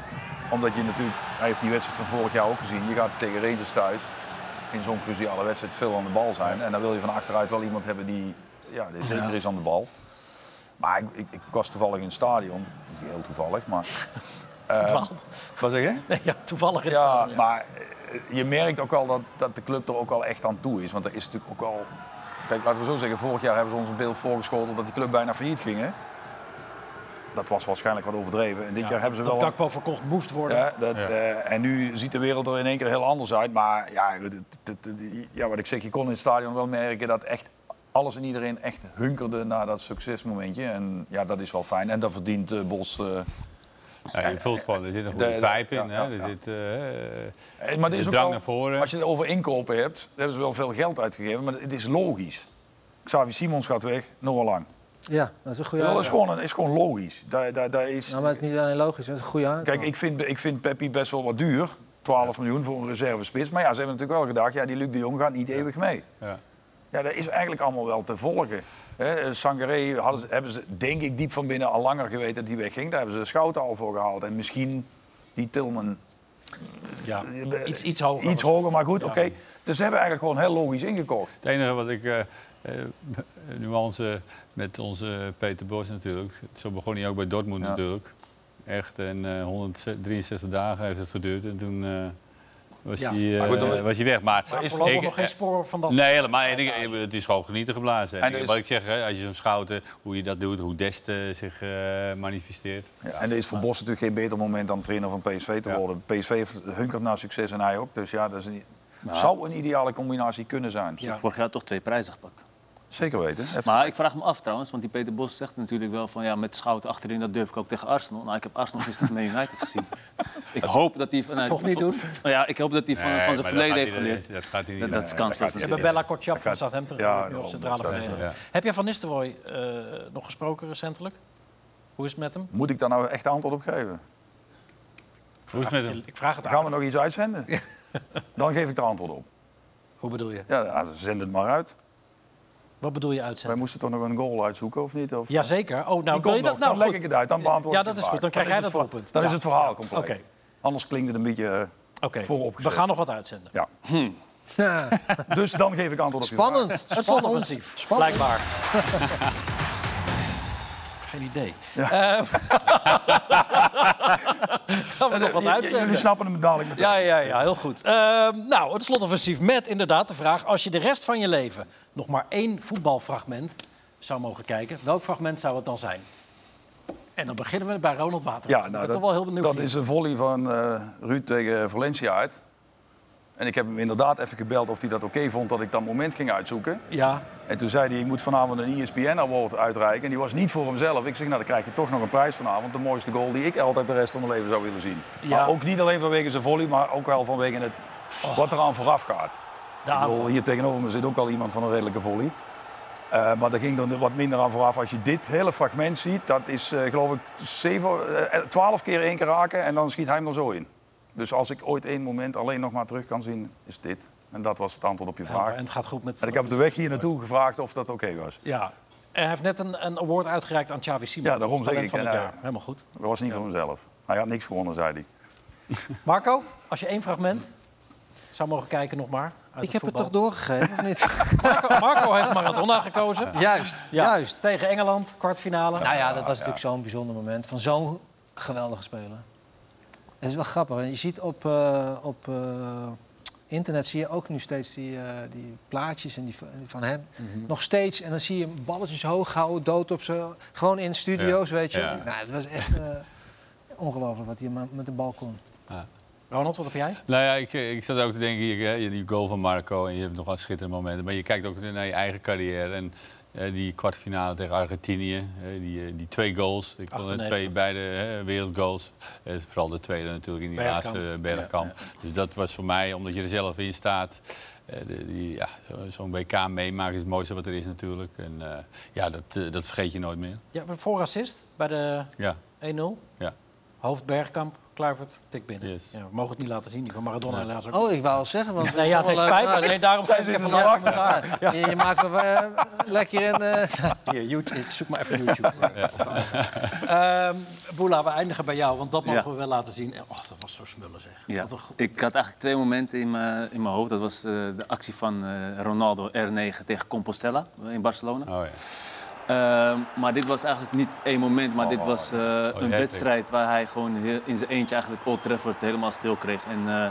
[SPEAKER 4] Omdat je natuurlijk, hij heeft die wedstrijd van vorig jaar ook gezien. Je gaat tegen Rangers thuis in zo'n cruciale wedstrijd veel aan de bal zijn. En dan wil je van achteruit wel iemand hebben die, ja, die zeker is aan de bal. Maar ik, ik, ik was toevallig in het stadion. Niet heel toevallig, maar. [LAUGHS] eh,
[SPEAKER 1] Verdwaald.
[SPEAKER 4] wat zeg je?
[SPEAKER 1] Ja, toevallig is
[SPEAKER 4] Ja,
[SPEAKER 1] het.
[SPEAKER 4] maar eh, je merkt ook wel dat, dat de club er ook wel echt aan toe is. Want er is natuurlijk ook al Kijk, laten we zo zeggen, vorig jaar hebben ze ons een beeld voorgeschoteld dat die club bijna failliet ging. Hè? Dat was waarschijnlijk wat overdreven. En dit
[SPEAKER 1] Ja,
[SPEAKER 4] jaar hebben ze
[SPEAKER 1] dat
[SPEAKER 4] wel...
[SPEAKER 1] Gakpo verkocht moest worden.
[SPEAKER 4] Ja, dat, eh, en nu ziet de wereld er in één keer heel anders uit. Maar ja, het- het- het- het- ja, wat ik zeg, je kon in het stadion wel merken dat echt alles en iedereen echt hunkerde naar dat succesmomentje. En ja, dat is wel fijn. En dat verdient eh, Bos. eh,
[SPEAKER 2] Ja, je voelt gewoon, er zit een goede
[SPEAKER 4] de- de-
[SPEAKER 2] vibe in.
[SPEAKER 4] ja,
[SPEAKER 2] hè?
[SPEAKER 4] ja,
[SPEAKER 2] Er
[SPEAKER 4] ja.
[SPEAKER 2] zit Eh,
[SPEAKER 4] maar dit is ook
[SPEAKER 2] naar voren.
[SPEAKER 4] Als je het over inkopen hebt, hebben ze wel veel geld uitgegeven. Maar het is logisch. Xavi Simons gaat weg, Noah Lang.
[SPEAKER 3] Ja, dat is een goede
[SPEAKER 4] dat is gewoon, is gewoon logisch. Daar, daar, daar is...
[SPEAKER 3] Nou, maar het is niet alleen logisch, het is een goede aankoop.
[SPEAKER 4] Kijk, ik vind, ik vind Peppi best wel wat duur. 12 miljoen voor een reservespits. Maar ja, ze hebben natuurlijk wel gedacht, ja, die Luc de Jong gaat niet eeuwig mee.
[SPEAKER 2] Ja.
[SPEAKER 4] Ja, dat is eigenlijk allemaal wel te volgen. Hè, Sangaré hadden ze, hebben ze, denk ik, diep van binnen al langer geweten dat hij wegging. Daar hebben ze de schouten al voor gehaald. En misschien die Tilman
[SPEAKER 1] Ja,
[SPEAKER 4] eh,
[SPEAKER 1] iets, iets hoger.
[SPEAKER 4] iets hoger. Maar goed, oké. Dus ze hebben eigenlijk gewoon heel logisch ingekocht.
[SPEAKER 2] Het enige wat ik eh, eh, nuance met onze Peter Bos natuurlijk. Zo begon hij ook bij Dortmund natuurlijk. Echt, en eh 163 dagen heeft het geduurd. En toen eh, was,
[SPEAKER 1] Ja.
[SPEAKER 2] hij, eh,
[SPEAKER 4] Maar goed, dan-
[SPEAKER 2] was hij weg. Maar,
[SPEAKER 1] Maar is voorlopig
[SPEAKER 2] ik-
[SPEAKER 1] nog geen spoor van dat.
[SPEAKER 2] Nee, helemaal. En ik- het is gewoon genieten geblazen. En
[SPEAKER 4] En is-
[SPEAKER 2] Wat ik zeg, hè, als je zo'n schouten, hoe je dat doet, hoe Dest eh, zich eh, manifesteert.
[SPEAKER 4] Ja, en er is voor Bos natuurlijk geen beter moment dan trainer van PSV te
[SPEAKER 2] Ja.
[SPEAKER 4] worden. PSV heeft hunkert naar succes en hij ook. Dus ja, dat is een, zou een ideale combinatie kunnen zijn.
[SPEAKER 1] Ja.
[SPEAKER 5] Vorig jaar toch twee prijzen gepakt.
[SPEAKER 4] Zeker weten.
[SPEAKER 5] Maar ik vraag me af trouwens, want die Peter Bos zegt natuurlijk wel van ja, met Schouten achterin, dat durf ik ook tegen Arsenal. Nou, ik heb Arsenal gisteren Man [LAUGHS] United gezien. Ik hoop dat hij vanuit...
[SPEAKER 1] Toch niet doen?
[SPEAKER 5] Nou ja, ik hoop dat hij van,
[SPEAKER 2] Nee,
[SPEAKER 5] van zijn verleden heeft geleerd.
[SPEAKER 2] dat gaat hij niet
[SPEAKER 5] Dat,
[SPEAKER 2] doen.
[SPEAKER 5] dat is kansloos.
[SPEAKER 1] We hebben Bella Kortjap van Southampton
[SPEAKER 4] Ja,
[SPEAKER 1] op centrale verdediger.
[SPEAKER 2] ja.
[SPEAKER 1] Heb jij Van Nistelrooy eh, nog gesproken recentelijk? Hoe is het met hem?
[SPEAKER 4] Moet ik daar nou echt antwoord op geven?
[SPEAKER 2] Hoe is het met hem?
[SPEAKER 1] Ik vraag het
[SPEAKER 4] Gaan we
[SPEAKER 1] aan.
[SPEAKER 4] nog iets uitzenden? [LAUGHS] Dan geef ik er antwoord op.
[SPEAKER 1] Hoe bedoel je?
[SPEAKER 4] Ja, ja, zend het maar uit.
[SPEAKER 1] Wat bedoel je
[SPEAKER 4] Wij
[SPEAKER 1] uitzenden?
[SPEAKER 4] moesten toch nog een goal uitzoeken, of niet? Of,
[SPEAKER 1] Jazeker. Oh, nou, wil je dat
[SPEAKER 4] nog.
[SPEAKER 1] nou
[SPEAKER 4] dan leg ik het uit, dan beantwoord
[SPEAKER 1] Ja,
[SPEAKER 4] ik
[SPEAKER 1] dat is goed. Dan krijg jij
[SPEAKER 4] is
[SPEAKER 1] dat doelpunt.
[SPEAKER 4] Dan is het verhaal compleet.
[SPEAKER 1] Oké.
[SPEAKER 4] Anders klinkt het een beetje eh,
[SPEAKER 1] Oké, we gaan nog wat uitzenden.
[SPEAKER 4] Ja.
[SPEAKER 3] Ja. [LAUGHS]
[SPEAKER 4] Dus dan geef ik antwoord op je vraag.
[SPEAKER 3] Spannend.
[SPEAKER 1] Het
[SPEAKER 3] Spannend.
[SPEAKER 1] slotoffensief,
[SPEAKER 3] Spannend.
[SPEAKER 1] blijkbaar. [LAUGHS] Geen idee. Eh, [LAUGHS] gaan we nog wat uitzenden?
[SPEAKER 4] Jullie snappen hem dadelijk meteen.
[SPEAKER 1] Ja, ja, ja, heel goed. Ehm, nou, het slotoffensief met inderdaad de vraag... als je de rest van je leven nog maar één voetbalfragment zou mogen kijken... welk fragment zou het dan zijn? En dan beginnen we bij Ronald Water.
[SPEAKER 4] Ja,
[SPEAKER 1] ik ben
[SPEAKER 4] nou,
[SPEAKER 1] toch wel heel benieuwd.
[SPEAKER 4] dat is een volley van eh Ruud tegen Valencia uit. En ik heb hem inderdaad even gebeld of hij dat oké vond dat ik dat moment ging uitzoeken.
[SPEAKER 1] Ja,
[SPEAKER 4] En toen zei hij, ik moet vanavond een ESPN Award uitreiken. En die was niet voor hemzelf. Ik zeg, nou dan krijg je toch nog een prijs vanavond. De mooiste goal die ik altijd de rest van mijn leven zou willen zien.
[SPEAKER 1] Ja.
[SPEAKER 4] Maar ook niet alleen vanwege zijn volley, maar ook wel vanwege het, wat eraan vooraf gaat. Ik bedoel, hier tegenover me zit ook al iemand van een redelijke volley. Eh, maar daar ging er wat minder aan vooraf. Als je dit hele fragment ziet, dat is eh, geloof ik zeven, eh, twaalf keer één keer raken en dan schiet hij hem er zo in. Dus als ik ooit één moment alleen nog maar terug kan zien, is dit. En dat was het antwoord op je
[SPEAKER 1] Ja,
[SPEAKER 4] vraag.
[SPEAKER 1] en het gaat goed met...
[SPEAKER 4] En ik heb op de weg hier naartoe gevraagd of dat oké was.
[SPEAKER 1] Ja. Hij heeft net een, een award uitgereikt aan Xavi Simons.
[SPEAKER 4] Ja, daarom zeg
[SPEAKER 1] talent
[SPEAKER 4] ik,
[SPEAKER 1] Van het jaar. Helemaal goed.
[SPEAKER 4] Dat was niet voor mezelf. Hij had niks gewonnen, zei hij. [LAUGHS]
[SPEAKER 1] Marco, als je één fragment zou mogen kijken nog maar. Uit
[SPEAKER 3] Ik heb het toch doorgegeven, of niet? [LAUGHS]
[SPEAKER 1] Marco, Marco heeft Maradona gekozen.
[SPEAKER 3] Juist,
[SPEAKER 1] Ja,
[SPEAKER 3] juist.
[SPEAKER 1] Tegen Engeland, kwartfinale.
[SPEAKER 3] Nou ja, dat was natuurlijk zo'n bijzonder moment van zo'n geweldige speler. Het is wel grappig. En je ziet op, eh, op eh, internet zie je ook nu steeds die, eh, die plaatjes en die, van- hem.
[SPEAKER 2] Mhm.
[SPEAKER 3] Nog steeds. En dan zie je hem balletjes hoog houden, dood op ze. Gewoon in studio's, weet je.
[SPEAKER 2] Ja.
[SPEAKER 3] Nou, het was echt eh, ongelooflijk wat hij met de bal kon.
[SPEAKER 1] Ronald, wat heb jij?
[SPEAKER 2] Nou ja, ik, ik zat ook te denken, hier, hè, die goal van Marco en je hebt nog wel schitterende momenten. Maar je kijkt ook naar je eigen carrière en die kwartfinale tegen Argentinië, hè, die, eh, die twee goals. Ik vond de
[SPEAKER 1] 98.
[SPEAKER 2] twee beide hè, wereldgoals. Eh, vooral de tweede natuurlijk in die
[SPEAKER 1] Bergkamp.
[SPEAKER 2] laatste eh, Bergkamp. Dus dat was voor mij, omdat je er zelf in staat, eh, de- die, ja, zo- zo'n WK meemaken is het mooiste wat er is natuurlijk. En eh, ja, dat, eh, dat vergeet je nooit meer.
[SPEAKER 1] Ja, voor assist bij de
[SPEAKER 2] Ja,
[SPEAKER 1] 1-0.
[SPEAKER 2] ja.
[SPEAKER 1] Hoofd Bergkamp, Kluivert, tik binnen.
[SPEAKER 2] Yes.
[SPEAKER 1] Ja, we mogen het niet laten zien, die van Maradona
[SPEAKER 2] Nee.
[SPEAKER 1] helaas ook.
[SPEAKER 3] Oh, ik wou al zeggen. Want
[SPEAKER 1] nee, ja, het spijt me. Nee, daarom
[SPEAKER 4] Zij
[SPEAKER 1] geef ik even laag commentaar. Ja.
[SPEAKER 3] Je, je maakt me eh, lekker in. eh,
[SPEAKER 1] Hier, YouTube, ik zoek maar even YouTube. Ehm Boela, we eindigen bij jou, want dat mogen
[SPEAKER 5] Ja.
[SPEAKER 1] we wel laten zien. Oh, dat was zo smullen zeg.
[SPEAKER 5] Ja.
[SPEAKER 1] Wat een
[SPEAKER 5] Ik had eigenlijk twee momenten in mijn, in mijn hoofd. Dat was eh, de actie van eh, Ronaldo R9 tegen Compostela in Barcelona.
[SPEAKER 2] Oh ja.
[SPEAKER 5] Ehm, maar dit was eigenlijk niet één moment, maar dit
[SPEAKER 4] Oh,
[SPEAKER 5] was eh, een
[SPEAKER 2] hattrick.
[SPEAKER 5] wedstrijd waar hij gewoon heel- in zijn eentje eigenlijk Old Trafford helemaal stil kreeg. En eh,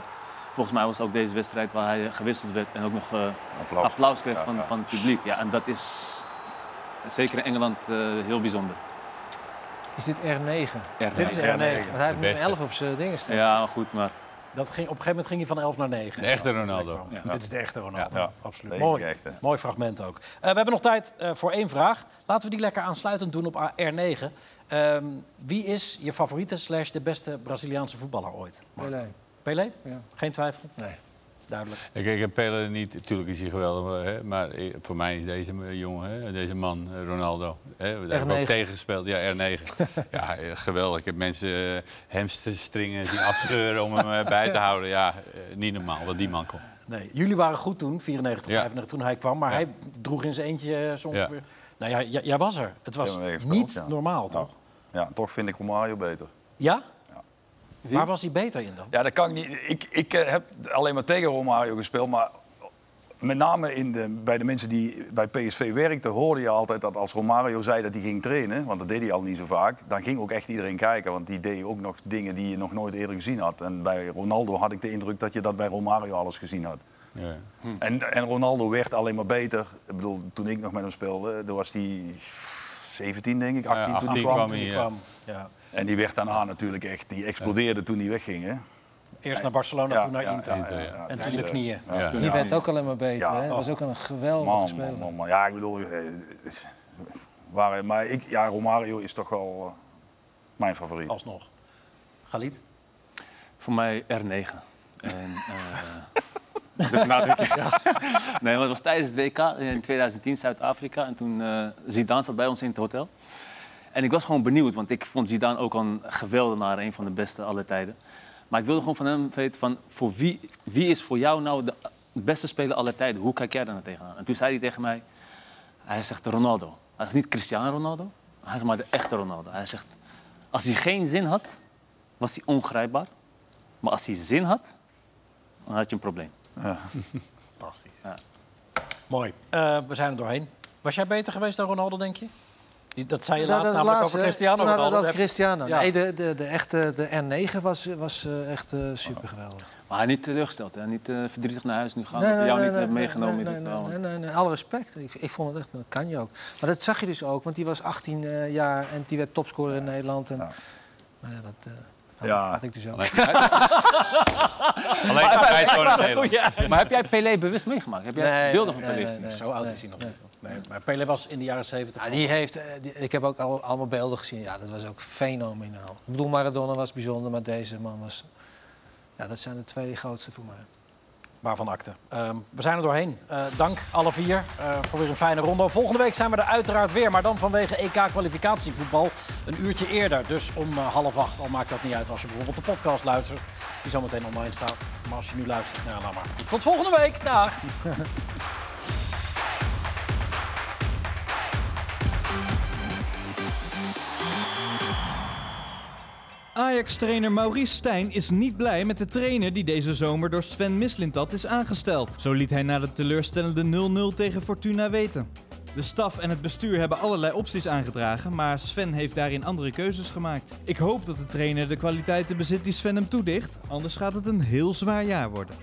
[SPEAKER 5] Volgens mij was het ook deze wedstrijd waar hij gewisseld werd en ook nog eh,
[SPEAKER 4] Applaus.
[SPEAKER 5] applaus. kreeg
[SPEAKER 4] Ja,
[SPEAKER 5] van,
[SPEAKER 4] ja.
[SPEAKER 5] van het publiek. Ja, en dat is zeker in Engeland eh, heel bijzonder.
[SPEAKER 3] Is dit R9?
[SPEAKER 5] R9.
[SPEAKER 3] Dit is R9.
[SPEAKER 5] R9.
[SPEAKER 3] Want hij heeft
[SPEAKER 2] beste.
[SPEAKER 3] 11 op zijn dingen staan.
[SPEAKER 5] Ja, goed, maar
[SPEAKER 1] Dat ging, op een gegeven moment ging hij van 11 naar 9.
[SPEAKER 2] De echte Ronaldo.
[SPEAKER 1] Ja. Dit is de echte Ronaldo.
[SPEAKER 4] Ja.
[SPEAKER 1] Absoluut. Mooi. Mooi fragment ook. Eh, we hebben nog tijd eh, voor één vraag. Laten we die lekker aansluitend doen op R9. Ehm, wie is je favoriete slash de beste Braziliaanse voetballer ooit?
[SPEAKER 3] Pelé.
[SPEAKER 1] Pelé?
[SPEAKER 3] Ja.
[SPEAKER 1] Geen twijfel?
[SPEAKER 3] Nee.
[SPEAKER 1] Duidelijk.
[SPEAKER 2] Ik, ik Pele niet, natuurlijk is hij geweldig, hè, maar voor mij is deze jongen, hè, deze man, eh, Ronaldo, hè, daar hebben we ook
[SPEAKER 3] R9.
[SPEAKER 2] tegen gespeeld. Ja, R9. [LAUGHS] ja, eh, geweldig. Ik heb mensen eh, hamsterstringen zien afscheuren om hem bij te houden. Ja, niet normaal wat die man kon.
[SPEAKER 1] Nee. Jullie waren goed toen, 94,
[SPEAKER 2] Ja.
[SPEAKER 1] 95, toen hij kwam. Maar
[SPEAKER 2] Ja.
[SPEAKER 1] hij droeg in zijn eentje zo
[SPEAKER 2] Ja.
[SPEAKER 1] ongeveer... Nou ja, jij was er. Het was
[SPEAKER 4] maar
[SPEAKER 1] niet normaal, toch?
[SPEAKER 4] Ja, toch vind ik Romario beter.
[SPEAKER 1] Ja? Waar was hij beter in dan?
[SPEAKER 4] Ja, dat kan ik niet. Ik, ik eh, heb alleen maar tegen Romario gespeeld, maar met name in de, bij de mensen die bij PSV werkten, hoorde je altijd dat als Romario zei dat hij ging trainen, want dat deed hij al niet zo vaak, dan ging ook echt iedereen kijken, want die deed ook nog dingen die je nog nooit eerder gezien had. En bij Ronaldo had ik de indruk dat je dat bij Romario alles gezien had.
[SPEAKER 2] Ja.
[SPEAKER 4] En, en Ronaldo werd alleen maar beter. Ik bedoel, toen ik nog met hem speelde, toen was hij 17 denk ik, 18,
[SPEAKER 2] Ja,
[SPEAKER 4] toen
[SPEAKER 2] 18
[SPEAKER 4] hij kwam.
[SPEAKER 1] Toen hij
[SPEAKER 2] Ja.
[SPEAKER 1] kwam. Ja.
[SPEAKER 4] En die werd daarna natuurlijk echt, die explodeerde toen hij wegging. Hè?
[SPEAKER 1] Eerst naar Barcelona,
[SPEAKER 4] Ja,
[SPEAKER 1] toen naar
[SPEAKER 4] ja,
[SPEAKER 1] Inter.
[SPEAKER 4] ja, ja, ja.
[SPEAKER 1] En toen de knieën.
[SPEAKER 2] Ja.
[SPEAKER 3] Die werd ook alleen maar beter.
[SPEAKER 4] Ja.
[SPEAKER 3] hè? Dat was ook een geweldige
[SPEAKER 4] Man,
[SPEAKER 3] speler.
[SPEAKER 4] man, man, man. Ja, ik bedoel, eh, waren, maar ik, ja, Romario is toch wel eh, mijn favoriet.
[SPEAKER 1] Alsnog. Galit?
[SPEAKER 5] voor mij R9. En, eh, [LAUGHS] dat. Nee, maar het was tijdens het WK in 2010 Zuid-Afrika. En toen eh Zidane zat bij ons in het hotel. En ik was gewoon benieuwd, want ik vond Zidane ook al een geweldenaar, een van de beste alle tijden. Maar ik wilde gewoon van hem weten, van, voor wie, wie is voor jou nou de beste speler aller tijden? Hoe kijk jij daar naar tegenaan? En toen zei hij tegen mij, hij zegt Ronaldo. Hij zegt niet Cristiano Ronaldo, hij zegt maar de echte Ronaldo. Hij zegt, als hij geen zin had, was hij ongrijpbaar. Maar als hij zin had, dan had je een probleem. [LAUGHS]
[SPEAKER 1] Fantastisch.
[SPEAKER 5] Ja.
[SPEAKER 1] Mooi. Eh, we zijn er doorheen. Was jij beter geweest dan Ronaldo, denk je? Die- Dat zei je
[SPEAKER 3] Nou,
[SPEAKER 1] laatst
[SPEAKER 3] dat
[SPEAKER 1] namelijk
[SPEAKER 3] laatste,
[SPEAKER 1] over Cristiano
[SPEAKER 3] over Cristiano.
[SPEAKER 1] Ja.
[SPEAKER 3] Nee, de, de, de, echte, de R9 was, was eh, echt eh, super geweldig.
[SPEAKER 5] Maar hij niet teleurgesteld, hè? niet eh, verdrietig naar huis nu gaan. dat hij jou niet heeft meegenomen
[SPEAKER 3] nee,
[SPEAKER 5] in
[SPEAKER 3] nee,
[SPEAKER 5] dit verhaal.
[SPEAKER 3] nee, nee, nee, alle respect. Ik, ik vond het echt, dat kan je ook. Maar dat zag je dus ook, want die was 18 eh, jaar en die werd topscorer in Nederland. En, nou ja, dat eh, had,
[SPEAKER 4] Ja.
[SPEAKER 3] had ik dus ook.
[SPEAKER 2] Alleen hij is gewoon een Nederland.
[SPEAKER 1] Ja.
[SPEAKER 5] Maar heb jij Pelé bewust meegemaakt? Heb jij
[SPEAKER 3] Nee,
[SPEAKER 5] beelden
[SPEAKER 3] nee,
[SPEAKER 5] van Pelé
[SPEAKER 3] nee,
[SPEAKER 5] gezien?
[SPEAKER 3] nee.
[SPEAKER 1] Zo oud is hij nog niet. Nee, maar Pele was in de jaren 70.
[SPEAKER 3] Ja, die heeft, eh, die- ik heb ook al, allemaal beelden gezien. Ja, dat was ook fenomenaal. Ik bedoel, Maradona was bijzonder, maar deze man was... Ja, dat zijn de twee grootste voor mij.
[SPEAKER 1] Waarvan akte. Ehm, we zijn er doorheen. Eh, dank alle vier eh, voor weer een fijne ronde. Volgende week zijn we er uiteraard weer. Maar dan vanwege EK-kwalificatievoetbal een uurtje eerder. Dus om half acht. Al maakt dat niet uit als je bijvoorbeeld de podcast luistert. Die zometeen online staat. Maar als je nu luistert, nou laat maar. Tot volgende week. Dag. [LAUGHS]
[SPEAKER 16] Ajax-trainer Maurice Stijn is niet blij met de trainer die deze zomer door Sven Mislintat is aangesteld. Zo liet hij na de teleurstellende 0-0 tegen Fortuna weten. De staf en het bestuur hebben allerlei opties aangedragen, maar Sven heeft daarin andere keuzes gemaakt. Ik hoop dat de trainer de kwaliteiten bezit die Sven hem toedicht, anders gaat het een heel zwaar jaar worden.